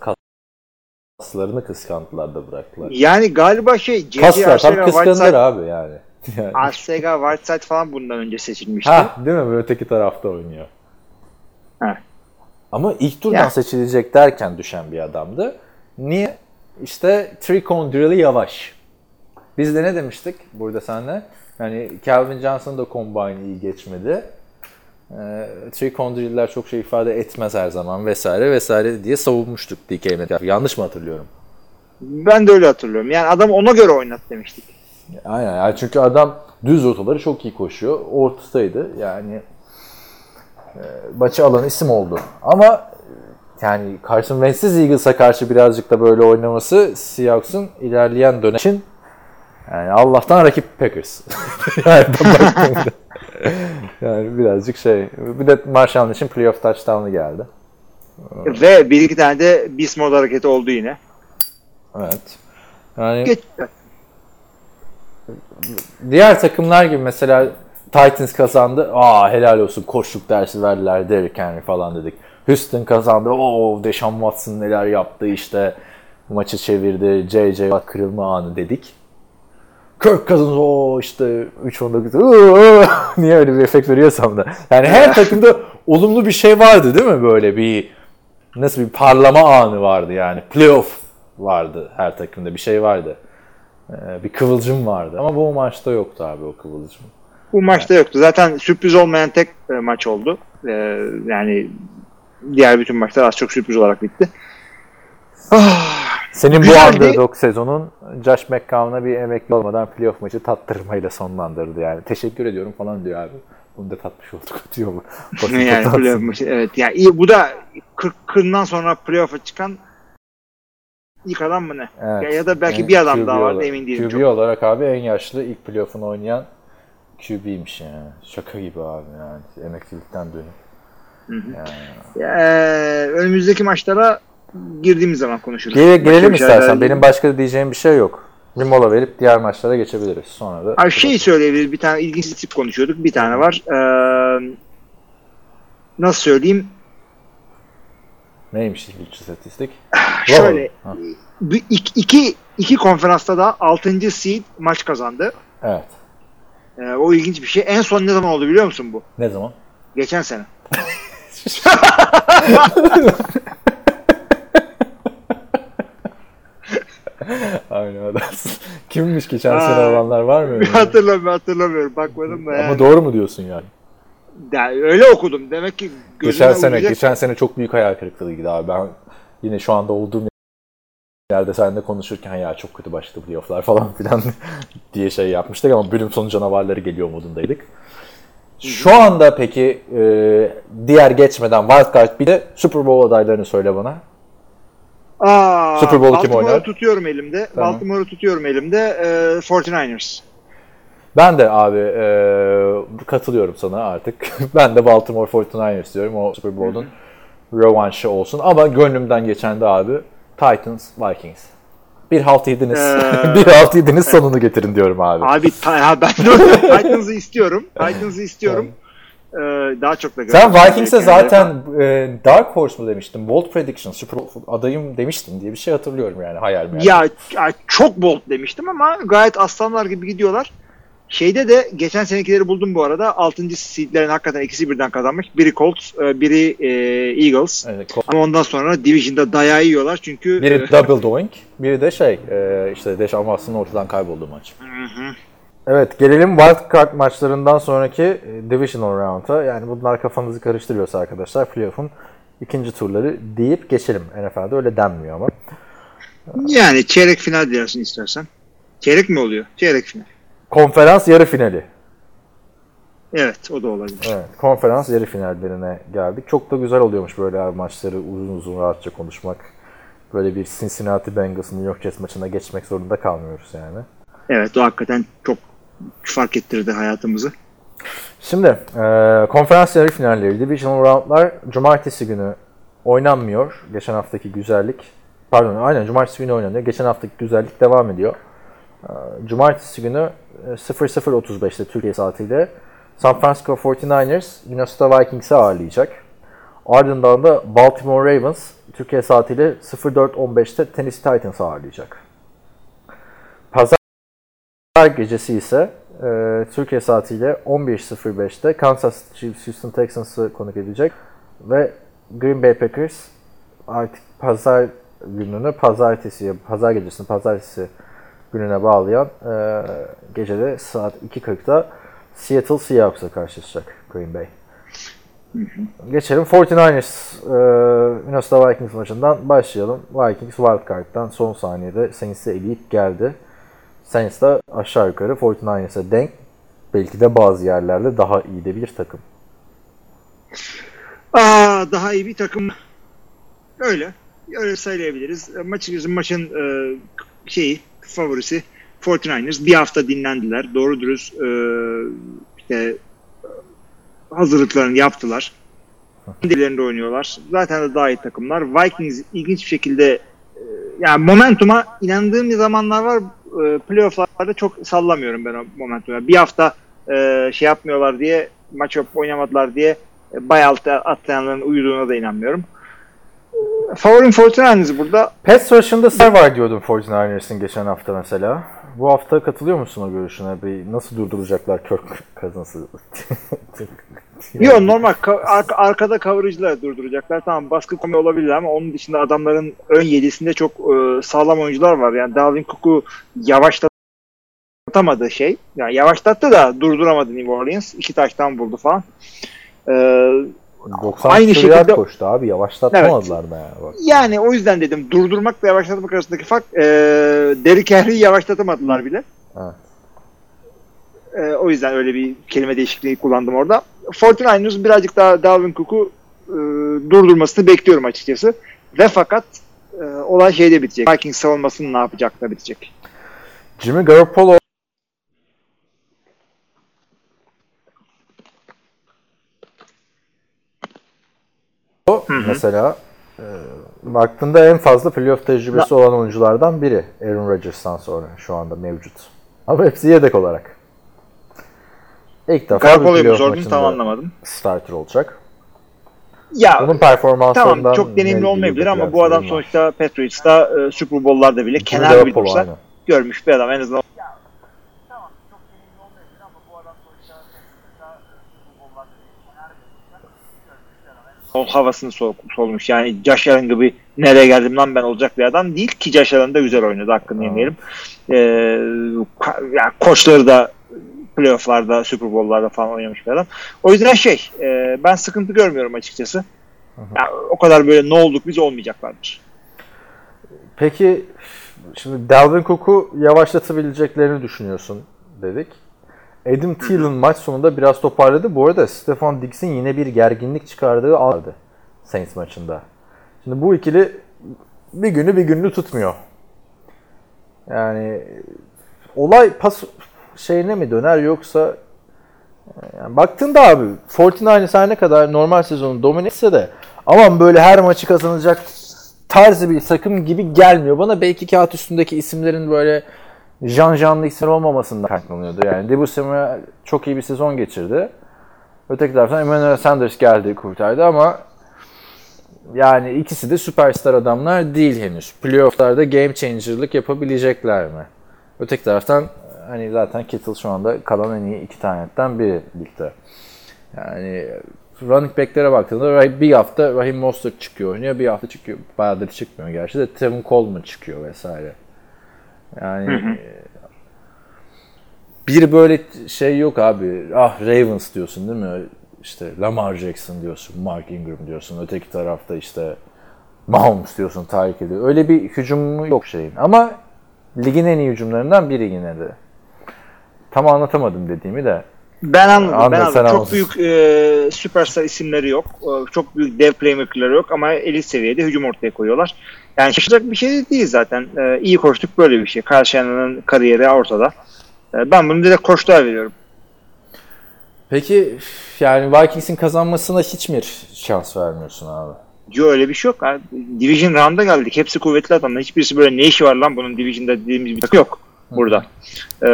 kaslarını kıskandılar da bıraktılar. Yani galiba şey J.J. Kaslar tam Whiteside, abi yani. yani. Arcega, Whiteside falan bundan önce seçilmişti. Ha değil mi? Böyle öteki tarafta oynuyor. Ha. Ama ilk turdan Ya. seçilecek derken düşen bir adamdı. Niye? İşte Tricon Drill'i yavaş. Biz de ne demiştik burada senle? Yani Calvin Johnson da combine iyi geçmedi. Ee, Tricon Drill'ler çok şey ifade etmez her zaman vesaire vesaire diye savunmuştuk DK Metcalf. Yanlış mı hatırlıyorum? Ben de öyle hatırlıyorum. Yani adam ona göre oynat demiştik. Aynen. Yani çünkü adam düz rotaları çok iyi koşuyor. Ortadaydı. Yani e, maçı alan isim oldu. Ama e, yani Carson Wentz'siz Eagles'a karşı birazcık da böyle oynaması Seahawks'ın ilerleyen dönem için yani Allah'tan rakip Packers. yani, birazcık şey. Bir de Marshall için playoff touchdown'ı geldi. Ve bir iki tane de beast mode hareketi oldu yine. Evet. Yani Geç. diğer takımlar gibi mesela Titans kazandı. Aa helal olsun koşluk dersi verdiler Derrick Henry falan dedik. Houston kazandı. Oo Deshaun Watson neler yaptı işte. Maçı çevirdi. JJ Watt kırılma anı dedik. Kirk Cousins o işte 3-19 niye öyle bir efekt veriyorsam da. Yani her takımda olumlu bir şey vardı değil mi böyle bir nasıl bir parlama anı vardı yani. Playoff vardı her takımda bir şey vardı. Ee, bir kıvılcım vardı ama bu maçta yoktu abi o kıvılcım. Bu maçta yoktu. Zaten sürpriz olmayan tek e, maç oldu. E, yani diğer bütün maçlar az çok sürpriz olarak bitti. Senin bu Güzeldi. underdog sezonun Josh McCown'a bir emekli olmadan playoff maçı tattırmayla sonlandırdı yani. Teşekkür ediyorum falan diyor abi. Bunu da tatmış olduk diyor bu. Basın yani toplantısı. playoff maçı. Evet. Yani iyi, bu da 40 40'dan sonra playoff'a çıkan ilk adam mı ne? Evet. Ya, ya da belki Yani bir adam QB daha vardı olarak- emin değilim. QB Çok. olarak abi en yaşlı ilk playoff'unu oynayan QB'ymiş yani. Şaka gibi abi yani. Emeklilikten dönüp. Ee, önümüzdeki maçlara girdiğimiz zaman konuşuruz. Bir şeyler istersen. Benim başka diyeceğim bir şey yok. Bir mola verip diğer maçlara geçebiliriz. Sonra da Abi şey söyleyebiliriz. Bir tane ilginç istatistik konuşuyorduk. Bir tane var. Ee, nasıl söyleyeyim? neymiş ilginç istatistik? Şöyle Ha, bir- iki, iki, iki konferansta da 6. seed maç kazandı. Evet. Ee, o ilginç bir şey. En son ne zaman oldu biliyor musun bu? Ne zaman? Geçen sene. Aynen adamsın. Kimmiş geçen sene Aa. olanlar var mı? öyle? hatırlamıyorum, hatırlamıyorum. Bakmadım da yani. Ama doğru mu diyorsun yani? Yani öyle okudum. Demek ki Geçen sene, uyacak. geçen sene çok büyük hayal kırıklığıydı abi. Ben yine şu anda olduğum yerde seninle konuşurken ya çok kötü başladı playofflar falan filan diye şey yapmıştık ama bölüm sonu canavarları geliyor modundaydık. Şu anda peki e, diğer geçmeden wildcard bir de Super Bowl adaylarını söyle bana. Aa, Super Bowl kim oynar? tutuyorum elimde. Tamam. Baltimore'u tutuyorum elimde. Ee, 49ers. Ben de abi e, katılıyorum sana artık. ben de Baltimore 49ers diyorum o Super Bowl'un rövanşı olsun ama gönlümden geçen de abi Titans Vikings. Bir halt yediniz. Ee, bir halt yediniz sonunu getirin diyorum abi. Abi ta- ha, ben de Titans'ı istiyorum. Titans'ı istiyorum. Ee, daha çok da Sen Vikings'e zaten e, Dark Horse mu demiştin? Bold Prediction, Super adayım demiştin diye bir şey hatırlıyorum yani hayal meyal. Ya, ya çok bold demiştim ama gayet aslanlar gibi gidiyorlar. Şeyde de geçen senekileri buldum bu arada. 6. seedlerin hakikaten ikisi birden kazanmış. Biri Colts, e, biri e, Eagles. Evet, Ama ondan sonra Division'da dayağı yiyorlar çünkü biri e, double doink, biri de şey e, işte Deşan Watson'ın ortadan kaybolduğu maç. hı hı. Evet gelelim wild card maçlarından sonraki e, divisional round'a. Yani bunlar kafanızı karıştırıyorsa arkadaşlar playoff'un ikinci turları deyip geçelim. NFL'de öyle denmiyor ama. yani çeyrek final diyorsun istersen. Çeyrek mi oluyor? Çeyrek final. Konferans yarı finali. Evet o da olabilir. Evet, konferans yarı finallerine geldik. Çok da güzel oluyormuş böyle abi maçları uzun uzun rahatça konuşmak. Böyle bir Cincinnati Bengals New York Jets maçına geçmek zorunda kalmıyoruz yani. Evet o hakikaten çok fark ettirdi hayatımızı. Şimdi e, konferans yarı finalleri, divisional roundlar cumartesi günü oynanmıyor. Geçen haftaki güzellik, pardon aynen cumartesi günü oynanıyor. Geçen haftaki güzellik devam ediyor. E, cumartesi günü e, 00.35'te Türkiye saatiyle San Francisco 49ers Minnesota Vikings'i ağırlayacak. Ardından da Baltimore Ravens Türkiye saatiyle 04.15'te Tennessee Titans'ı ağırlayacak. Pazar gecesi ise e, Türkiye saatiyle 11.05'te Kansas Chiefs Houston Texans'ı konuk edecek ve Green Bay Packers artık pazar gününü pazartesiye, pazar gecesini pazartesi gününe bağlayan e, gecede saat 2.40'da Seattle Seahawks'a karşılaşacak Green Bay. Geçelim 49ers e, Minnesota Vikings maçından başlayalım. Vikings wildcard'dan son saniyede Saints'i eleyip geldi. Saints de aşağı yukarı 49ers'e denk. Belki de bazı yerlerde daha iyi de bir takım. Aa, daha iyi bir takım. Öyle. Öyle sayabiliriz. Maçın, maçın e, şeyi, favorisi 49ers. Bir hafta dinlendiler. Doğru dürüst e, işte hazırlıklarını yaptılar. Kendilerinde oynuyorlar. Zaten de daha iyi takımlar. Vikings ilginç bir şekilde e, yani momentuma inandığım zamanlar var. E, playofflarda çok sallamıyorum ben o momentuma. Bir hafta e, şey yapmıyorlar diye maç oynamadılar diye e, bayağı atlayanların uyuduğuna da inanmıyorum. Favorim 49ers burada. Pass rush'ında ser var diyordum 49ers'in geçen hafta mesela. Bu hafta katılıyor musun o görüşüne? Bir nasıl durduracaklar Kirk Cousins'ı? Yok normal ka- ar- arkada coverage'la durduracaklar. Tamam baskı komi olabilir ama onun dışında adamların ön yedisinde çok e, sağlam oyuncular var. Yani Dalvin Cook'u yavaşlatamadı şey. Yani yavaşlattı da durduramadı New Orleans. İki taştan buldu falan. E, 90 Aynı şekilde- koştu abi. Yavaşlatmadılar mı yani? Bak. yani o yüzden dedim durdurmakla yavaşlatmak arasındaki fark e, Derrick Henry'i yavaşlatamadılar bile. Evet. E, o yüzden öyle bir kelime değişikliği kullandım orada. 49ers birazcık daha Dalvin Cook'u e, durdurmasını bekliyorum açıkçası. Ve fakat e, olay şeyde bitecek. Vikings savunmasının ne yapacak da bitecek. Jimmy Garoppolo O mesela e, baktığında en fazla playoff tecrübesi olan oyunculardan biri Aaron Rodgers'tan sonra şu anda mevcut. Ama hepsi yedek olarak. İlk defa bir playoff sordun maçında tam anlamadım. starter olacak. Ya Onun performanslarından tamam çok deneyimli olmayabilir ama bu adam sonuçta Patriots'ta e, Super Bowl'larda bile kenar bir dursa görmüş bir adam en azından. O havasını sol, solmuş. Yani Josh Allen gibi nereye geldim lan ben olacak bir adam değil ki Josh Allen da güzel oynadı hakkını yemeyelim. Ee, ka- yani koçları da playofflarda, Super Bowl'larda falan oynamış bir adam. O yüzden şey, e, ben sıkıntı görmüyorum açıkçası. Yani o kadar böyle ne olduk biz olmayacaklardır. Peki şimdi Dalvin Cook'u yavaşlatabileceklerini düşünüyorsun dedik. Adam Thielen maç sonunda biraz toparladı. Bu arada Stefan Diggs'in yine bir gerginlik çıkardığı aldı Saints maçında. Şimdi bu ikili bir günü bir gününü tutmuyor. Yani olay pas şeyine mi döner yoksa yani baktığında abi 49ers her ne kadar normal sezonu domine etse de Aman böyle her maçı kazanacak tarzı bir takım gibi gelmiyor. Bana belki kağıt üstündeki isimlerin böyle Jean Jean'lı isim olmamasından kaynaklanıyordu. Yani Debu Samuel çok iyi bir sezon geçirdi. Öteki taraftan Emmanuel Sanders geldi kurtardı ama yani ikisi de süperstar adamlar değil henüz. Playoff'larda game changer'lık yapabilecekler mi? Öteki taraftan hani zaten Kittle şu anda kalan en iyi iki tanetten biri ligde. Yani running back'lere baktığında bir hafta Raheem Mostert çıkıyor oynuyor, bir hafta çıkıyor. Bayağıdır çıkmıyor gerçi de Tevin Coleman çıkıyor vesaire. Yani bir böyle şey yok abi. Ah Ravens diyorsun değil mi? İşte Lamar Jackson diyorsun, Mark Ingram diyorsun. Öteki tarafta işte Mahomes diyorsun, Tyreek ediyor. Öyle bir hücumu yok şeyin. Ama ligin en iyi hücumlarından biri yine de. Tam anlatamadım dediğimi de. Ben anladım. Anladım, ben anladım. Çok anladın. büyük e, süperstar isimleri yok. E, çok büyük dev playmaker'ları yok ama elit seviyede hücum ortaya koyuyorlar. Yani şaşıracak bir şey değil zaten. E, iyi koştuk böyle bir şey. Karşıyanın kariyeri ortada. E, ben bunu direkt koştuğa veriyorum. Peki yani Vikings'in kazanmasına hiç mi şans vermiyorsun abi? Yok öyle bir şey yok. Abi. Division round'a geldik. Hepsi kuvvetli adamlar. Hiçbirisi böyle ne işi var lan bunun Division'da dediğimiz bir takım yok burada. Ee,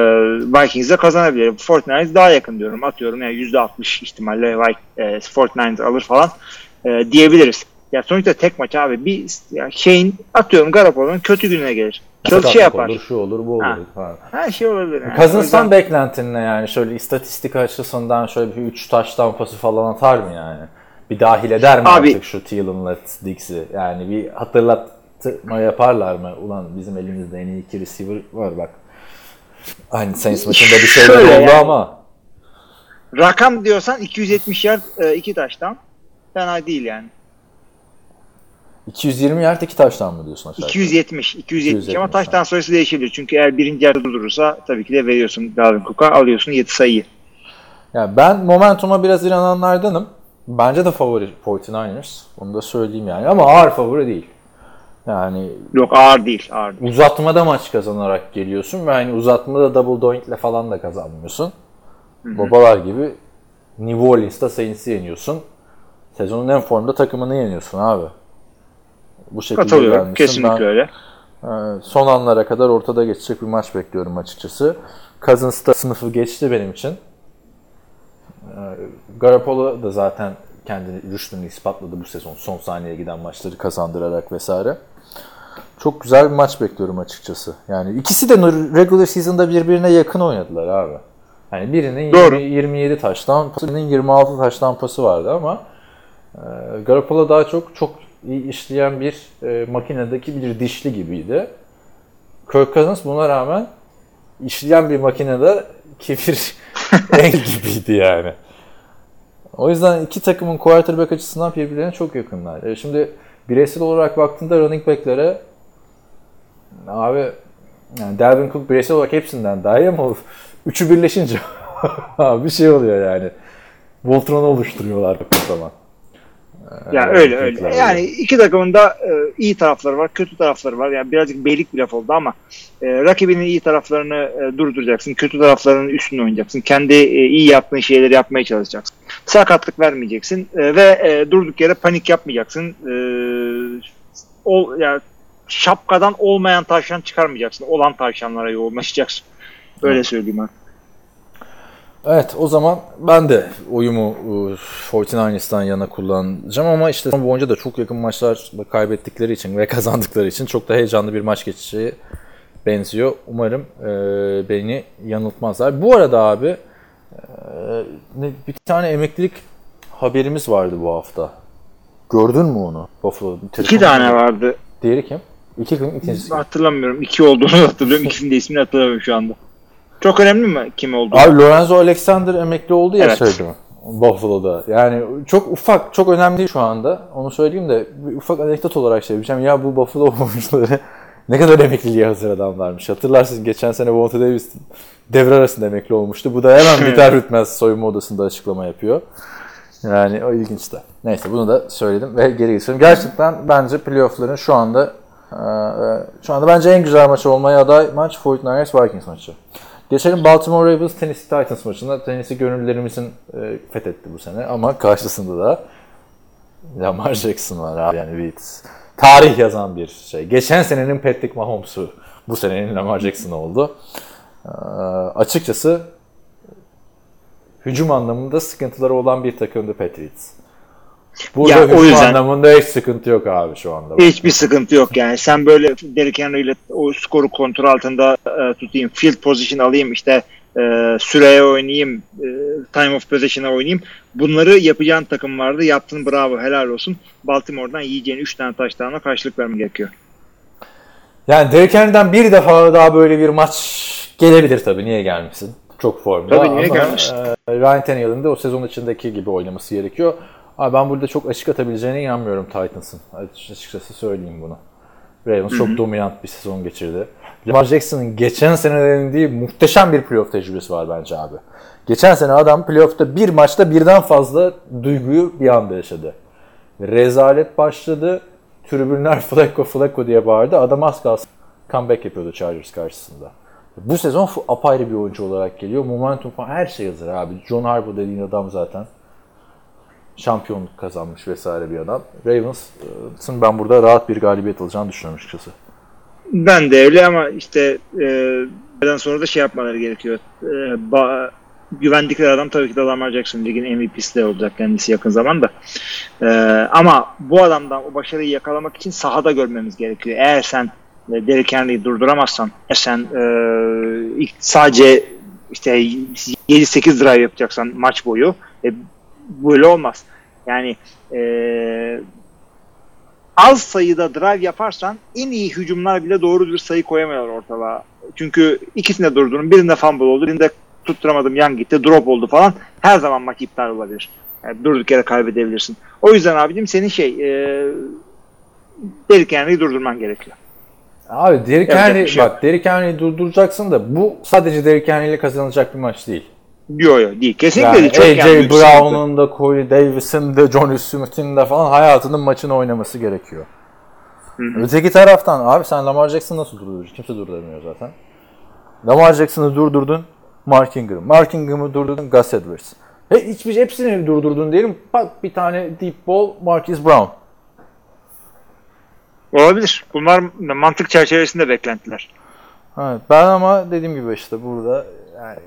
Vikings'e kazanabilir. Fortnite daha yakın diyorum. Atıyorum yani %60 ihtimalle e, Fortnite alır falan e, diyebiliriz. Ya sonuçta tek maç abi. Bir ya şeyin atıyorum Garoppolo'nun kötü gününe gelir. Çok şey yapar. Olur, şu olur, bu olur. Ha. Falan. Her şey olabilir. Yani. Kazanstan yüzden... beklentin ne yani? Şöyle istatistik açısından şöyle bir 3 taş tampası falan atar mı yani? Bir dahil eder mi Abi, artık şu Thiel'ınla Dix'i? Yani bir hatırlatma yaparlar mı? Ulan bizim elimizde en iyi iki receiver var bak. Hani Saints maçında bir şeyler oldu yani. ama. Rakam diyorsan 270 yard e, iki taştan. Fena değil yani. 220 yard iki taştan mı diyorsun aşağı? 270, 270, 270 ama taştan sonrası değişebilir. Çünkü eğer birinci yerde durursa tabii ki de veriyorsun Dalvin Cook'a alıyorsun 7 sayıyı. Yani ben momentuma biraz inananlardanım. Bence de favori 49ers. Onu da söyleyeyim yani. Ama ağır favori değil. Yani Yok ağır değil. Ağır değil. Uzatmada maç kazanarak geliyorsun ve hani uzatmada double doink'le falan da kazanmıyorsun. Hı-hı. Babalar gibi New Orleans'ta Saints'i yeniyorsun. Sezonun en formda takımını yeniyorsun abi. Bu şekilde Katılıyorum. Kesinlikle ben, öyle. E, son anlara kadar ortada geçecek bir maç bekliyorum açıkçası. Cousins da sınıfı geçti benim için. E, Garoppolo da zaten kendini rüştünü ispatladı bu sezon. Son saniyeye giden maçları kazandırarak vesaire. Çok güzel bir maç bekliyorum açıkçası. Yani ikisi de regular season'da birbirine yakın oynadılar abi. Yani birinin Doğru. 20, 27 taştan, birinin 26 taştan pası vardı ama e, Garoppolo daha çok çok iyi işleyen bir e, makinedeki bir dişli gibiydi. Kirk Cousins buna rağmen işleyen bir makinede kefir el gibiydi yani. O yüzden iki takımın quarterback açısından birbirlerine çok yakınlar. E şimdi bireysel olarak baktığında running back'lere abi yani Dalvin Cook bireysel olarak hepsinden daha iyi ama üçü birleşince bir şey oluyor yani. Voltron'u oluşturuyorlar o zaman. Yani öyle öyle. Yani iki takımın da e, iyi tarafları var, kötü tarafları var. Yani birazcık beylik bir laf oldu ama e, rakibinin iyi taraflarını e, durduracaksın, kötü taraflarının üstünde oynayacaksın. Kendi e, iyi yaptığın şeyleri yapmaya çalışacaksın. Sakatlık vermeyeceksin e, ve e, durduk yere panik yapmayacaksın. E, ol, yani şapkadan olmayan tavşan çıkarmayacaksın. Olan tavşanlara yoğunlaşacaksın. Böyle söyleyeyim ben. Evet o zaman ben de oyumu 49ers'tan e, yana kullanacağım ama işte son boyunca da çok yakın maçlar kaybettikleri için ve kazandıkları için çok da heyecanlı bir maç geçeceği benziyor. Umarım e, beni yanıltmazlar. Bu arada abi e, bir tane emeklilik haberimiz vardı bu hafta. Gördün mü onu? Buffalo. İki tane vardı. Diğeri kim? İki kim? İkincisi? Hatırlamıyorum. İki olduğunu hatırlıyorum. İkisinin de ismini hatırlamıyorum şu anda. Çok önemli mi kim oldu? Abi Lorenzo Alexander emekli oldu ya evet. söyledi Buffalo'da. Yani çok ufak, çok önemli şu anda. Onu söyleyeyim de bir ufak anekdot olarak şey yapacağım. Ya bu Buffalo oyuncuları ne kadar emekliliğe hazır adamlarmış. Hatırlarsınız geçen sene Vontae Davis devre arasında emekli olmuştu. Bu da hemen biter bitmez soyunma odasında açıklama yapıyor. Yani o ilginç de. Neyse bunu da söyledim ve geri geçiyorum. Gerçekten bence playoff'ların şu anda şu anda bence en güzel maç olmaya aday maç 49ers Vikings maçı. Geçelim Baltimore Ravens Tennessee Titans maçında. Tennessee gönüllerimizin e, fethetti bu sene ama karşısında da Lamar Jackson var abi. Yani bir tarih yazan bir şey. Geçen senenin Patrick Mahomes'u bu senenin Lamar Jackson oldu. Ee, açıkçası hücum anlamında sıkıntıları olan bir takımdı Patriots. Burada Ya, o yüzden- anlamında hiç sıkıntı yok abi şu anda. Hiçbir sıkıntı yok yani. Sen böyle Derrick Henry ile o skoru kontrol altında e, tutayım, field position alayım, işte e, süreye oynayayım, e, time of possession'a oynayayım. Bunları yapacağın takım vardı. Yaptın bravo, helal olsun. Baltimore'dan yiyeceğin 3 tane taştanla karşılık vermen gerekiyor. Yani Derrick Henry'den bir defa daha böyle bir maç gelebilir tabii. Niye gelmesin? Çok formda. Tabii, niye ama, gelmesin? e, Ryan Tannehill'in de o sezon içindeki gibi oynaması gerekiyor. Abi ben burada çok açık atabileceğine inanmıyorum Titans'ın. Açıkçası söyleyeyim bunu. Ravens çok dominant bir sezon geçirdi. Lamar Jackson'ın geçen sene denediği muhteşem bir playoff tecrübesi var bence abi. Geçen sene adam playoff'ta bir maçta birden fazla duyguyu bir anda yaşadı. Rezalet başladı. Tribünler Flacco Flacco diye bağırdı. Adam az kalsın comeback yapıyordu Chargers karşısında. Bu sezon apayrı bir oyuncu olarak geliyor. Momentum falan her şey hazır abi. John Harbaugh dediğin adam zaten şampiyonluk kazanmış vesaire bir adam. Ravens'ın ben burada rahat bir galibiyet alacağını düşünüyorum açıkçası. Ben de öyle ama işte e, sonra da şey yapmaları gerekiyor. E, ba- güvendikleri adam tabii ki de Lamar Jackson ligin MVP'si de olacak kendisi yakın zamanda. E, ama bu adamdan o başarıyı yakalamak için sahada görmemiz gerekiyor. Eğer sen e, Derrick Henry'i durduramazsan, sen e, ilk sadece işte 7-8 drive yapacaksan maç boyu e, böyle olmaz. Yani e, az sayıda drive yaparsan en iyi hücumlar bile doğru bir sayı koyamıyorlar ortalığa. Çünkü ikisini de durdurun. Birinde fumble oldu, birinde tutturamadım yan gitti, drop oldu falan. Her zaman maç iptal olabilir. Yani durduk yere kaybedebilirsin. O yüzden abicim senin şey e, Derrick Henry'i durdurman gerekiyor. Abi Derrick Henry şey bak Derrick Henry'i durduracaksın da bu sadece Derrick Henry ile kazanılacak bir maç değil. Yok yok değil. Kesinlikle Yani değil. Çok AJ. Brown'un da Corey Davis'in de Johnny Smith'in de falan hayatının maçını oynaması gerekiyor. Öteki taraftan abi sen Lamar Jackson'ı nasıl durduruyorsun? Kimse durduramıyor zaten. Lamar Jackson'ı durdurdun. Mark Ingram. Mark Ingram'ı durdurdun. Gus Edwards. He, hiçbir hepsini durdurdun diyelim. Bak bir tane deep ball Marquise Brown. Olabilir. Bunlar mantık çerçevesinde beklentiler. Evet, ben ama dediğim gibi işte burada yani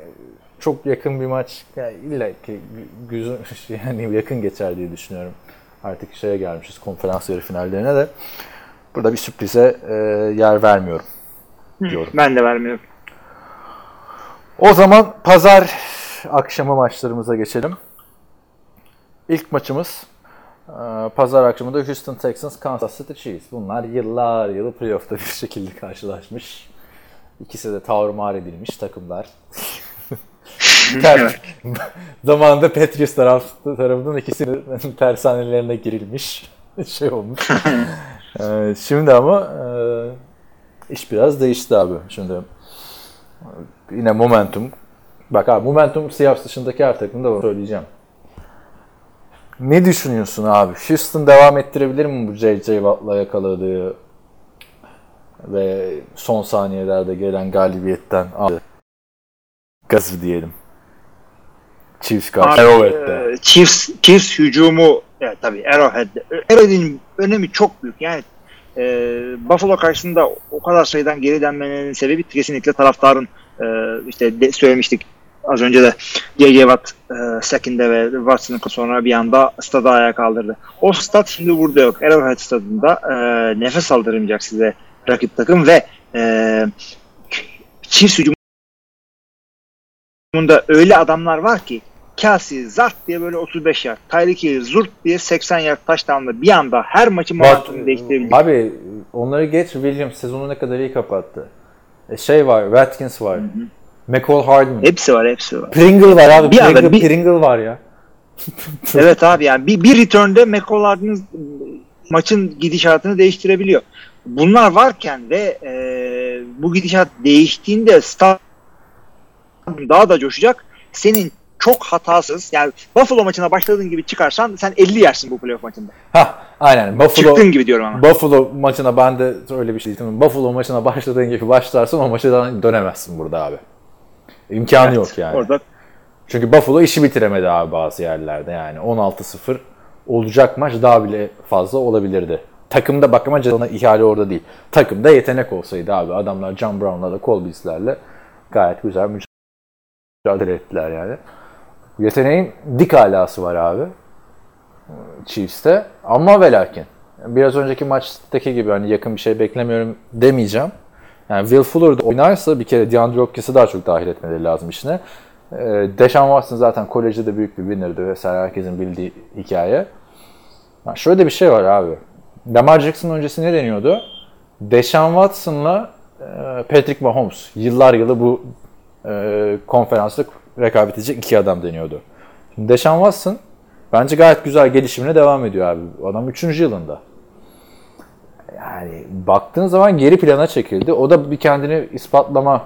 çok yakın bir maç yani illa ki güzel yani yakın geçer diye düşünüyorum. Artık şeye gelmişiz konferans yarı finallerine de. Burada bir sürprize e, yer vermiyorum diyorum. Ben de vermiyorum. O zaman pazar akşamı maçlarımıza geçelim. İlk maçımız e, pazar akşamında Houston Texans, Kansas City Chiefs. Bunlar yıllar yılı playoff'ta bir şekilde karşılaşmış. İkisi de tarumar edilmiş takımlar. Ter, zamanında Patriots taraf, tarafından ikisinin tersanelerine girilmiş şey olmuş. E, şimdi ama e, iş biraz değişti abi. Şimdi yine momentum. Bak abi momentum Seahawks dışındaki her takımda var. Söyleyeceğim. Ne düşünüyorsun abi? Houston devam ettirebilir mi bu J.J. Watt'la yakaladığı ve son saniyelerde gelen galibiyetten aldı? Gazı diyelim. Chiefs karşı. Arrowhead'de. Chiefs, Chiefs hücumu evet, tabii Arrowhead'de. Arrowhead'in önemi çok büyük. Yani e, Buffalo karşısında o kadar sayıdan geri denmenin sebebi kesinlikle taraftarın e, işte de, söylemiştik az önce de J.J. Watt e, second'de ve Watson'ın sonra bir anda stadı ayağa kaldırdı. O stat şimdi burada yok. Arrowhead stadında e, nefes aldırmayacak size rakip takım ve e, Chiefs hücumunda öyle adamlar var ki Kelsey zart diye böyle 35 yard, Tyreek Hill zurt diye 80 yard taştanla bir anda her maçın Bak, momentumunu değiştirebilecek. abi onları geç Williams sezonu ne kadar iyi kapattı. E, şey var, Watkins var. McCall Hardman. Hepsi var, hepsi var. Pringle var abi. Bir anda Pringle, bir- Pringle var ya. evet abi yani bir, bir return'de McCollard'ın maçın gidişatını değiştirebiliyor. Bunlar varken ve e, bu gidişat değiştiğinde stad daha da coşacak. Senin çok hatasız yani Buffalo maçına başladığın gibi çıkarsan sen 50 yersin bu playoff maçında. Ha, aynen. Buffalo Çıktığın gibi diyorum ama. Buffalo maçına ben de öyle bir şey diyeceğim. Buffalo maçına başladığın gibi başlarsın o maçtan dönemezsin burada abi. İmkanı yok yani. Orada Çünkü Buffalo işi bitiremedi abi bazı yerlerde yani. 16-0 olacak maç daha bile fazla olabilirdi. Takımda bak ama canına ihale orada değil. Takımda yetenek olsaydı abi adamlar John Brown'la da Colbins'lerle gayet güzel mücadele ettiler yani. Yeteneğin dik alası var abi. Chiefs'te. Ama ve lakin. Biraz önceki maçtaki gibi hani yakın bir şey beklemiyorum demeyeceğim. Yani Will Fuller oynarsa bir kere DeAndre Hopkins'i daha çok dahil etmeleri lazım işine. Ee, Deshaun Watson zaten kolejde de büyük bir winner'dı vesaire herkesin bildiği hikaye. Yani şöyle bir şey var abi. Lamar Jackson öncesi ne deniyordu? Deshaun Watson'la e, Patrick Mahomes yıllar yılı bu e, konferansta rekabet edecek iki adam deniyordu. Şimdi Deshaun Watson bence gayet güzel gelişimine devam ediyor abi. Adam 3. yılında. Yani baktığın zaman geri plana çekildi. O da bir kendini ispatlama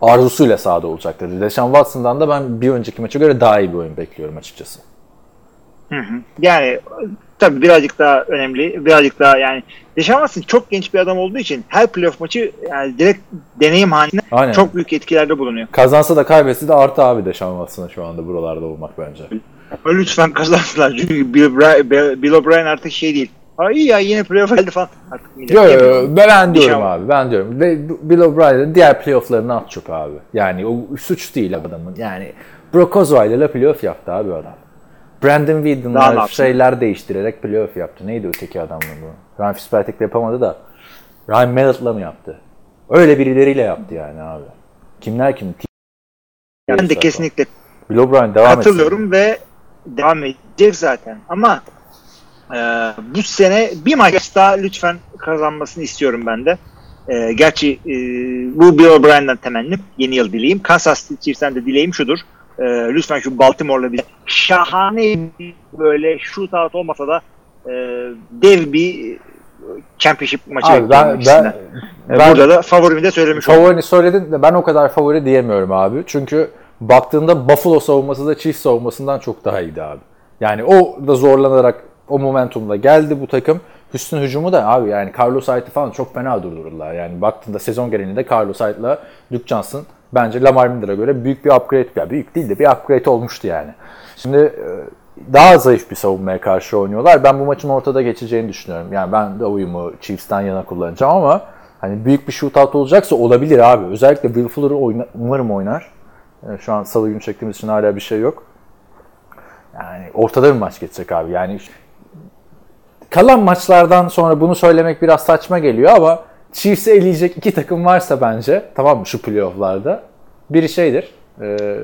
arzusuyla sahada olacaktır. Deshaun Watson'dan da ben bir önceki maça göre daha iyi bir oyun bekliyorum açıkçası. Hı hı. Yani tabii birazcık daha önemli. Birazcık daha yani Deshaun Watson çok genç bir adam olduğu için her playoff maçı yani direkt deneyim halinde Aynen. çok büyük etkilerde bulunuyor. Kazansa da kaybetse de artı abi Deshaun Watson'a şu anda buralarda olmak bence. Lütfen kazansınlar. Çünkü Bill, Bra- Bill, Bill O'Brien artık şey değil. Ha iyi ya yine playoff geldi falan. Artık Yo, yo, ben, ben diyorum Deshaun- abi ben diyorum. Bill O'Brien'in diğer playofflarını at çöp abi. Yani o suç değil adamın. Yani Brock Osweiler'la playoff yaptı abi adam. Brandon Daha ne Whedon'la yapsın? şeyler değiştirerek playoff yaptı. Neydi öteki adamla bu? Ryan Fitzpatrick'le yapamadı da Ryan Mallett'la mı yaptı? Öyle birileriyle yaptı yani abi. Kimler kim? Ben de kesinlikle Bill O'Brien devam etsin. katılıyorum ve devam edecek zaten. Ama e, bu sene bir maç daha lütfen kazanmasını istiyorum ben de. E, gerçi e, bu Bill O'Brien'den temennim. Yeni yıl dileyim. Kansas City Chiefs'ten de dileğim şudur. E, lütfen şu Baltimore'la bir şahane bir böyle shootout olmasa da e, dev bir championship maçı Abi ben, ben, E, ben Burada da favorimi de söylemiş oldum. Favorini söyledin de ben o kadar favori diyemiyorum abi. Çünkü baktığında Buffalo savunması da Chiefs savunmasından çok daha iyiydi abi. Yani o da zorlanarak o momentumla geldi bu takım. Houston hücumu da abi yani Carlos Hyde'ı falan çok fena durdururlar. Yani baktığında sezon genelinde Carlos Hyde'la Luke Johnson bence Lamar Miller'a göre büyük bir upgrade. Ya büyük değil de bir upgrade olmuştu yani. Şimdi e, daha zayıf bir savunmaya karşı oynuyorlar. Ben bu maçın ortada geçeceğini düşünüyorum. Yani ben de oyumu Chiefs'ten yana kullanacağım ama hani büyük bir shootout olacaksa olabilir abi. Özellikle Will Fuller'ı oyna, umarım oynar. E, Şu an salı günü çektiğimiz için hala bir şey yok. Yani ortada bir maç geçecek abi. Yani kalan maçlardan sonra bunu söylemek biraz saçma geliyor ama Chiefs'i eleyecek iki takım varsa bence tamam mı şu playofflarda biri şeydir e,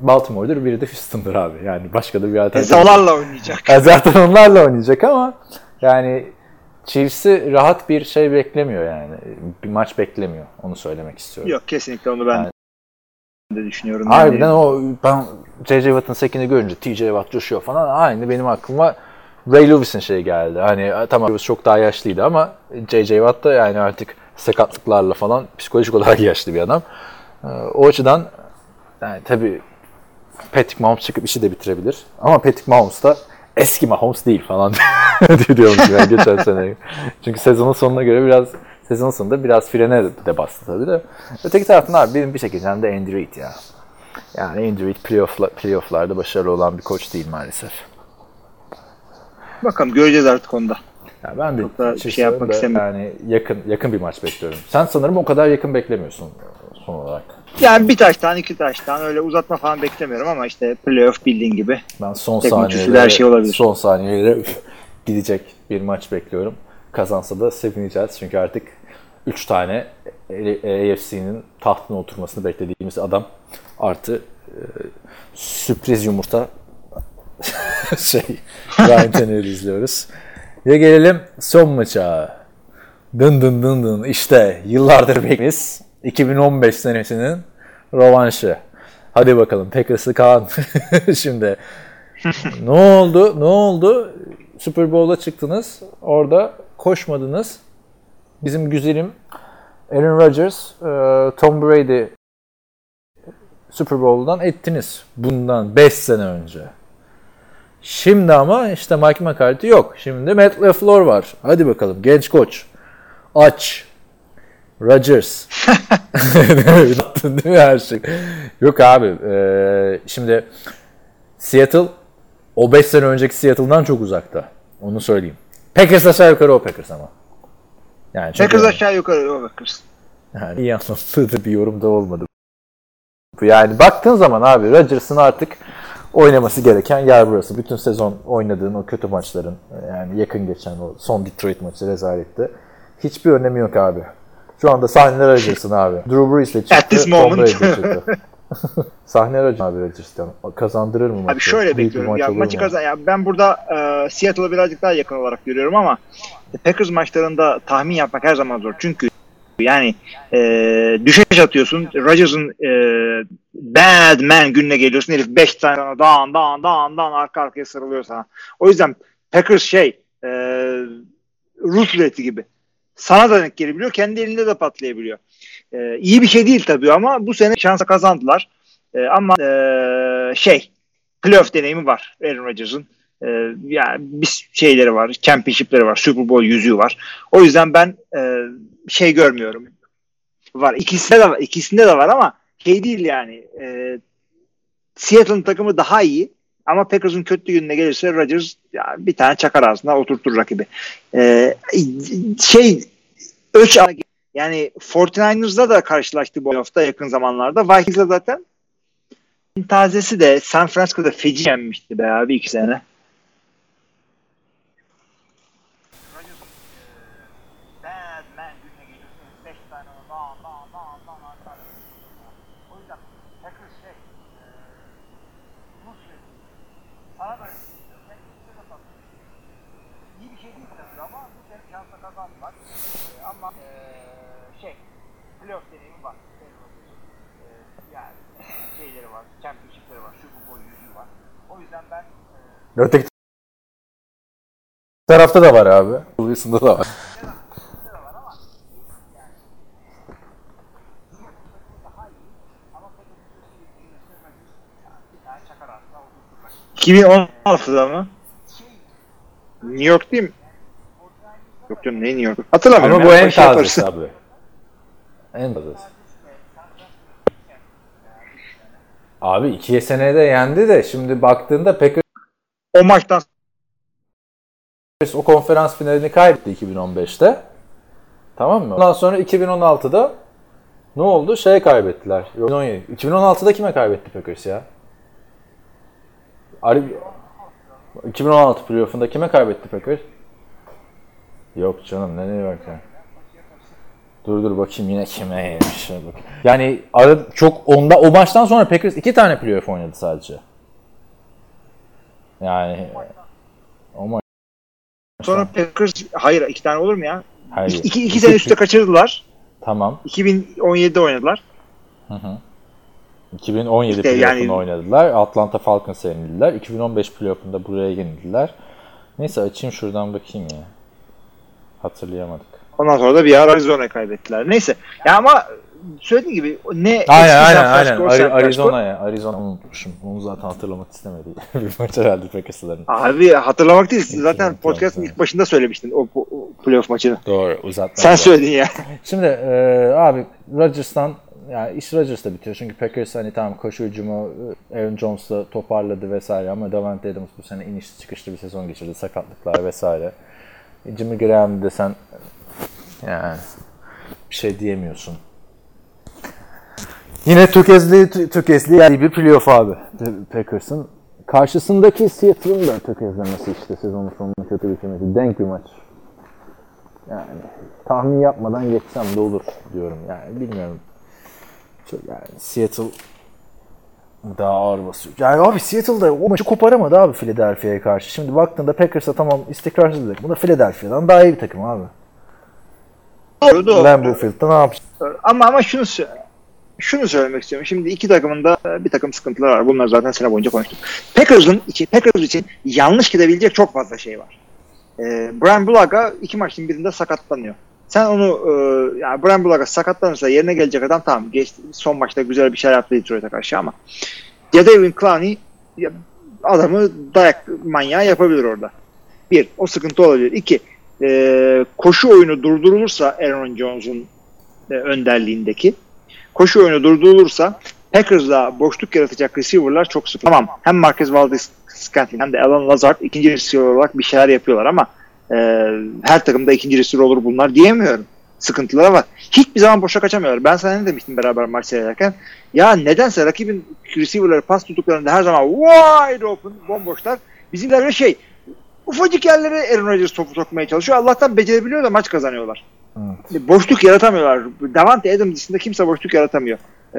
Baltimore'dur biri de Houston'dur abi. Yani başka da bir alternatif. Zalarla oynayacak. Ya zaten onlarla oynayacak ama yani Chiefs'i rahat bir şey beklemiyor yani. Bir maç beklemiyor. Onu söylemek istiyorum. Yok kesinlikle onu ben Yani- de düşünüyorum. Harbiden Yani- o ben J.J. Watt'ın sekini görünce TJ Watt coşuyor falan aynı benim aklıma Ray Lewis'in şey geldi. Hani tamam Lewis çok daha yaşlıydı ama J.J. Watt da yani artık sakatlıklarla falan psikolojik olarak yaşlı bir adam. Ee, O açıdan yani tabii Patrick Mahomes çıkıp işi de bitirebilir. Ama Patrick Mahomes da eski Mahomes değil falan diyormuş yani geçen sene. Çünkü sezonun sonuna göre biraz sezonun sonunda biraz frene de bastı tabii de. Öteki taraftan abi benim bir şekilde de Andy Reid ya. Yani Andy Reid playoff'la, playoff'larda başarılı olan bir koç değil maalesef. Bakalım göreceğiz artık onda. Ya ben de Çok da bir şey Chiefs'e yapmak de istemiyorum. Yani yakın yakın bir maç bekliyorum. Sen sanırım o kadar yakın beklemiyorsun son olarak. Yani bir taştan iki taştan öyle uzatma falan beklemiyorum ama işte playoff bildiğin gibi. Ben son saniyelere, her şey olabilir. son saniyelere gidecek bir maç bekliyorum. Kazansa da sevineceğiz çünkü artık 3 tane AFC'nin tahtına oturmasını beklediğimiz adam artı e, sürpriz yumurta şey Ryan Tanner'ı izliyoruz. Ve gelelim son maça. Dın dın dın dın işte yıllardır beklediğimiz 2015 senesinin rovanşı. Hadi bakalım Packers'ı Kaan. Şimdi ne oldu? Ne oldu? Super Bowl'a çıktınız. Orada koşmadınız. Bizim güzelim Aaron Rodgers, e, Tom Brady Super Bowl'dan ettiniz. Bundan 5 sene önce. Şimdi ama işte Mike McCarthy yok. Şimdi Matt LaFleur var. Hadi bakalım genç koç. Aç. Rodgers. Yaptın değil mi her şey? Yok abi. e, şimdi Seattle o 5 sene önceki Seattle'dan çok uzakta. Onu söyleyeyim. Packers aşağı yukarı o Packers ama. Yani Packers aşağı yukarı o Packers. Yani iyi anlattığı bir yorum da olmadı. Yani baktığın zaman abi Rodgers'ın artık oynaması gereken yer burası. Bütün sezon oynadığın o kötü maçların yani yakın geçen o son Detroit maçı rezaletti. Hiçbir önemi yok abi. Şu anda sahne Rodgers'ın abi. Drew Brees'le çıktı. At this Tom moment. Brady çıktı. sahne Rodgers abi Rodgers'tan. Kazandırır mı maçı? Abi şöyle Büyük bekliyorum. maç Ya maçı kazan. Ya ben burada e, Seattle'ı birazcık daha yakın olarak görüyorum ama Packers maçlarında tahmin yapmak her zaman zor. Çünkü yani e, düşeş atıyorsun. Rodgers'ın e, bad man gününe geliyorsun. Herif 5 tane dağın dağın dağın dağın arka arkaya sarılıyor sana. O yüzden Packers şey e, Rus gibi. Sana da denk gelebiliyor. Kendi elinde de patlayabiliyor. E, iyi bir şey değil tabii ama bu sene şansa kazandılar. E, ama e, şey playoff deneyimi var Aaron Rodgers'ın. E, yani bir şeyleri var. Championship'leri var. Super Bowl yüzüğü var. O yüzden ben e, şey görmüyorum. Var. İkisinde de var. İkisinde de var ama şey değil yani. E, Seattle'ın takımı daha iyi. Ama Packers'ın kötü gününe gelirse Rodgers ya, bir tane çakar ağzına oturtur rakibi. E, şey ölç yani 49ers'la da karşılaştı bu hafta yakın zamanlarda. Vikings'la zaten tazesi de San Francisco'da feci yenmişti be abi iki sene. Ama şey playoff deneyimi var. Yani şeyleri var, championship'leri var, Super Bowl yüzüğü var. O yüzden ben Öteki tarafta da var abi. Wilson'da da var. e, 2016'da mı? New York değil mi? Yok canım ne New York? Hatırlamıyorum. Ama bu en Şey yaparız. tazesi abi. En tazesi. Abi ikiye senede yendi de şimdi baktığında Packers O maçtan o konferans finalini kaybetti 2015'te. Tamam mı? Ondan sonra 2016'da ne oldu? Şey kaybettiler. Yok, 2017. 2016'da kime kaybetti Packers ya? Ari- 2016 playoff'unda kime kaybetti Packers? Yok canım ne New York'a? Dur dur bakayım yine kime yemiş. Bak. Yani ara, çok onda o maçtan sonra Packers iki tane playoff oynadı sadece. Yani o maç sonra Packers hayır iki tane olur mu ya? hayır. İki, iki, iki sene üstte kaçırdılar. Tamam. 2017'de oynadılar. 2017 İşte playoff'unu yani- oynadılar. Atlanta Falcons'a yenildiler. 2015 playoff'unda buraya yenildiler. Neyse açayım şuradan bakayım ya. Hatırlayamadık. Ondan sonra da bir ara Arizona'ya kaybettiler. Neyse. Ya ama söylediğim gibi ne Aynen aynen aynen. Francisco, Ari-. Arizona'ya. Arizona unutmuşum. Onu zaten hatırlamak istemedi. bir maç herhalde Packers'ların. Abi hatırlamak değil. Zaten podcast'ın ilk başında söylemiştin o, o- playoff maçını. Doğru uzatma. Sen söyledin ya. Şimdi e, abi Rodgers'tan yani iş Rodgers'ta bitiyor. Çünkü Packers hani tamam koşu hücumu Aaron Jones'la toparladı vesaire ama Davante Adams bu sene inişli çıkışlı bir sezon geçirdi. Sakatlıklar vesaire. E, Jimmy Graham desen yani bir şey diyemiyorsun. Yine tökezli tökezli yani bir playoff abi Packers'ın. Karşısındaki Seattle'ın da tökezlemesi işte sezonun sonunda kötü bitirmesi. Denk bir maç. Yani tahmin yapmadan geçsem de olur diyorum. Yani bilmiyorum. Çok yani Seattle daha ağır basıyor. Yani abi Seattle'da o maçı koparamadı abi Philadelphia'ya karşı. Şimdi baktığında Packers'a tamam istikrarsız takım. Bu da Philadelphia'dan daha iyi bir takım abi. Lambeau Field'da ne yapacak? Ama ama şunu şunu söylemek istiyorum. Şimdi iki takımın da e, bir takım sıkıntılar var. Bunlar zaten sene boyunca konuştuk. Packers'ın için Packers için yanlış gidebilecek çok fazla şey var. E, Brian Bulaga iki maçın birinde sakatlanıyor. Sen onu e, yani Brian Bulaga sakatlanırsa yerine gelecek adam tamam. Geç, son maçta güzel bir şey yaptı Detroit'e karşı ama Jadavion Clowney ya, adamı dayak manyağı yapabilir orada. Bir, o sıkıntı olabilir. İki, e, koşu oyunu durdurulursa Aaron Jones'un e, önderliğindeki koşu oyunu durdurulursa Packers'da boşluk yaratacak receiver'lar çok sıfır. Tamam hem Marquez Valdez Scantling hem de Alan Lazard ikinci receiver olarak bir şeyler yapıyorlar ama e, her takımda ikinci receiver olur bunlar diyemiyorum. Sıkıntıları var. Hiçbir zaman boşa kaçamıyorlar. Ben sana ne demiştim beraber maç seyrederken? Ya nedense rakibin receiver'ları pas tuttuklarında her zaman wide open bomboşlar. Bizimkiler de şey ufacık yerlere Aaron Rodgers topu sokmaya çalışıyor. Allah'tan becerebiliyor da maç kazanıyorlar. Evet. Boşluk yaratamıyorlar. Davante Adams dışında kimse boşluk yaratamıyor. Ee,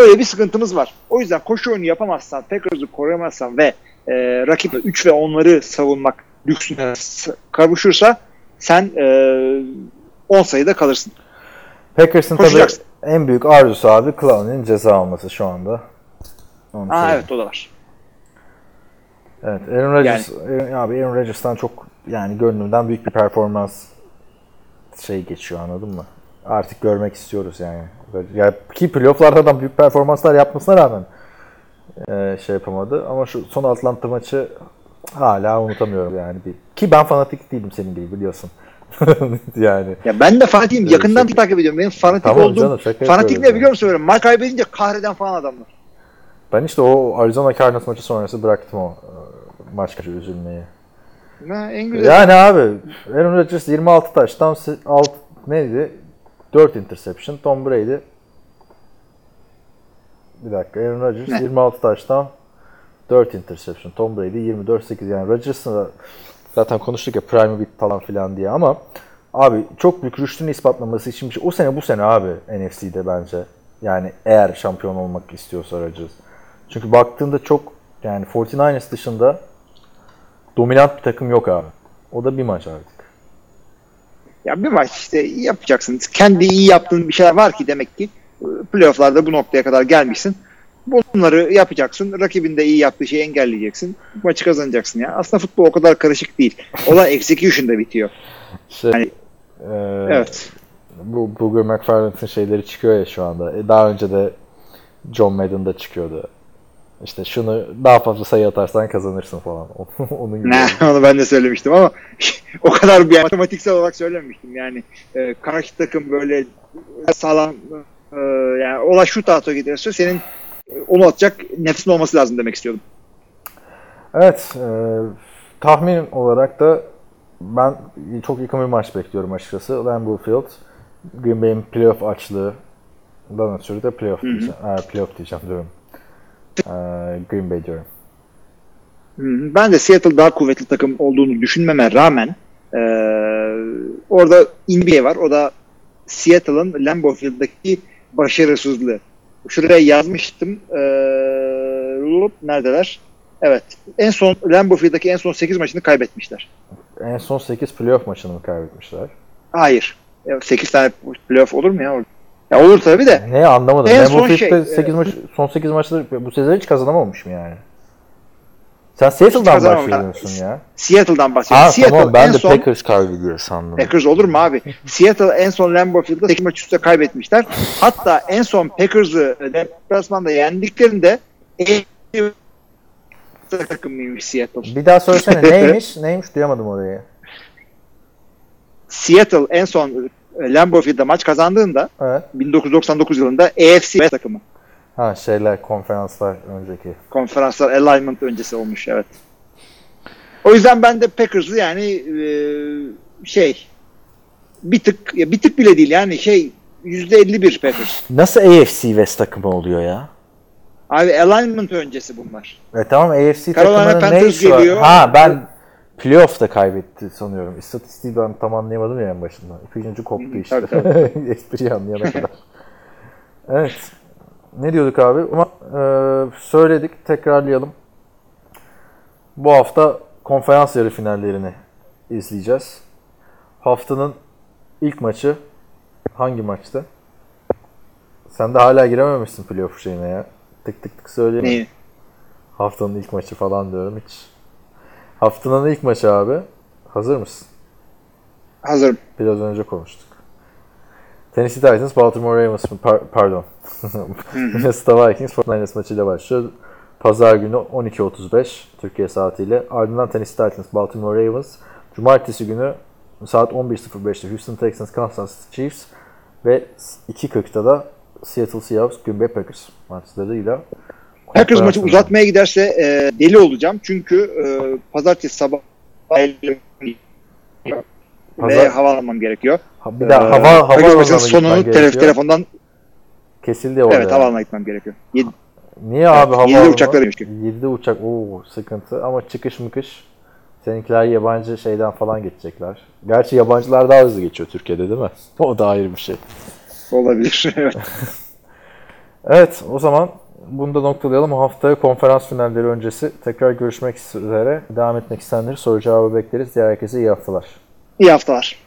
öyle bir sıkıntımız var. O yüzden koşu oyunu yapamazsan, Packers'ı koruyamazsan ve e, rakip 3 ve 10'ları savunmak lüksüne kavuşursa sen e, 10 sayıda kalırsın. Packers'ın tabii en büyük arzusu abi Clowney'in ceza alması şu anda. Onu Aa, söyleyeyim. evet o da var. Evet, Aaron Rodgers, Aaron- abi Aaron Rodgers'tan çok yani gönlümden büyük bir performans şey geçiyor anladın mı? Artık görmek istiyoruz yani. Ya ki playoff'larda da büyük performanslar yapmasına rağmen e, şey yapamadı ama şu son Atlanta maçı hala unutamıyorum yani bir. Ki ben fanatik değilim senin gibi biliyorsun. yani Ya ben de fanatiyim. Yakından çok- takip ediyorum. Benim fanatik Tamam olduğum canım, fanatik ne biliyor musun? Maç kaybedince kahreden falan adamlar. ben işte o Arizona Cardinals maçı sonrası bıraktım o e, maç kaçı üzülmeyi. Ha, en güzel. Yani abi Aaron Rodgers 26 taştan 6 neydi? 4 interception. Tom Brady bir dakika Aaron Rodgers Ne? 26 taştan 4 interception. Tom Brady 24-8 yani Rodgers'ın da zaten konuştuk ya prime bit falan filan diye ama abi çok büyük rüştünü ispatlaması için bir şey. O sene bu sene abi NFC'de bence. Yani eğer şampiyon olmak istiyorsa Rodgers. Çünkü baktığında çok yani 49ers dışında dominant bir takım yok abi. O da bir maç artık. Ya bir maç işte yapacaksın. Kendi iyi yaptığın bir şeyler var ki demek ki e, playofflarda bu noktaya kadar gelmişsin. Bunları yapacaksın. Rakibin de iyi yaptığı şeyi engelleyeceksin. Maçı kazanacaksın ya. Aslında futbol o kadar karışık değil. Olay execution'da bitiyor. Şey, Hani- eee, Evet. Bu Booger McFarland'ın şeyleri çıkıyor ya şu anda. E, daha önce de John Madden'da çıkıyordu. İşte şunu daha fazla sayı atarsan kazanırsın falan. Onun gibi. Ne, onu ben de söylemiştim ama o kadar bir matematiksel olarak söylememiştim. Yani e, karşı takım böyle sağlam e, yani olay şu tahta gidiyorsa senin e, onu atacak nefsin olması lazım demek istiyordum. Evet. e, tahmin olarak da ben çok yakın bir maç bekliyorum açıkçası. Lambeau Field. Green Bay'in playoff açlığı dan ötürü de playoff diyeceğim. E, playoff diyeceğim diyorum. E, Green Bay diyorum. Ben de Seattle daha kuvvetli takım olduğunu düşünmeme rağmen e, orada NBA var. O da Seattle'ın Lambeau Field'daki başarısızlığı. Şuraya yazmıştım. E, neredeler? Evet. En son Lambeau Field'daki en son 8 maçını kaybetmişler. En son 8 playoff maçını mı kaybetmişler? Hayır. 8 tane playoff olur mu ya? orada? Ya olur tabii de. Ne anlamadım. En En son şey, 8 maç, son 8 maçta bu sezon hiç kazanamamış mı yani? Sen Seattle'dan bahsediyorsun ya. Seattle'dan bahsediyorum. Ha Seattle tamam ben en de son Packers kaybediyor sandım. Packers olur mu abi? Seattle en son Lambeau Field'da 8 maç üstte kaybetmişler. Hatta en son Packers'ı deplasmanda yendiklerinde takımıymış Seattle. Bir daha söylesene neymiş? Neymiş duyamadım orayı. Seattle en son e, Lambeau Field'da maç kazandığında Evet. 1999 yılında AFC West takımı. Ha şeyler konferanslar önceki. Konferanslar alignment öncesi olmuş evet. O yüzden ben de Packers'ı yani e, şey bir tık ya bir tık bile değil yani şey %51 Packers. Nasıl AFC West takımı oluyor ya? Abi alignment öncesi bunlar. E tamam AFC Carolina takımının ne Panthers var? geliyor. Ha ben playoff'ta kaybetti sanıyorum. İstatistiği ben tam anlayamadım ya en başında. İkinci koptu Hı, işte. Espriyi anlayana kadar. evet. Ne diyorduk abi? Ama e, söyledik. Tekrarlayalım. Bu hafta konferans yarı finallerini izleyeceğiz. Haftanın ilk maçı hangi maçtı? Sen de hala girememişsin playoff şeyine ya. Tık tık tık söyleyeyim. Neyi? Haftanın ilk maçı falan diyorum hiç. Haftanın ilk maçı abi. Hazır mısın? Hazırım. Biraz önce konuştuk. Tennessee Titans, Baltimore Ravens, par- pardon. Minnesota Vikings, 49ers maçıyla başlıyor. Pazar günü 12.35 Türkiye saatiyle. Ardından Tennessee Titans, Baltimore Ravens. Cumartesi günü saat 11.05'te Houston Texans, Kansas City Chiefs ve 2.40'da da Seattle Seahawks, Green Bay Packers maçlarıyla Packers maçı uzatmaya giderse e, deli olacağım. Çünkü e, pazartesi sabah Pazar- ve hava almam gerekiyor. Bir daha Ee, hava hava Packers maçının sonunu gitmen tele- gerekiyor. telefondan kesildi orada. evet hava alana gitmem gerekiyor. Yedi- Niye abi hava yedi alanı? uçaklarıymış ki. 7'de uçak. Oo sıkıntı ama çıkış mıkış seninkiler yabancı şeyden falan geçecekler. Gerçi yabancılar daha hızlı geçiyor Türkiye'de değil mi? O da ayrı bir şey. olabilir. Evet. Evet o zaman bunu da noktalayalım. Haftaya konferans finalleri öncesi tekrar görüşmek üzere. Devam etmek isteyenleri soru cevabı bekleriz. Diğer herkese iyi haftalar. İyi haftalar.